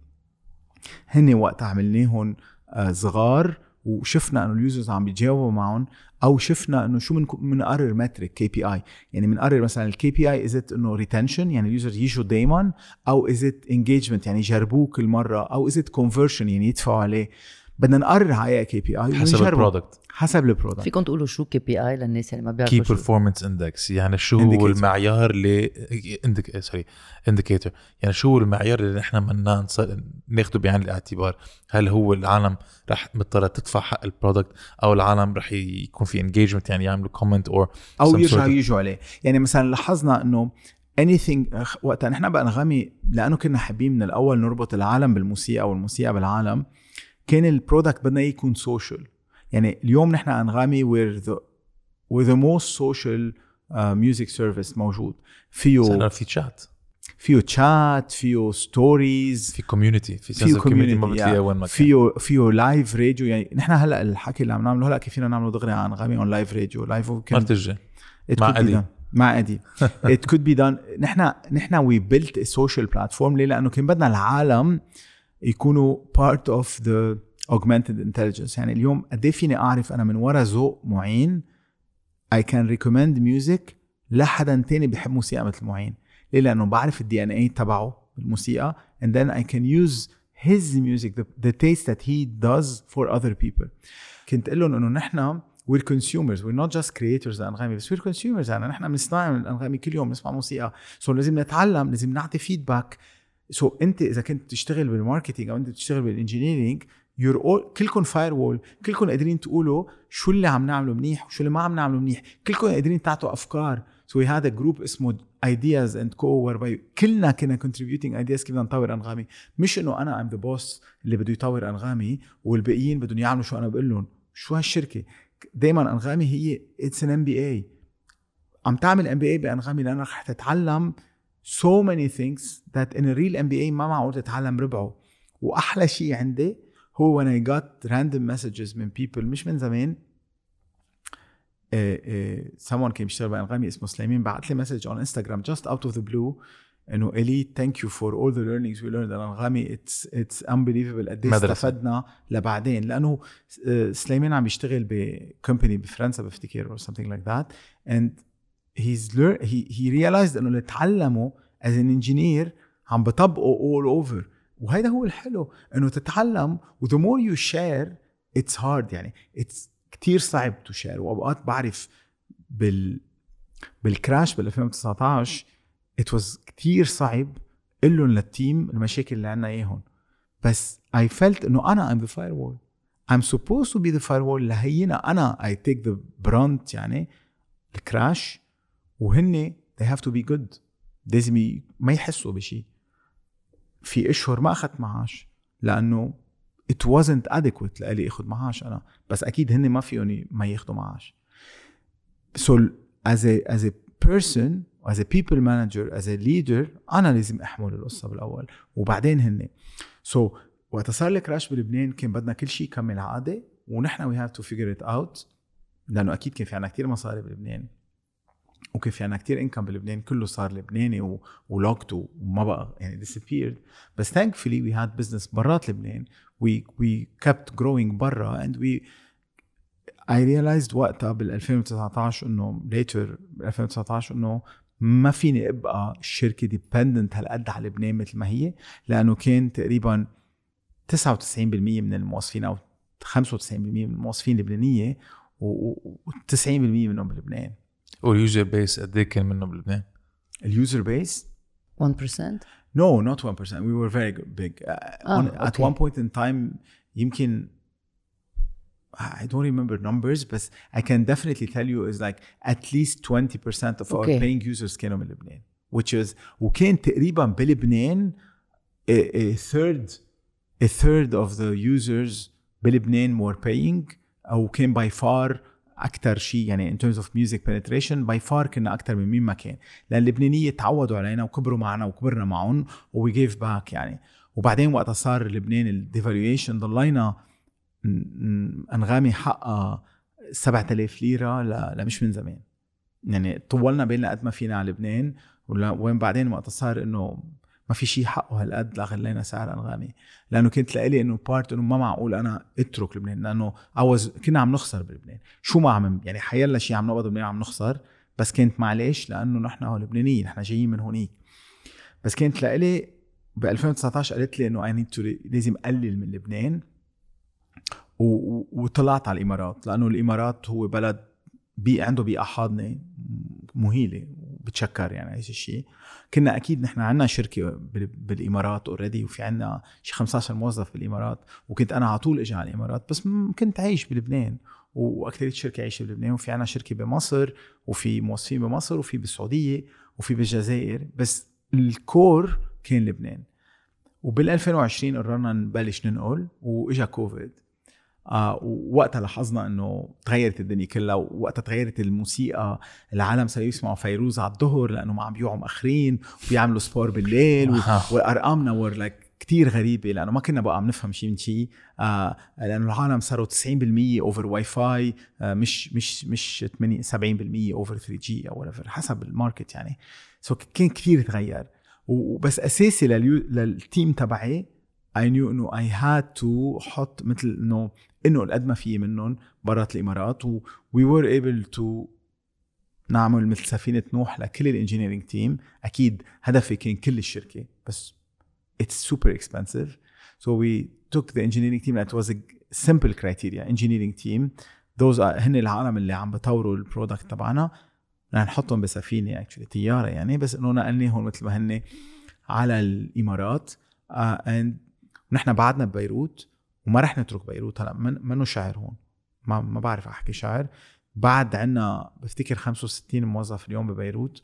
هن وقت عملناهم آه، صغار وشفنا إنه ال users عم بيتجاوبوا معهم أو شفنا إنه شو بنقرر metric KPI يعني بنقرر مثلا ال KPI is it إنه retention يعني ال users يجوا دائما أو is it engagement يعني يجربوه كل مرة أو is it conversion يعني يدفعوا عليه. بدنا نقرر هاي KPI حسب ال product. حسب ال product. فيكم تقولوا شو KP I للناس اللي ما كي بيعرفوا شو. performance index يعني شو Indicator. هو المعيار اللي indic- sorry indicator يعني شو هو المعيار اللي نحن بدنا نص- ناخده بعين الاعتبار؟ هل هو العالم رح مضطرة تدفع حق ال product أو العالم رح يكون في engagement يعني يعملوا comment or أو يرجعوا sort of- يجوا عليه. يعني مثلا لاحظنا إنه anything أخ- وقتها نحن بأنغامي لأنه كنا حابين من الأول نربط العالم بالموسيقى والموسيقى بالعالم كان ال product بدنا يكون social يعني اليوم نحن أنغامي the we're the most social uh, music service موجود. فيه صار في شات فيه تشات فيه stories في community في فيه sense community ما بتلاقيها وين ما كان. فيه فيه live radio يعني نحن هلأ الحكي اللي عم نعمله هلأ كيف فينا نعمله دغري عن أنغامي on live radio live ما بتجي. مع done. مع ادي it could be done. نحن نحن we built social platform ليه؟ لأنه كان بدنا العالم يكونوا part of the augmented intelligence. يعني اليوم قد إيه فيني أعرف أنا من ورا ذوق معين؟ I can recommend music لحدا تاني بيحب موسيقى مثل معين. ليه؟ لأنه بعرف الدي ان اي تبعه بالموسيقى and then I can use his music the, the taste that he does for other people. كنت أقول لهم إنه نحن we're consumers. We're not just creators لانغامي بس we're consumers. يعني نحن بنصنع من الانغامي كل يوم بنسمع موسيقى. so so لازم نتعلم لازم نعطي feedback so so انت إذا كنت بتشتغل بال marketing أو انت بتشتغل بال engineering you're all كلكم firewall كلكم قادرين تقولوا شو اللي عم نعمله منيح وشو اللي ما عم نعمله منيح. كلكم قادرين تعطوا أفكار. so هذا group اسمه ideas and co كلنا كنا contributing ideas كيف بدنا نطور أنغامي. مش إنه أنا am the boss اللي بده يطور أنغامي والباقيين بدهم يعملوا شو أنا بقول لهم. شو هالشركة؟ دائما أنغامي هي it's an MBA عم تعمل MBA بأنغامي لأنك رح تتعلم so many things that in a real MBA ما معقول تتعلم ربعه. وأحلى شيء عندي هو when I got random messages من people مش من زمان. uh, uh, someone كان بيشتغل بأنغامي اسمه سليمان بعت لي message on Instagram just out of the blue إنه الي thank you for all the learnings we learned أنغامي it's it's unbelievable قد إيه. استفدنا لبعدين. لأنه آه، سليمان عم يشتغل بكومباني بفرنسا بفتكر or something like that. and lear- he he realized إنه اللي تعلمه as an engineer عم بطبقه all over. وهذا هو الحلو إنه تتعلم و the more you share it's hard يعني. It's كتير صعب to share. وأوقات بعرف بال بالكراش بال 2019 it was كتير صعب قل لهم للتيم المشاكل اللي عنا إياهم. بس I felt إنه أنا I'm the firewall. I'm supposed to be the firewall. لهينا أنا I take the brunt يعني الكراش وهن they have to be good. لازم ما يحسوا بشيء في أشهر ما أخذت معاش لأنه it wasn't adequate لإلي اخذ معاش أنا. بس أكيد هن ما فيهم ما ياخذوا معاش. So as a as a person as a people manager as a leader أنا لازم أحمل القصة بالأول. وبعدين هن so وقت صار ال crash بلبنان كان بدنا كل شيء يكمل عقده ونحن we have to figure it out لأنه أكيد كان في عنا كثير مصاري بلبنان. وكان في عنا كثير income بلبنان كله صار لبناني و locked وما بقى يعني disappeared. بس thankfully we had business برات لبنان. We we kept growing برا and we I realized وقتها بال 2019 إنه later بال 2019 إنه ما فيني أبقى الشركة dependent هالقد على لبنان مثل ما هي لأنه كان تقريبا 99% من الموظفين أو 95% من الموظفين اللبنانيه و90% منهم بلبنان. واليوزر بيس قد ايه كان منه بلبنان؟ اليوزر بيس 1% No, not 1%. We were very good- big. Uh, Ah, on, At okay. one point in time, يمكن I don't remember numbers, but I can definitely tell you is like at least 20% of our Okay. paying users كانوا من لبنان. Which is وكان تقريبا بلبنان a, a third a third of the users بلبنان were paying او كان by far أكثر شيء يعني in terms of music penetration by far كنا أكثر من مين ما كان. لأن اللبنانية تعودوا علينا وكبروا معنا وكبرنا معهم و we gave back يعني. وبعدين وقتها صار لبنان الديفالويشن ضلينا أنغامي حقها 7000 ليرة لمش من زمان. يعني طولنا بالنا قد ما فينا على لبنان وين بعدين وقت صار إنه ما في شيء حقه هالقد لغلينا سعر أنغامي. لأنه كنت لإلي إنه part إنه ما معقول أنا أترك لبنان لأنه cause كنا عم نخسر بلبنان. شو ما عم يعني حيلا شيء عم نقبض بلبنان عم نخسر بس كانت معلش لأنه نحن لبنانيين نحن جايين من هونيك. بس كانت لإلي ب 2019 قالت لي إنه I need to لازم اقلل من لبنان. و- وطلعت على الإمارات لأنه الإمارات هو بلد بيئة عنده بيئة حاضنة مهيلة. وبتشكر يعني هذا الشيء كنا أكيد نحن عندنا بال- بالإمارات اوريدي وفي عندنا شي 15 موظف بالإمارات وكنت أنا على طول أجي على الإمارات بس كنت عايش بلبنان و- وأكثرية الشركة عايشة بلبنان وفي عندنا شركة بمصر وفي موظفين بمصر وفي بالسعودية وفي بالجزائر بس الكور كان لبنان. وبال 2020 قررنا نبلش ننقل وإجا كوفيد. آه ووقتها لاحظنا إنه تغيرت الدنيا كلها ووقتها تغيرت الموسيقى. العالم صاروا يسمعوا فيروز على الظهر لأنه ما عم بيوعوا مأخرين وبيعملوا سبور بالليل. وأرقامنا were like كثير غريبة لأنه ما كنا بقى عم نفهم شيء من شيء آه لأنه العالم صاروا 90% over Wi-Fi آه مش مش مش 8 70% over 3G أو whatever حسب الماركت يعني. so كان كثير تغير. وبس أساسي لليو لل team تبعي I knew إنه I had to حط مثل إنه إنه قد ما في منهم برات الإمارات و we were able to نعمل مثل سفينة نوح لكل ال engineering team. أكيد هدفي كان كل الشركة بس super expensive. So we took the engineering team that was a simple criteria engineering team. Those هن العالم اللي عم بطوروا ال product تبعنا. رح نحطهم بسفينة actually طيارة يعني بس إنه نقلناهم مثل ما هن على الإمارات. uh, and ونحن بعدنا ببيروت. وما رح نترك بيروت. هلا من منه شعر هون؟ ما ما بعرف أحكي شعر بعد عنا بفتكر 65 موظف اليوم ببيروت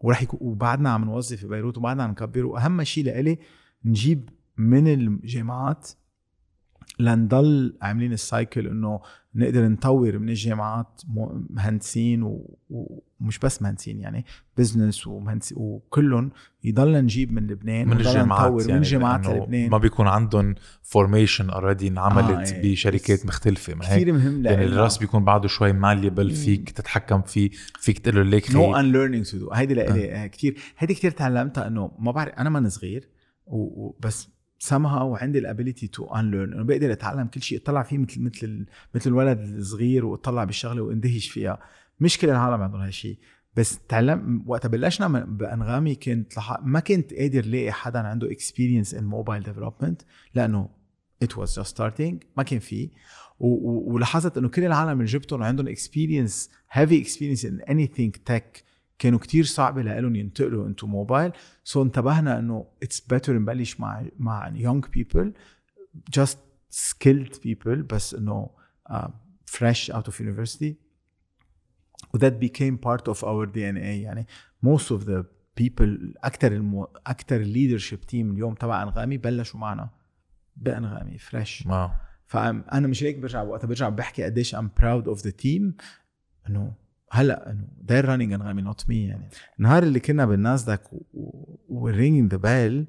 ورح يكون وبعدنا عم نوظف ببيروت وبعدنا عم نكبر. وأهم شيء لإلي نجيب من الجامعات لنضل عاملين ال cycle إنه نقدر نطور من الجامعات مهندسين ومش بس مهندسين يعني business ومهندسين وكلهم يضلنا نجيب من لبنان من الجامعات نطور يعني من الجامعات لأنه للبنان ما بيكون عندهم formation already انعملت آه، إيه. بشركات مختلفة ما كثير مهم يعني. الرأس بيكون بعده شوي malleable فيك تتحكم فيه فيك تقول له ليك نو ان ليرنينج تو دو هيدي لإلي كثير هيدي كثير تعلمتها إنه ما بعرف أنا من صغير بس somehow وعندي ال ability to learn انه بقدر أتعلم كل شيء اطلع فيه مثل مثل مثل الولد الصغير واطلع بالشغلة واندهش فيها. مش كل العالم عندهم هالشيء بس تعلم وقت بلشنا بأنغامي كنت لح... ما كنت قادر لاقي حدا عنده experience in mobile development لأنه it was just starting ما كان في و- و- ولاحظت إنه كل العالم اللي جبتهم عندهم experience heavy experience in anything tech كانوا كتير صعب لهم ينتقلوا into mobile so انتبهنا إنه it's better نبلش مع مع young people just skilled people بس إنه uh, fresh out of university. و that became part of our DNA يعني most of the people أكثر المو... أكثر leadership team اليوم تبع أنغامي بلشوا معنا بأنغامي fresh ما فأنا مش هيك برجع وقتها برجع بحكي قديش I'm proud of the team. إنه هلا إنه they're running أنغامي not me يعني النهار اللي كنا بالناسداك و ringing the bell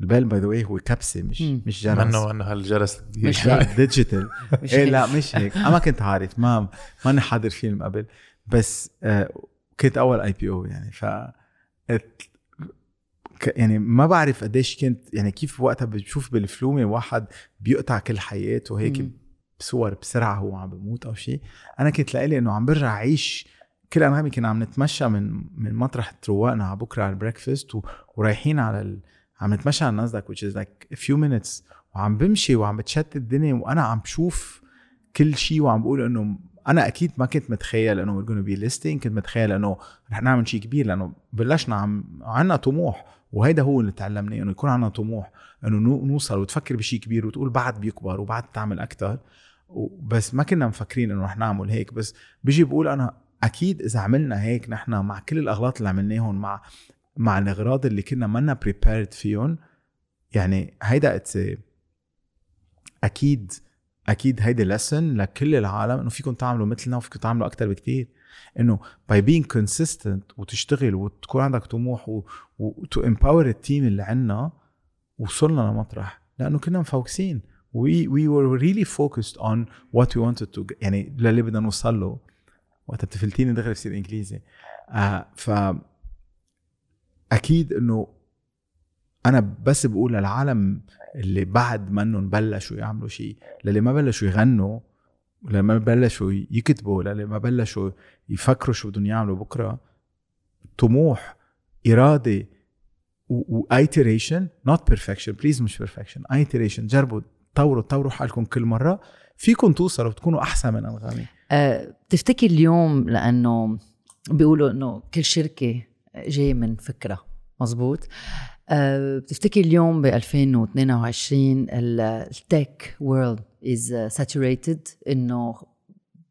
ال bell by the way هو كبسة مش مم. مش جرس منه انه هالجرس الكبير. مش. digital إيه. لا مش هيك أنا ما كنت عارف ما ماني حاضر فيلم قبل بس آه كنت أول IPO يعني ف يعني ما بعرف قديش كنت يعني كيف وقتها بشوف بالفيلم واحد بيقطع كل حياته هيك مم. بصور بسرعة هو عم بموت أو شيء أنا كنت لإلي إنه عم برجع أعيش كل انغامي كنا عم نتمشى من من مطرح تروقنا على بكرة على البريكفاست و- ورايحين على ال... عم نتمشى على النازداك which is like a few minutes وعم بمشي وعم بتشتت الدنيا وأنا عم بشوف كل شيء وعم بقول إنه أنا أكيد ما كنت متخيل إنه we're gonna be listing كنت متخيل إنه رح نعمل شيء كبير لأنه بلشنا عم عنا طموح وهيدا هو اللي تعلمناه إنه يكون عنا طموح إنه نو- نوصل وتفكر بشيء كبير وتقول بعد بيكبر وبعد تعمل أكثر بس ما كنا مفكرين إنه رح نعمل هيك بس بيجي بقول أنا أكيد إذا عملنا هيك نحن مع كل الأغلاط اللي عملناهم مع مع الأغراض اللي كنا منا prepared فيهم يعني هيدا أكيد أكيد هيدي lesson لكل العالم إنه فيكم تعملوا مثلنا وفيكم تعملوا أكثر بكتير. إنه by being consistent وتشتغل وتكون عندك طموح و, و to empower التيم اللي عندنا وصلنا لمطرح. لأنه كنا مفوكسين. We we were really focused on what we wanted get. يعني للي بدنا نوصل له. وقت بتفلتيني دغري بصير انجليزي آه ف أكيد إنه أنا بس بقول للعالم اللي بعد منهم بلشوا يعملوا شيء للي ما بلشوا يغنوا للي ما بلشوا يكتبوا للي ما بلشوا يفكروا شو بدهم يعملوا بكرة طموح إرادة و iteration not perfection بليز مش perfection iteration جربوا طوروا طوروا حالكم كل مرة. فيكم توصلوا وتكونوا أحسن من أنغامي. بتفتكر اليوم لأنه بيقولوا إنه كل شركة جاية من فكرة مزبوط أه بتفتكر اليوم ب 2022 التك وورلد is saturated إنه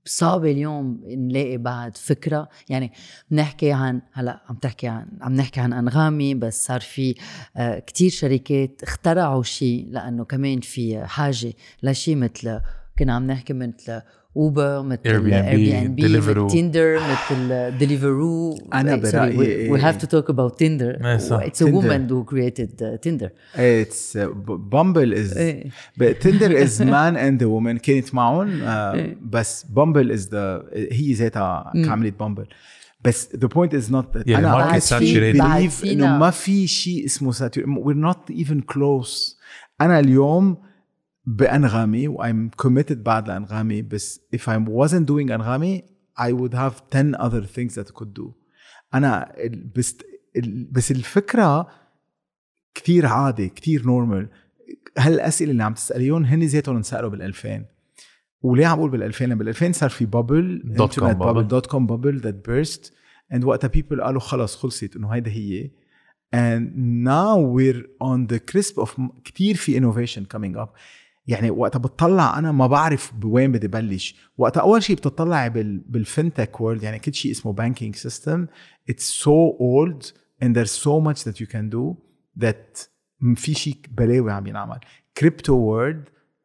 صعب اليوم نلاقي بعد فكرة؟ يعني بنحكي عن هلا عم تحكي عن عم نحكي عن أنغامي بس صار في آه كتير شركات اخترعوا شيء لأنه كمان في حاجة لشيء مثل كنا عم نحكي مثل Uber مثل Airbnb, Deliveroo. Tinder مثل Deliveroo أنا برأيي- we have to talk about Tinder إيه صح. it's a Tinder. woman who created uh, Tinder It's Bumble is. Tinder is man and woman كانت معهم آه، إيه. بس Bumble is the هي ذاتها عملت Bumble بس the point is not that يعني أنا بعد فينا- إنه ما في شيء اسمه saturated we're not even close أنا اليوم بأنغامي و I'm committed بعد لأنغامي بس if I wasn't doing أنغامي I would have 10 other things that I could do. أنا بس بس الفكرة كتير عادي كتير normal هالأسئلة اللي عم تسأليهم هن ذاتهم انسألوا بال 2000 وليه عم بقول بال 2000 بال 2000 صار في bubble Dot com bubble. Dot com bubble that burst and وقتها people قالوا خلص خلصت إنه هيدا هي. And now we're on the cusp of كتير في innovation coming up. يعني وقتها بتطلع أنا ما بعرف بوين بدي بلش وقتها أول شيء بتطلع بال بال FinTech world يعني كل شيء اسمه banking system it's so old and there's so much that you can do that م- في شيء بلاوي عم ينعمل. crypto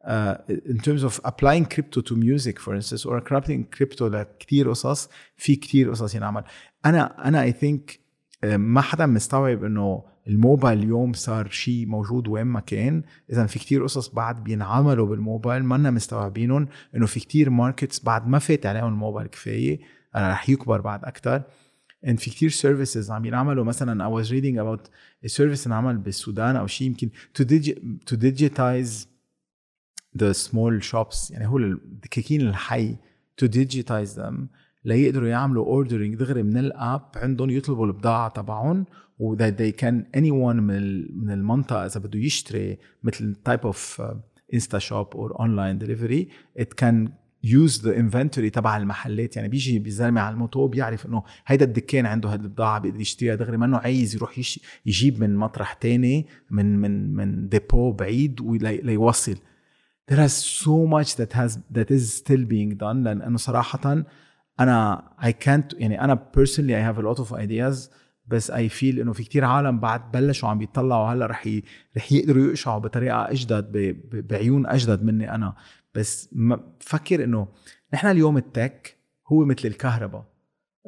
uh, in terms of applying crypto to music for instance or applying crypto لكثير قصص في كثير قصص ينعمل. أنا أنا I think ما حدا مستوعب إنه الموبايل اليوم صار شيء موجود وين ما كان اذا في كتير قصص بعد بينعملوا بالموبايل ما مستوعبينهم إنه في كتير markets بعد ما فات عليهم الموبايل كفاية رح يكبر بعد أكثر إن في كتير services عم ينعملوا مثلا I was reading about a service انعمل بالسودان أو شيء يمكن to, digi to digitize the small shops يعني هو الدكاكين الحي to digitize them ليقدروا يعملوا ordering دغري من ال app عندهم يطلبوا البضاعة تبعهم و that they can anyone من من المنطقة إذا بده يشتري مثل type of InstaShop or online delivery It can use the inventory تبع المحلات. يعني بيجي بزلمه على الموتو بيعرف إنه هيدا الدكان عنده هذه البضاعة بيقدر يشتريها. دغري منه عايز يروح يجيب من مطرح تاني من من من depot بعيد ليوصل there is so much that has that is still being done. لأنه صراحة أنا I can't يعني أنا personally I have a lot of ideas بس I feel إنه في كتير عالم بعد بلشوا عم بيطلعوا هلأ رح ي... رح يقدروا يقشعوا بطريقة أجدد ب... ب... بعيون أجدد مني أنا. بس ما بفكر إنه نحن اليوم ال tech هو مثل الكهرباء.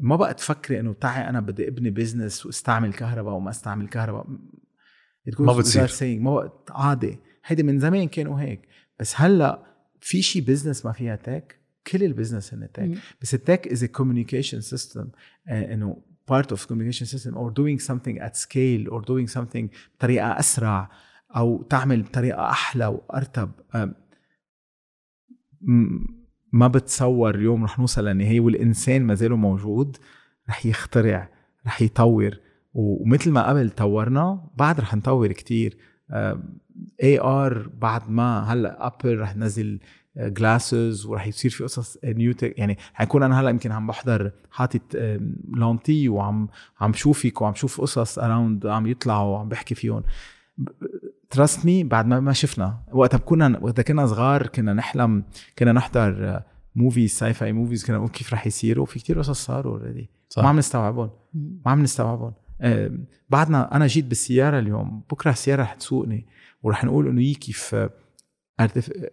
ما بقى تفكري إنه تعي أنا بدي إبني business واستعمل كهرباء وما استعمل كهرباء. ما بتصير. ما بقى عادي. هيدي من زمان كانوا هيك. بس هلأ في شيء business ما فيها tech. كل ال business هن tech. بس ال tech is communication system إنه part of communication system or doing something at scale or doing something بطريقة أسرع أو تعمل بطريقة أحلى وأرتب. ما بتصور اليوم رح نوصل للنهايه والإنسان ما زاله موجود رح يخترع رح يطور. ومثل ما قبل طورنا بعد رح نطور كتير. AR بعد ما هلأ Apple رح تنزل glasses وراح يصير في قصص new يعني حيكون أنا هلأ يمكن عم بحضر حاطط lunette ي وعم عم شوفك وعم شوف قصص around عم يطلعوا وعم بحكي فيهم. Trust me بعد ما ما شفنا. وقتها كنا وقتها كنا صغار كنا نحلم كنا نحضر movies sci-fi movies كنا نقول كيف رح يصيروا. في كتير قصص صاروا already ما عم نستوعبهم. ما عم نستوعبهم. بعدنا أنا جيت بالسيارة اليوم. بكرة السيارة رح تسوقني ورح نقول إنه يي كيف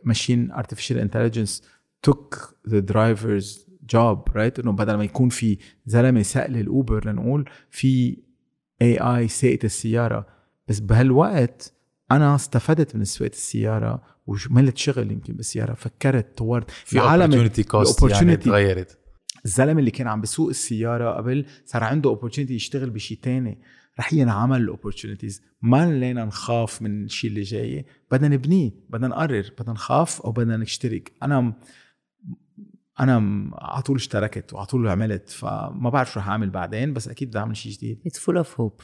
ماشين artificial intelligence took the driver's job right? إنه بدل ما يكون في زلمة سايق ال Uber لنقول في AI ساقت السيارة. بس بهالوقت أنا استفدت من سواقه السيارة وعملت شغل يمكن بالسيارة فكرت طورت. في opportunity cost يعني تغيرت الزلمة اللي كان عم بسوق السيارة قبل صار عنده opportunity يشتغل بشيء تاني. رح ينعمل ال opportunities ما لينا نخاف من الشيء اللي جاي. بدنا نبنيه بدنا نقرر بدنا نخاف أو بدنا نشترك. أنا أنا على طول اشتركت وعلى طول عملت فما بعرف شو رح اعمل بعدين بس أكيد بدي أعمل شيء جديد. It's full of hope.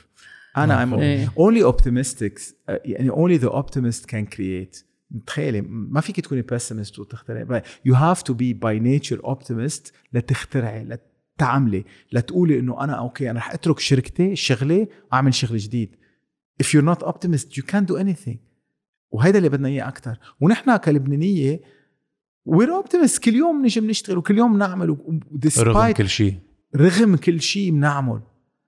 أنا I'm إيه. only optimistic يعني only the optimist can create. تخيلي ما فيك تكوني pessimist وتخترعي. You have to be by nature optimist لتخترعي تعملي لتقولي إنه أنا أوكي أنا رح أترك شركتي شغلي وأعمل شغل جديد. If you're not optimist you can't do anything. وهيدا اللي بدنا إياه أكثر ونحن كلبنانية we're optimist كل يوم نجي بنشتغل وكل يوم بنعمل رغم كل شيء. رغم كل شيء بنعمل.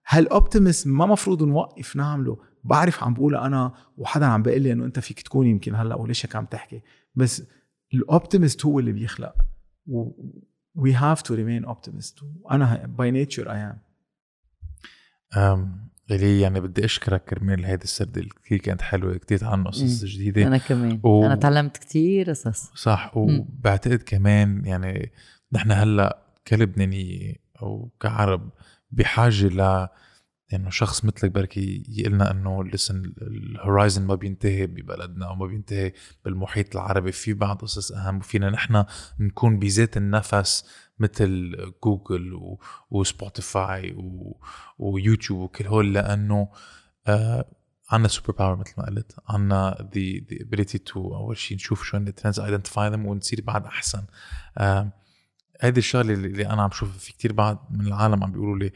هال optimist ما مفروض نوقف نعمله. بعرف عم بقول أنا وحدا عم بيقول لي إنه أنت فيك تكون يمكن هلأ وليش هيك عم تحكي. بس ال optimist هو اللي بيخلق. We have to remain optimist. أنا by nature I am. um, لي يعني بدي أشكرك كرمال هيدي السردة اللي كثير كانت حلوة كثير عن قصص جديدة. أنا كمان. و... أنا تعلمت كثير قصص. صح وبعتقد كمان يعني نحن هلأ كلبنانية أو كعرب بحاجة ل انه شخص مثلك بركي يقلنا إنه لسه ال horizon ما بينتهي ببلدنا أو ما بينتهي بالمحيط العربي. في بعض قصص أهم وفينا نحن نكون بذات النفس مثل جوجل و... وسبوتيفاي و... ويوتيوب وكل هول لأنه آه عندنا super power مثل ما قلت. عندنا the, the ability to أول شيء نشوف شو ال trends identify them ونصير بعد أحسن. آه الشغلة اللي أنا عم شوفها. في كتير بعض من العالم عم بيقولوا لي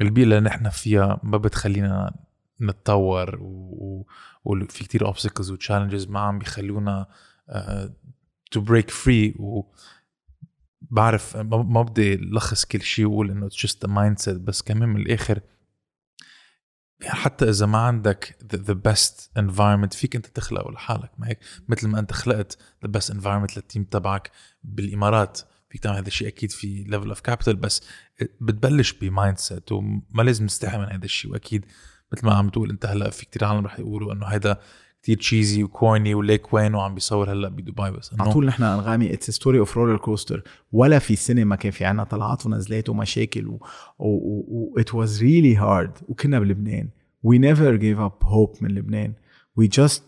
البيئة اللي نحن فيها ما بتخلينا نتطور. وفي كتير obstacles و challenges ما عم بيخلونا to break free و بعرف ما بدي لخص كل شيء وأقول إنه just mindset بس كمان من الآخر حتى إذا ما عندك the best environment فيك أنت تخلقه لحالك ما هيك مثل ما أنت خلقت the best environment لل team تبعك بالإمارات فيك تعمل هذا الشيء أكيد في level of capital بس بتبلش ب mindset وما لازم نستحي من هذا الشيء. وأكيد مثل ما عم تقول أنت هلأ في كتير عالم رح يقولوا إنه هذا كتير cheesy و corny وليك وين وعم بيصور هلأ بدبي بس على طول نحن أنغامي it's story of roller coaster ولا في سنه ما كان في عنا طلعات ونزلات ومشاكل و was really hard وكنا بلبنان. we never give up hope من لبنان. we just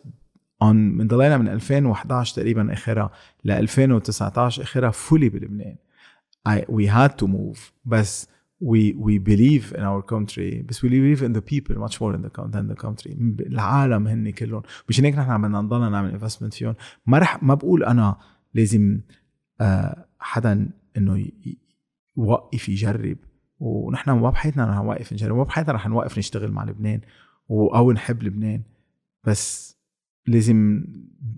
on من ضلينا من 2011 تقريبا آخرها ل 2019 آخرها fully بلبنان. I, we had to move. بس we we believe in our country. بس we believe in the people much more in the, than the country. العالم هن كلهم. مشان هيك نحن بدنا نضلنا نعمل investment فيهم. ما رح ما بقول أنا لازم آه حدا إنه يوقف يجرب. ونحن ما بحياتنا رح نوقف نجرب. ما بحياتنا رح نوقف نشتغل مع لبنان أو نحب لبنان. بس لازم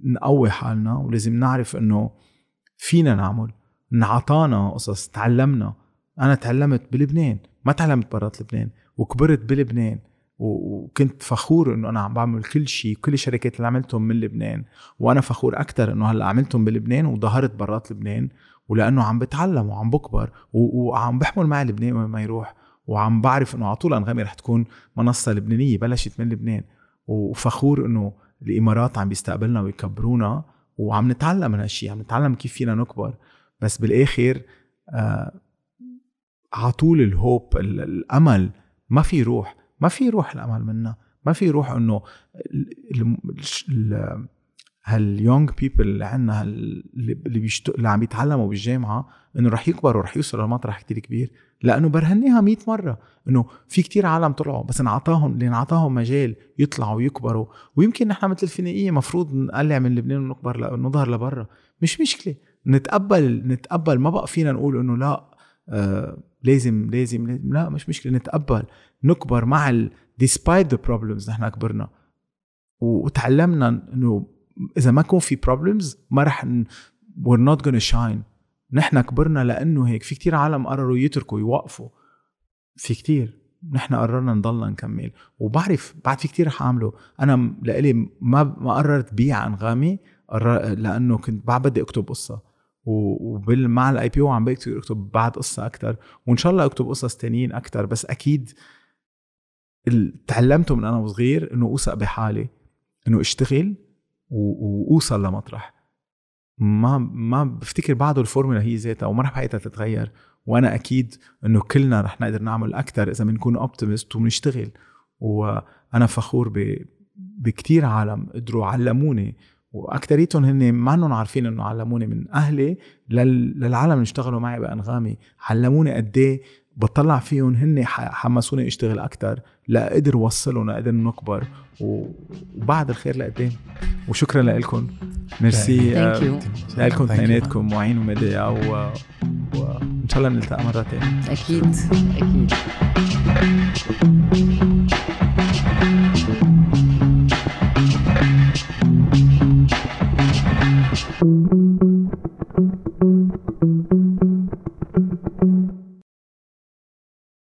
نقوي حالنا ولازم نعرف إنه فينا نعمل. انعطانا قصص تعلمنا. أنا تعلمت بلبنان ما تعلمت برات لبنان وكبرت بلبنان وكنت فخور إنه أنا عم بعمل كل شيء كل الشركات اللي عملتهم من لبنان. وأنا فخور أكثر إنه هلأ عملتهم بلبنان وظهرت برات لبنان ولأنه عم بتعلم وعم بكبر وعم بحمل معي لبنان وين ما يروح. وعم بعرف إنه على طول انغامي رح تكون منصة لبنانية بلشت من لبنان. وفخور إنه الإمارات عم بيستقبلنا ويكبرونا وعم نتعلم من هالشيء عم نتعلم كيف فينا نكبر. بس بالآخر آه على طول الهوب الأمل ما في روح ما في روح الأمل منا ما في روح إنه هاليونج بيبل اللي عندنا اللي اللي عم يتعلموا بالجامعة إنه رح يكبروا رح يوصلوا لمطرح كتير كبير. لأنه برهناها 100 مرة. إنه في كتير عالم طلعوا بس انعطاهم اللي انعطاهم مجال يطلعوا ويكبروا. ويمكن نحن مثل الفينيقية مفروض نقلع من لبنان ونكبر نظهر لبرا. مش مشكلة. نتقبل نتقبل. ما بقى فينا نقول إنه لا آه لازم لازم لازم. لا مش مشكلة. نتقبل. نكبر مع ال despite the problems نحن كبرنا. وتعلمنا إنه إذا ما يكون في problems ما رح ن... we're not gonna shine. نحن كبرنا لأنه هيك. في كتير عالم قرروا يتركوا يوقفوا. في كتير. نحن قررنا نضلنا نكمل. وبعرف بعد في كتير رح أعمله. أنا لإلي ما ما قررت بيع أنغامي. لأنه كنت بعد بدي أكتب قصة. وبال مع الاي بي أو عم بكتب بعد قصة أكثر وإن شاء الله أكتب قصص تانيين أكثر بس أكيد تعلمته من أنا وصغير إنه أوثق بحالي. إنه أشتغل وأوصل لمطرح. ما ما بفتكر بعده الفورمولا هي ذاتها وما رح بحياتها تتغير. وأنا أكيد إنه كلنا رح نقدر نعمل أكثر إذا بنكون optimist وبنشتغل. وأنا فخور ب بكتير عالم قدروا علموني. واكثريتهم هن ما إنهم عارفين إنه علموني من أهلي للعالم اللي اشتغلوا معي بأنغامي. علموني قد إيه بطلع فيهم هن حمسوني أشتغل أكثر لا قدر وصلنا قدر نكبر وبعد الخير لقدام. وشكرا لكم ميرسي لكم اثنيناتكم معين ومديع وإن شاء الله نلتقى مرة ثانية أكيد أكيد.